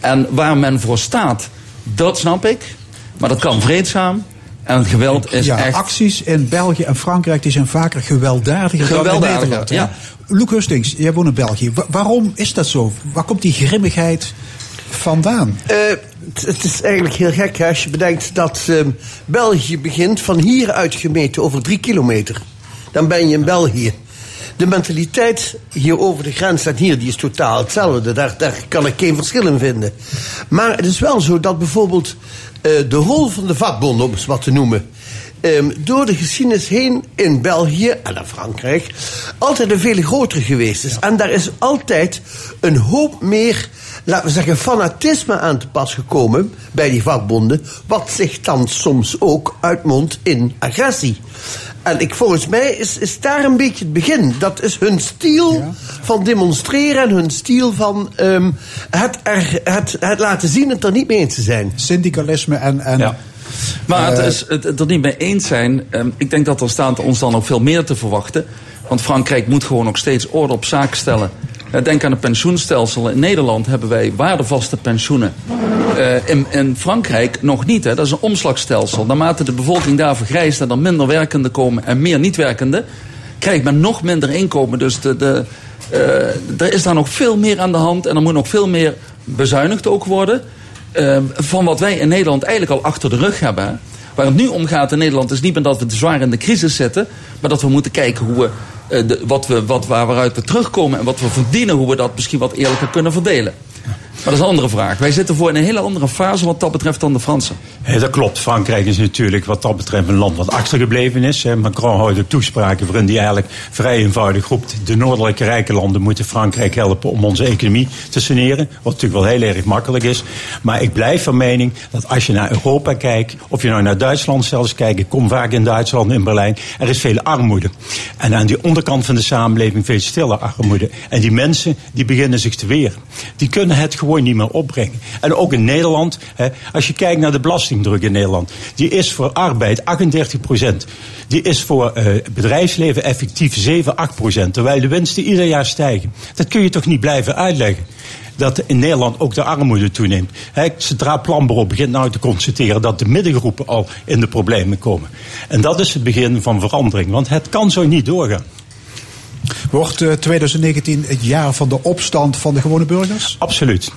En waar men voor staat, dat snap ik. Maar dat kan vreedzaam. En het geweld is ja, echt... acties in België en Frankrijk die zijn vaker gewelddadiger, Gewelddadiger, dan in Nederland. ja. Loek Hustings, jij woont in België. Wa- waarom is dat zo? Waar komt die grimmigheid vandaan? Uh, het is eigenlijk heel gek hè, als je bedenkt dat uh, België begint van hier uit gemeten over drie kilometer. Dan ben je in België. De mentaliteit hier over de grens en hier die is totaal hetzelfde. Daar, daar kan ik geen verschil in vinden. Maar het is wel zo dat bijvoorbeeld de rol van de vakbonden, om eens wat te noemen, ehm, door de geschiedenis heen in België en in Frankrijk altijd een veel groter geweest is. En daar is altijd een hoop meer, laten we zeggen, fanatisme aan te pas gekomen bij die vakbonden, wat zich dan soms ook uitmondt in agressie. En ik, volgens mij is, is daar een beetje het begin. Dat is hun stijl van demonstreren en hun stijl van ehm, het, er, het, het laten zien het er niet mee eens te zijn. Syndicalisme en. en Maar het Eh, is het, het er niet mee eens zijn. ehm, ik denk dat er staat ons dan ook veel meer te verwachten. Want Frankrijk moet gewoon nog steeds orde op zaken stellen. Eh, Denk aan het pensioenstelsel. In Nederland hebben wij waardevaste pensioenen. Eh, in, in Frankrijk nog niet. Hè. Dat is een omslagstelsel. Naarmate de bevolking daar vergrijst en er minder werkenden komen en meer niet-werkenden, krijgt men nog minder inkomen. Dus de, de, eh, er is daar nog veel meer aan de hand en er moet nog veel meer bezuinigd ook worden. Eh, van wat wij in Nederland eigenlijk al achter de rug hebben. Waar het nu om gaat in Nederland is niet meer dat we te zwaar in de crisis zitten, maar dat we moeten kijken hoe we, eh, de, wat we wat, waar, waaruit we terugkomen en wat we verdienen, hoe we dat misschien wat eerlijker kunnen verdelen. Maar dat is een andere vraag. Wij zitten voor in een hele andere fase wat dat betreft dan de Fransen. Ja, dat klopt. Frankrijk is natuurlijk wat dat betreft een land wat achtergebleven is. Macron houdt ook toespraken waarin hij eigenlijk vrij eenvoudig roept... de noordelijke rijke landen moeten Frankrijk helpen om onze economie te saneren. Wat natuurlijk wel heel erg makkelijk is. Maar ik blijf van mening dat als je naar Europa kijkt... of je nou naar Duitsland zelfs kijkt... ik kom vaak in Duitsland, in Berlijn... er is veel armoede. En aan die onderkant van de samenleving veel stille armoede. En die mensen die beginnen zich te weren. Die kunnen het gewoon niet meer opbrengen. En ook in Nederland, hè, als je kijkt naar de belastingdruk in Nederland, die is voor arbeid 38 procent. Die is voor eh, bedrijfsleven effectief 7, 8 procent. Terwijl de winsten ieder jaar stijgen. Dat kun je toch niet blijven uitleggen? Dat in Nederland ook de armoede toeneemt. Het Centraal Planbureau begint nou te constateren dat de middengroepen al in de problemen komen. En dat is het begin van verandering, want het kan zo niet doorgaan. Wordt eh, 2019 het jaar van de opstand van de gewone burgers? Absoluut.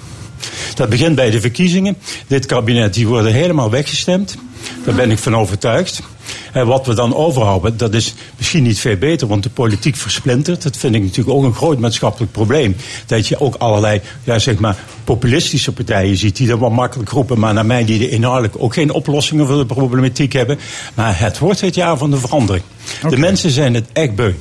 Dat begint bij de verkiezingen. Dit kabinet die worden helemaal weggestemd. Daar ben ik van overtuigd. En wat we dan overhouden, dat is misschien niet veel beter, want de politiek versplintert. Dat vind ik natuurlijk ook een groot maatschappelijk probleem. Dat je ook allerlei, ja, zeg maar, populistische partijen ziet die dat wel makkelijk roepen, maar naar mij die er inhoudelijk ook geen oplossingen voor de problematiek hebben. Maar het wordt het jaar van de verandering. De mensen zijn het echt beu.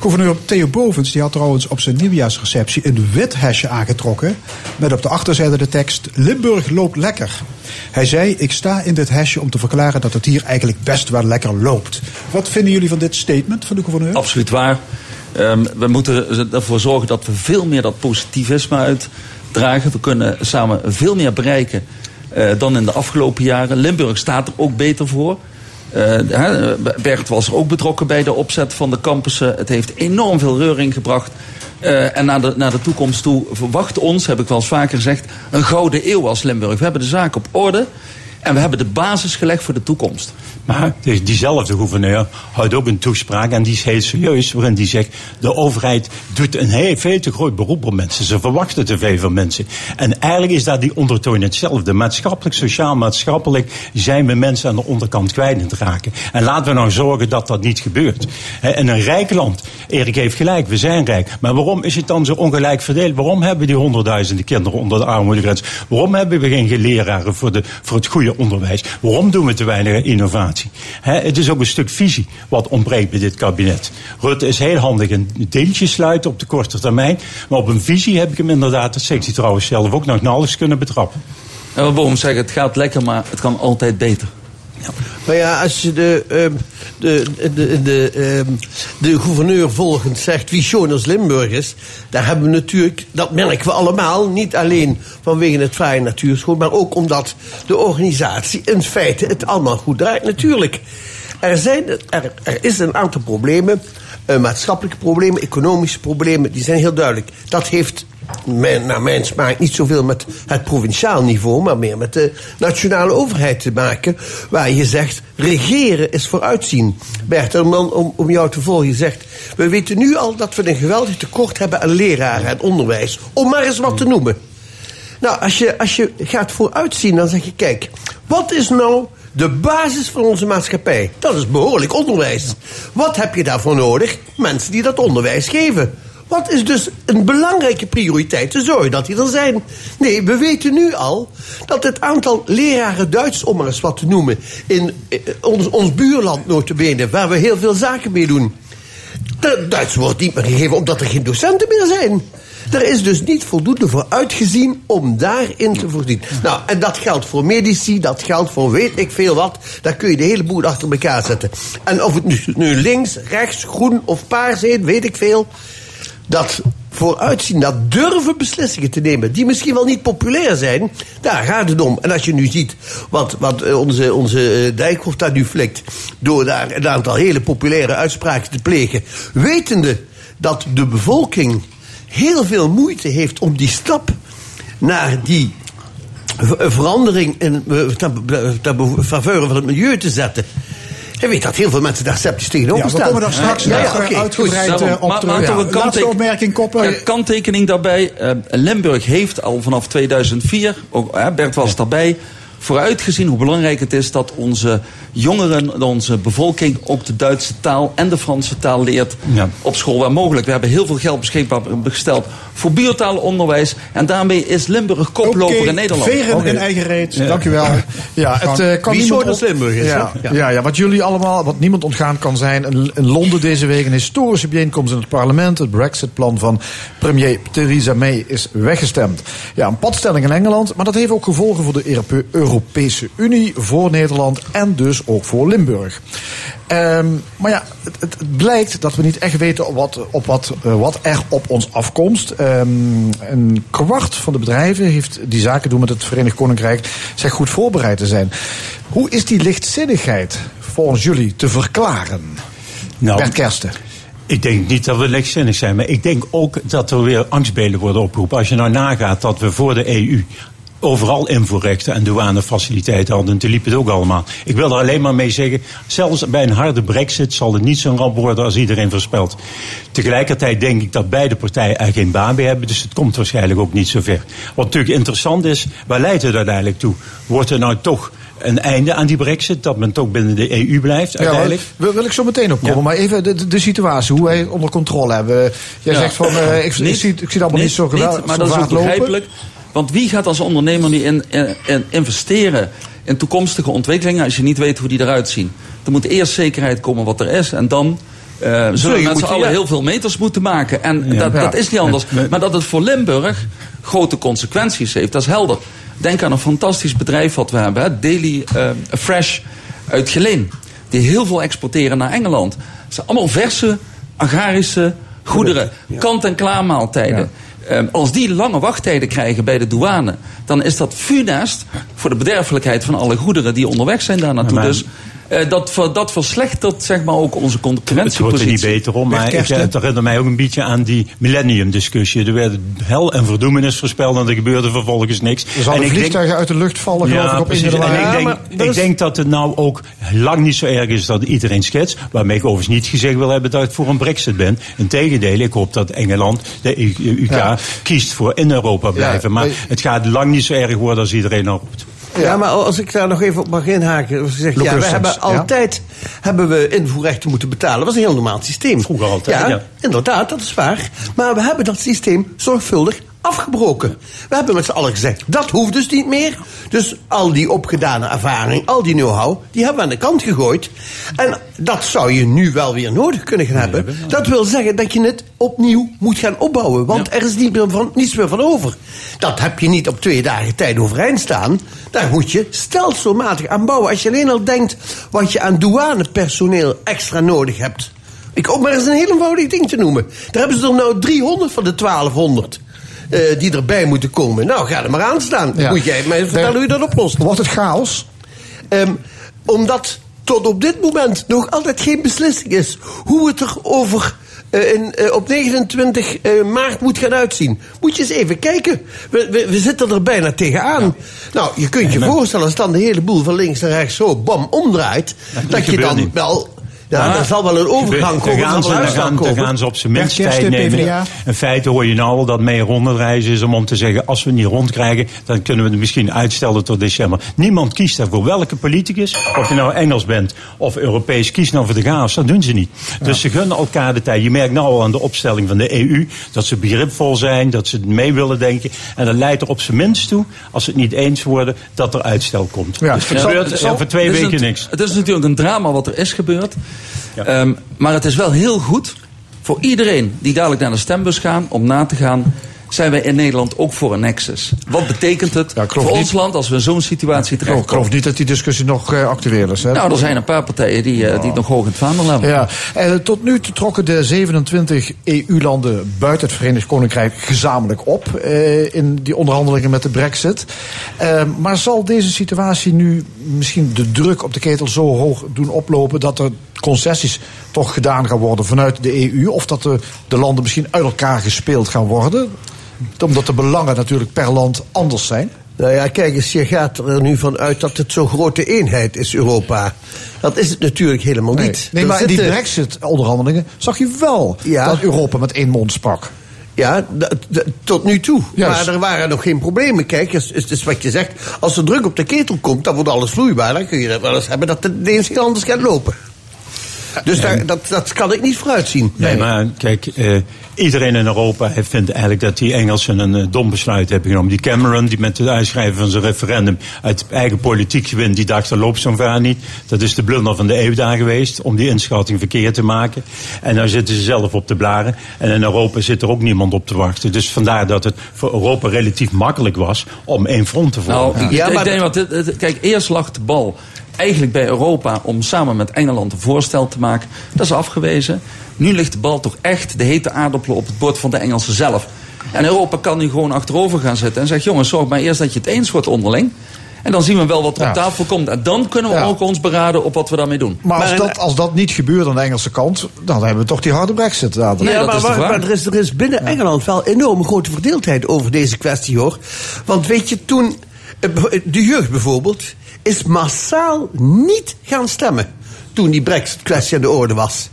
Gouverneur Theo Bovens die had trouwens op zijn nieuwjaarsreceptie een wit hesje aangetrokken. Met op de achterzijde de tekst: Limburg loopt lekker. Hij zei: Ik sta in dit hesje om te verklaren dat het hier eigenlijk best wel lekker loopt. Wat vinden jullie van dit statement van de gouverneur? Absoluut waar. Ehm, we moeten ervoor zorgen dat we veel meer dat positivisme uitdragen. We kunnen samen veel meer bereiken eh, dan in de afgelopen jaren. Limburg staat er ook beter voor. Hè, Bert was er ook betrokken bij de opzet van de campussen. Het heeft enorm veel reuring gebracht. Eh, en naar de, naar de toekomst toe verwacht ons, heb ik wel eens vaker gezegd, een gouden eeuw als Limburg. We hebben de zaak op orde en we hebben de basis gelegd voor de toekomst. Maar die- diezelfde gouverneur houdt ook een toespraak en die is heel serieus, waarin die zegt: de overheid doet een heel, veel te groot beroep op mensen. Ze verwachten te veel van mensen. En eigenlijk is daar die ondertoon hetzelfde. Maatschappelijk, sociaal, maatschappelijk zijn we mensen aan de onderkant kwijt aan het raken. En laten we nou zorgen dat dat niet gebeurt. En een rijk land, Erik heeft gelijk, we zijn rijk. Maar waarom is het dan zo ongelijk verdeeld? Waarom hebben die honderdduizenden kinderen onder de armoedegrens? Waarom hebben we geen leraren voor, de, voor het goede onderwijs? Waarom doen we te weinig innovatie? Het is ook een stuk visie wat ontbreekt bij dit kabinet. Rutte is heel handig in deeltjes sluiten op de korte termijn. Maar op een visie heb ik hem inderdaad, dat zegt hij trouwens zelf ook, nog nauwelijks kunnen betrappen. En we mogen zeggen, het gaat lekker, maar het kan altijd beter. Maar ja, als je de, ehm, de, de, de, ehm, de gouverneur volgend zegt wie als Limburg is, daar hebben we natuurlijk, dat merken we allemaal, niet alleen vanwege het vrije natuurschoon, maar ook omdat de organisatie in feite het allemaal goed draait. Natuurlijk, er, zijn, er, er is een aantal problemen, eh, maatschappelijke problemen, economische problemen, die zijn heel duidelijk. Dat heeft mijn, naar mijn smaak niet zoveel met het provinciaal niveau, maar meer met de nationale overheid te maken. Waar je zegt, regeren is vooruitzien. Bert, om, om, om jou te volgen, je zegt, we weten nu al dat we een geweldig tekort hebben aan leraren en onderwijs. Om maar eens wat te noemen. Nou, als je, als je gaat vooruitzien, dan zeg je, kijk, wat is nou de basis van onze maatschappij? Dat is behoorlijk onderwijs. Wat heb je daarvoor nodig? Mensen die dat onderwijs geven. Wat is dus een belangrijke prioriteit? Te zorgen dat die er zijn. Nee, we weten nu al dat het aantal leraren Duits, om maar eens wat te noemen... in eh, ons, ons buurland notabene, waar we heel veel zaken mee doen... Duits wordt niet meer gegeven omdat er geen docenten meer zijn. Er is dus niet voldoende voor uitgezien om daarin te voorzien. Nou, en dat geldt voor medici, dat geldt voor weet ik veel wat. Daar kun je de hele boel achter elkaar zetten. En of het nu, nu links, rechts, groen of paars heet, weet ik veel. Dat vooruitzien, dat durven beslissingen te nemen... die misschien wel niet populair zijn, daar gaat het om. En als je nu ziet wat, wat eh, onze, onze eh, daar nu flikt... door daar een aantal hele populaire uitspraken te plegen... wetende dat de bevolking heel veel moeite heeft om die stap naar die verandering in, eh, ten, ten faveur van het milieu te zetten. Je weet dat heel veel mensen daar sceptisch tegenover Ja, we staan. komen daar straks nog, eh, oké, uitgebreid, goed. eh, op Maar- terug. maar toch Ja. een Laatste kanttekening- opmerking, Koppen. Ja, kanttekening daarbij. eh, Limburg heeft al vanaf 2004, ook, Bert was daarbij, vooruitgezien hoe belangrijk het is dat onze jongeren, onze bevolking ook de Duitse taal en de Franse taal leert Ja. op school waar mogelijk. We hebben heel veel geld beschikbaar gesteld voor biotaalenonderwijs en daarmee is Limburg koploper in Nederland. Veren Oké. in eigen reet. Dank u wel. Ja, het eh, kan Wie niemand Limburg is, ja, ja. Ja, wat jullie allemaal, wat niemand ontgaan kan zijn. In, Londen deze week een historische bijeenkomst in het parlement. Het Brexit-plan van premier Theresa May is weggestemd. Ja, een padstelling in Engeland, maar dat heeft ook gevolgen voor de Europe- Europese Unie, voor Nederland en dus ook voor Limburg. Ehm, maar ja, het, blijkt dat we niet echt weten op wat, op wat, eh, wat er op ons afkomst. Ehm, een kwart van de bedrijven heeft die zaken doen met het Verenigd Koninkrijk zich goed voorbereid te zijn. Hoe is die lichtzinnigheid volgens jullie te verklaren? Nou, Bert Kersten. Ik denk niet dat we lichtzinnig zijn, maar ik denk ook dat er weer angstbelen worden opgeroepen. Als je nou nagaat dat we voor de EU overal invoerrechten en douanefaciliteiten hadden, en toen liep het ook allemaal. Ik wil er alleen maar mee zeggen, zelfs bij een harde brexit zal het niet zo'n ramp worden als iedereen voorspelt. Tegelijkertijd denk ik dat beide partijen er geen baan bij hebben, dus het komt waarschijnlijk ook niet zo ver. Wat natuurlijk interessant is, waar leidt het uiteindelijk toe? Wordt er nou toch een einde aan die brexit, dat men toch binnen de EU blijft Ja, uiteindelijk? wil, wil ik zo meteen opkomen. Ja. Maar even de, de, situatie, hoe wij het onder controle hebben. Jij Ja. zegt van, eh, ik, zie, ik zie het allemaal niet, zo geweldig maar dat is ook lopen. Want wie gaat als ondernemer nu in, in, in investeren in toekomstige ontwikkelingen als je niet weet hoe die eruit zien? Er moet eerst zekerheid komen wat er is en dan. eh, zullen mensen moeten- allen ja. heel veel meters moeten maken. En dat, Ja. dat is niet anders. Maar dat het voor Limburg grote consequenties heeft, dat is helder. Denk aan een fantastisch bedrijf wat we hebben, hè, Daily eh, Fresh uit Geleen. Die heel veel exporteren naar Engeland. Het zijn allemaal verse, agrarische goederen. Kant-en-klaar maaltijden. Ehm, als die lange wachttijden krijgen bij de douane, dan is dat funest voor de bederfelijkheid van alle goederen die onderweg zijn daar naartoe. Dus eh, dat, ver- dat verslechtert zeg maar ook onze Het wordt er niet concurrentiepositie. beter om, maar ik, Kersten. het herinnert mij ook een beetje aan die millennium-discussie. Er werden hel en verdoemenis voorspeld en er gebeurde vervolgens niks. Er zouden En ik denk- vliegtuigen uit de lucht vallen, geloof ik, ja, op precies. 1 En ik, denk, ik is- denk dat het nou ook lang niet zo erg is dat iedereen schetst. Waarmee ik overigens niet gezegd wil hebben dat ik voor een brexit ben. Integendeel, ik hoop dat Engeland, de UK, Ja. kiest voor in Europa blijven. maar maar- het gaat lang niet zo erg worden als iedereen nou roept. Ja, maar als ik daar nog even op mag inhaken. Als zegt, ja, we hebben ja. altijd hebben we invoerrechten moeten betalen. Dat was een heel normaal systeem. Vroeger altijd, ja. inderdaad, dat is waar. Maar we hebben dat systeem zorgvuldig afgebroken. We hebben met z'n allen gezegd, dat hoeft dus niet meer. Dus al die opgedane ervaring, al die know-how, die hebben we aan de kant gegooid. En dat zou je nu wel weer nodig kunnen gaan hebben. Dat wil zeggen dat je het opnieuw moet gaan opbouwen. Want er is niet meer van, niets meer van over. Dat heb je niet op twee dagen tijd overeind staan. Daar moet je stelselmatig aan bouwen. Als je alleen al denkt wat je aan douanepersoneel extra nodig hebt. Ik ook maar eens een heel eenvoudig ding te noemen. Daar hebben ze er nou 300 van de 1200. Eh, die erbij moeten komen. Nou, ga er maar aan staan. Ja. Moet jij mij vertellen hoe je dat oplost. Wordt het chaos? Ehm, omdat tot op dit moment nog altijd geen beslissing is hoe het er over eh, in, eh, op 29 eh, maart moet gaan uitzien. Moet je eens even kijken. We, we, we zitten er bijna tegenaan. Nou, je kunt je voorstellen als dan de hele boel van links naar rechts zo bam omdraait. dat je gebeurt dan niet. wel Ja, Maar- er zal wel een overgang Daar komen. gaan, ze, daar, gaan, daar ze op zijn minst tijd nemen. In feite hoor je nou al dat mee rondreizen is om, om te zeggen... als we het niet rondkrijgen, dan kunnen we het misschien uitstellen tot december. Niemand kiest daarvoor. Welke politicus, of je nou Engels bent of Europees, kiest nou voor de chaos. Dat doen ze niet. Dus ze gunnen elkaar de tijd. Je merkt nou al aan de opstelling van de EU... dat ze begripvol zijn, dat ze mee willen denken. En dat leidt er op zijn minst toe, als ze het niet eens worden... dat er uitstel komt. Ja, dus er gebeurt zal- over twee is weken niks. Het is natuurlijk een drama wat er is gebeurd. Ehm, maar het is wel heel goed voor iedereen die dadelijk naar de stembus gaan om na te gaan. Zijn wij in Nederland ook voor een nexus? Wat betekent het voor niet- ons land als we in zo'n situatie Ik geloof terechtkomen? niet dat die discussie nog eh, actueel is. Hè? Nou, er zijn een paar partijen die, eh, die het nog hoog in het vaandel hebben. Ja, en tot nu toe trokken de 27 EU-landen buiten het Verenigd Koninkrijk gezamenlijk op in die onderhandelingen met de Brexit. Eh, maar zal deze situatie nu misschien de druk op de ketel zo hoog doen oplopen dat er concessies toch gedaan gaan worden vanuit de EU? Of dat de, de landen misschien uit elkaar gespeeld gaan worden? Omdat de belangen natuurlijk per land anders zijn. Nou ja, kijk eens, je gaat er nu van uit dat het zo'n grote eenheid is, Europa. Dat is het natuurlijk helemaal Nee, niet. nee Er maar in die Brexit-onderhandelingen zag je wel Ja. dat Europa met één mond sprak. Ja, tot nu toe. Juist. Maar er waren nog geen problemen. Kijk, het is, het is wat je zegt. Als er druk op de ketel komt, dan wordt alles vloeibaar. Dan kun je dat wel eens hebben dat het ineens heel anders gaat lopen. Dus daar, dat, dat kan ik niet vooruitzien. Nee, maar kijk, eh, iedereen in Europa heeft- vindt eigenlijk dat die Engelsen een eh, dom besluit hebben genomen. Die Cameron, die met het uitschrijven van zijn referendum uit eigen politiek gewin, die dacht, dat loopt zo'n ver niet. Dat is de blunder van de EU daar geweest, om die inschatting verkeerd te maken. En nou zitten ze zelf op de blaren. En in Europa zit er ook niemand op te wachten. Dus vandaar dat het voor Europa relatief makkelijk was om één front te vormen. Nou, ik, ik denk, want kijk, eerst lag de bal eigenlijk bij Europa om samen met Engeland een voorstel te maken. Dat is afgewezen. Nu ligt de bal toch echt de hete aardappelen op het bord van de Engelsen zelf. En Europa kan nu gewoon achterover gaan zitten en zegt: jongens, zorg maar eerst dat je het eens wordt onderling. En dan zien we wel wat er op tafel komt. En dan kunnen we Ja. ook ons beraden op wat we daarmee doen. Maar als, dat, als dat niet gebeurt aan de Engelse kant, dan hebben we toch die harde brexit dadelijk. ja, maar, maar, maar er, is, er is binnen Engeland wel enorme grote verdeeldheid over deze kwestie hoor. Want weet je, toen. eh, De jeugd bijvoorbeeld is massaal niet gaan stemmen. Toen die Brexit-kwestie aan de orde was.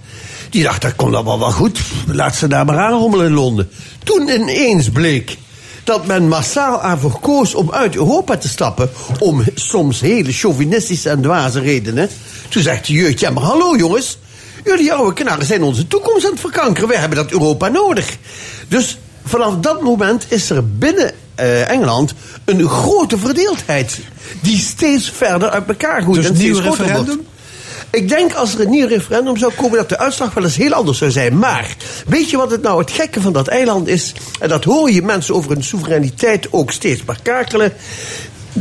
Die dacht, dat komt allemaal wel goed. Laat ze daar maar aanrommelen in Londen. Toen ineens bleek dat men massaal aanvoer koos om uit Europa te stappen. Om soms hele chauvinistische en dwaze redenen. Toen zegt de jeugd, ja maar hallo jongens. Jullie oude knarren zijn onze toekomst aan het verkankeren. Wij hebben dat Europa nodig. Dus vanaf dat moment is er binnen eh, Engeland een grote verdeeldheid. Die steeds verder uit elkaar groeit. Dus en nieuw referendum? wordt. Ik denk als er een nieuw referendum zou komen, dat de uitslag wel eens heel anders zou zijn. Maar weet je wat het nou het gekke van dat eiland is? En dat hoor je mensen over hun soevereiniteit ook steeds maar kakelen.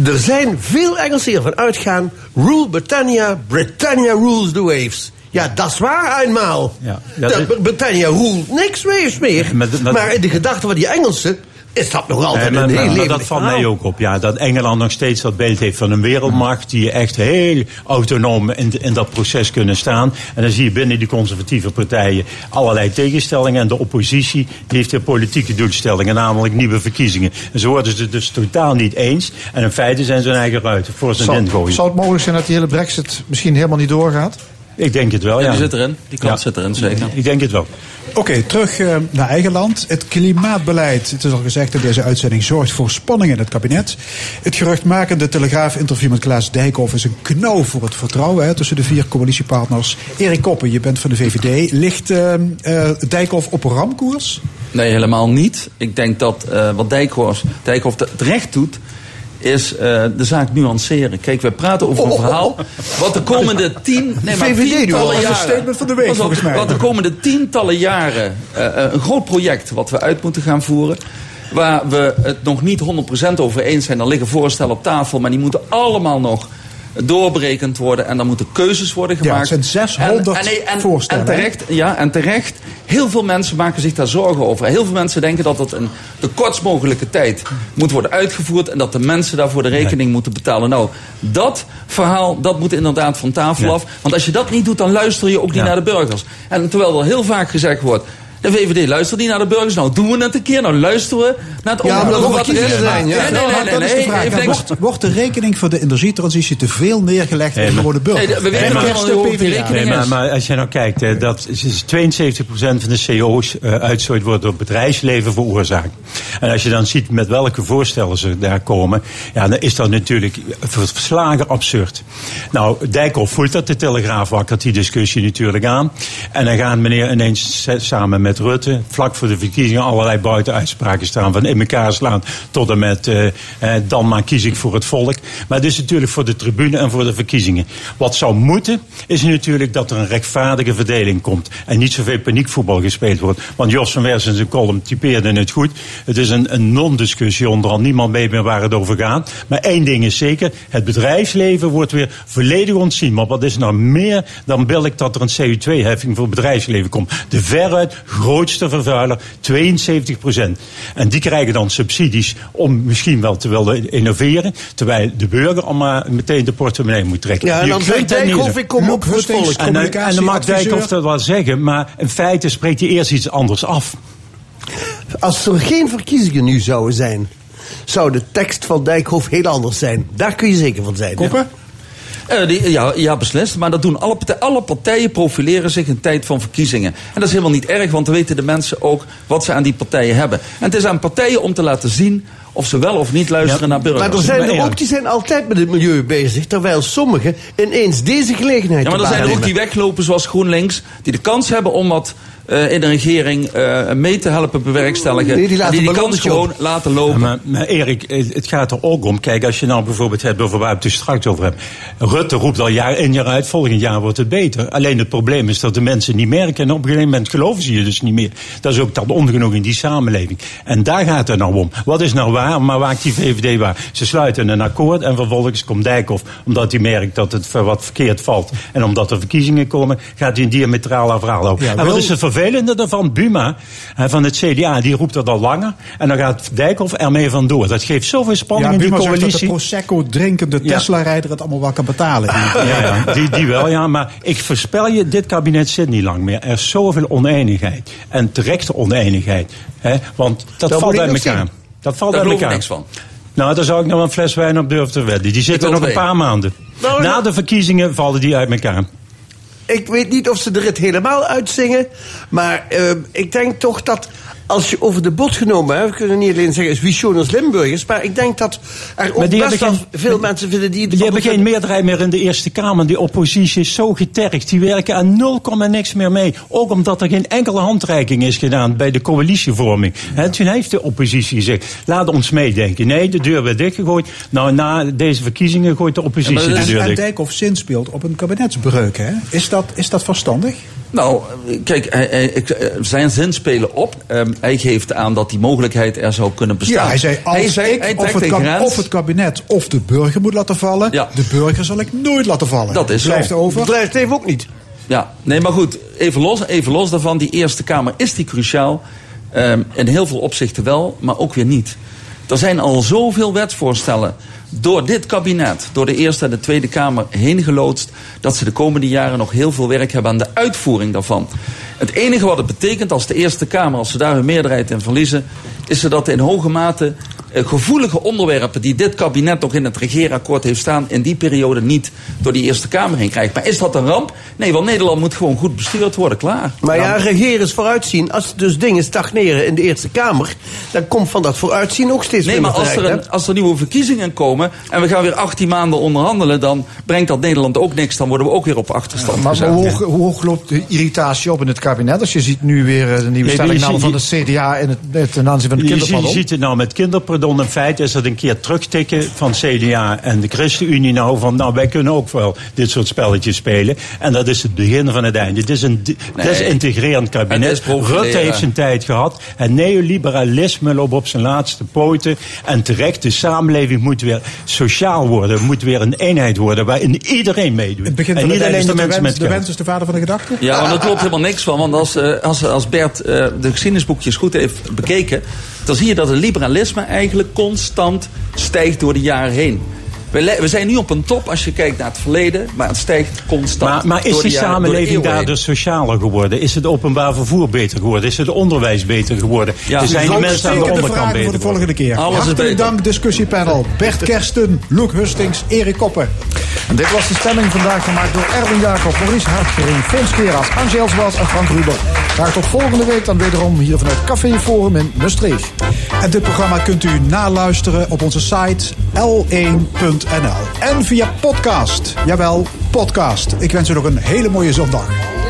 Er zijn veel Engelsen die ervan uitgaan. Rule Britannia, Britannia rules the waves. Ja, dat is waar eenmaal. Ja, Dat dat is- Britannia rules niks waves meer. Maar in de gedachten van die Engelsen is dat nog altijd Nee, maar, een heel maar- maar levendig dat valt mij ook op. Ja, dat Engeland nog steeds dat beeld heeft van een wereldmacht. Die echt heel autonoom in, in dat proces kunnen staan. En dan zie je binnen die conservatieve partijen allerlei tegenstellingen. En de oppositie die heeft weer politieke doelstellingen. Namelijk nieuwe verkiezingen. En zo worden ze het dus totaal niet eens. En in feite zijn ze hun eigen ruiten voor zijn gooien. zou het mogelijk zijn dat die hele brexit misschien helemaal niet doorgaat? Ik denk het wel, Ja, ja. die zit erin. Die kans zit erin, zeker. Ik denk het wel. Oké, terug eh, naar eigen land. Het klimaatbeleid, het is al gezegd in deze uitzending, zorgt voor spanning in het kabinet. Het geruchtmakende Telegraaf-interview met Klaas Dijkhoff is een knauw voor het vertrouwen hè, tussen de vier coalitiepartners. Erik Koppen, je bent van de VVD. Ligt eh, eh, Dijkhoff op ramkoers? Nee, helemaal niet. Ik denk dat eh, wat Dijkhoff, Dijkhoff te- terecht doet, is eh, de zaak nuanceren. Kijk, we praten over een verhaal wat de komende tien, nee, maar VVD tientallen jaren, statement van de week, volgens mij. Wat de komende tientallen jaren eh, eh, een groot project wat we uit moeten gaan voeren. Waar we het nog niet 100% over eens zijn. Er liggen voorstellen op tafel, maar die moeten allemaal nog doorberekend worden. En dan moeten keuzes worden Ja, gemaakt. het zijn 600 en, nee, en, voorstellen, En terecht, ja, en terecht. Heel veel mensen maken zich daar zorgen over. Heel veel mensen denken dat het in de kortst mogelijke tijd moet worden uitgevoerd. En dat de mensen daarvoor de rekening moeten betalen. Nou, dat verhaal, dat moet inderdaad van tafel Ja. af. Want als je dat niet doet, dan luister je ook niet Ja. naar de burgers. En terwijl er heel vaak gezegd wordt. De VVD luistert niet naar de burgers. Nou, doen we het een keer. Nou, luisteren we naar het Ja, onderzoek wat er is. zijn, ja. Nee, nee, nee. de Wordt, wordt de rekening voor de energietransitie te veel neergelegd bij de gewone burger? Nee, we weten helemaal de niet hoe die rekening Nee, maar, maar als je nou kijkt, hè, dat is 72% van de CO-uitstoot wordt door het bedrijfsleven veroorzaakt. En als je dan ziet met welke voorstellen ze daar komen, ja, dan is dat natuurlijk verslagen absurd. Nou, Dijkhoff voelt dat, de Telegraaf wakkert die discussie natuurlijk aan. En dan gaat meneer ineens samen met Rutte, vlak voor de verkiezingen, allerlei buitenuitspraken staan. Van in elkaar slaan tot en met eh, eh, dan maar kies ik voor het volk. Maar het is natuurlijk voor de tribune en voor de verkiezingen. Wat zou moeten, is natuurlijk dat er een rechtvaardige verdeling komt. En niet zoveel paniekvoetbal gespeeld wordt. Want Jos van Wers in zijn column typeerde het goed. Het is een, een non-discussie onderhand. Niemand weet meer waar het over gaat. Maar één ding is zeker. Het bedrijfsleven wordt weer volledig ontzien. Maar wat is nou meer dan wil ik dat er een CO2-heffing voor het bedrijfsleven komt. De veruit grootste vervuiler, 72 procent. En die krijgen dan subsidies om misschien wel te willen innoveren. Terwijl de burger allemaal meteen de portemonnee moet trekken. Ja, en dan zegt Dijkhoff, ik kom op voor het volk. En, dan- en dan mag Dijkhoff dat wel zeggen, maar in feite spreekt hij eerst iets anders af. Als er geen verkiezingen nu zouden zijn, zou de tekst van Dijkhoff heel anders zijn. Daar kun je zeker van zijn. Koppen? Eh, die, ja, ja, beslist. Maar dat doen alle partijen. Alle partijen profileren zich in tijd van verkiezingen. En dat is helemaal niet erg, want dan weten de mensen ook wat ze aan die partijen hebben. En het is aan partijen om te laten zien of ze wel of niet luisteren naar burgers. Maar er zijn er ook die zijn altijd met het milieu bezig, terwijl sommigen ineens deze gelegenheid Ja, maar er zijn er ook die weglopen zoals GroenLinks, die de kans hebben om wat eh, in de regering eh, mee te helpen bewerkstelligen. Nee, die laten en die die kans gewoon op. laten lopen. Ja, maar, maar Erik, het gaat er ook om. Kijk, als je nou bijvoorbeeld hebt over waar we het dus straks over hebben. Rutte roept al jaar in jaar uit, volgend jaar wordt het beter. Alleen het probleem is dat de mensen niet merken. En op een gegeven moment geloven ze je dus niet meer. Dat is ook dat ongenoeg in die samenleving. En daar gaat het nou om. Wat is nou waar, maar maakt die VVD waar? Ze sluiten een akkoord en vervolgens komt Dijkhoff. Omdat hij merkt dat het voor wat verkeerd valt. En omdat er verkiezingen komen, gaat hij een diametraal verhaal houden. Ja, en wat wel- is het vervelende daarvan? Buma van het CDA, die roept dat al langer. En dan gaat Dijkhoff ermee vandoor. Dat geeft zoveel spanning Ja, in die Buma zegt dat de coalitie. Prosecco drinkende Ja. Tesla-rijder het allemaal wel kan betalen. Ja, ja, die, die wel, ja. Maar ik voorspel je, dit kabinet zit niet lang meer. Er is zoveel oneenigheid. En terechte oneenigheid. Hè? Want dat, Dat valt bij elkaar. zien. Dat valt Daar bij elkaar. niks van. Nou, daar zou ik nog een fles wijn op durven te wedden. Die zitten nog een paar maanden. Nou, Na ja. de verkiezingen vallen die uit elkaar. Ik weet niet of ze de rit helemaal uitzingen. Maar eh, ik denk toch dat als je over de bot genomen hebt... we kunnen niet alleen zeggen, is wie schon als Limburgers... maar ik denk dat er ook best wel geen- veel mensen vinden die... Die hebben geen meerderheid meer in de Eerste Kamer. Die oppositie is zo getergd. Die werken aan 0, niks meer mee. Ook omdat er geen enkele handreiking is gedaan bij de coalitievorming. En toen heeft de oppositie gezegd, laat ons meedenken. Nee, de deur werd dichtgegooid. Nou, na deze verkiezingen gooit de oppositie Ja, maar dat de deur En dicht. Dijkhoff zinspeelt op een kabinetsbreuk. Hè? Is, dat, is dat verstandig? Nou, kijk, hij, hij- ik- eh, zijn zin spelen op. Ehm, hij geeft aan dat die mogelijkheid er zou kunnen bestaan. Ja, hij zei, als zei- ik hij of, trekt het een kab- grens. of het kabinet of de burger moet laten vallen... Ja. de burger zal ik nooit laten vallen. Dat is zo. Blijft over. Blijft even ook niet. Ja, nee, maar goed, even los, even los daarvan. Die Eerste Kamer, is die cruciaal? Ehm, in heel veel opzichten wel, maar ook weer niet. Er zijn al zoveel wetsvoorstellen door dit kabinet, door de Eerste en de Tweede Kamer heen geloodst, dat ze de komende jaren nog heel veel werk hebben aan de uitvoering daarvan. Het enige wat het betekent als de Eerste Kamer, als ze daar hun meerderheid in verliezen, is dat in hoge mate gevoelige onderwerpen die dit kabinet nog in het regeerakkoord heeft staan, in die periode niet door die Eerste Kamer heen krijgt. Maar is dat een ramp? Nee, want Nederland moet gewoon goed bestuurd worden, klaar. Maar ja, regeren is vooruitzien. Als dus dingen stagneren in de Eerste Kamer... dan komt van dat vooruitzien ook steeds Nee, minder maar als er, een, als er nieuwe verkiezingen komen en we gaan weer 18 maanden onderhandelen, dan brengt dat Nederland ook niks. Dan worden we ook weer op achterstand Maar gezet. hoe hoog, hoe hoog loopt de irritatie op in het kabinet? Als je ziet nu weer eh, de nieuwe Nee, stellingname je van de CDA in het, het ten aanzien van de ziet- je kinderpardon. ziet het nou met kinderpardon. In feite is dat een keer terugtikken van CDA en de ChristenUnie nou van... nou, wij kunnen ook wel dit soort spelletjes spelen. En dat is het begin van het einde. Het is een Nee. desintegrerend Het kabinet. Rutte heeft zijn tijd gehad. Het neoliberalisme loopt op zijn laatste poten. En terecht, de samenleving moet weer sociaal worden. Moet weer een eenheid worden waarin iedereen meedoet. Het begint en niet alleen de dat mensen de met de wens is de vader van de gedachte? Ja, maar daar klopt helemaal niks van. Want als, eh, als, als Bert eh, de geschiedenisboekjes goed heeft bekeken... dan zie je dat het liberalisme eigenlijk constant stijgt door de jaren heen. We, we zijn nu op een top als je kijkt naar het verleden, maar het stijgt constant. Maar, maar is die jaren- door de samenleving heen. daardoor socialer geworden? Is het openbaar vervoer beter geworden? Is het onderwijs beter geworden? Ja. er zijn de mensen aan de onderkant vragen voor beter de volgende keer. Alles Hartelijk beter. dank discussiepanel. Bert Kersten, Loek Hustings, Erik Koppen. En dit was de stemming vandaag gemaakt door Erwin Jacob, Maurice Hartgering, Fons Keras, Angel Zwas en Frank Ruber. Graag tot volgende week dan wederom hier vanuit Café Forum in Maastricht. En dit programma kunt u naluisteren op onze site l1.nl. En via podcast. Jawel, podcast. Ik wens u nog een hele mooie zondag.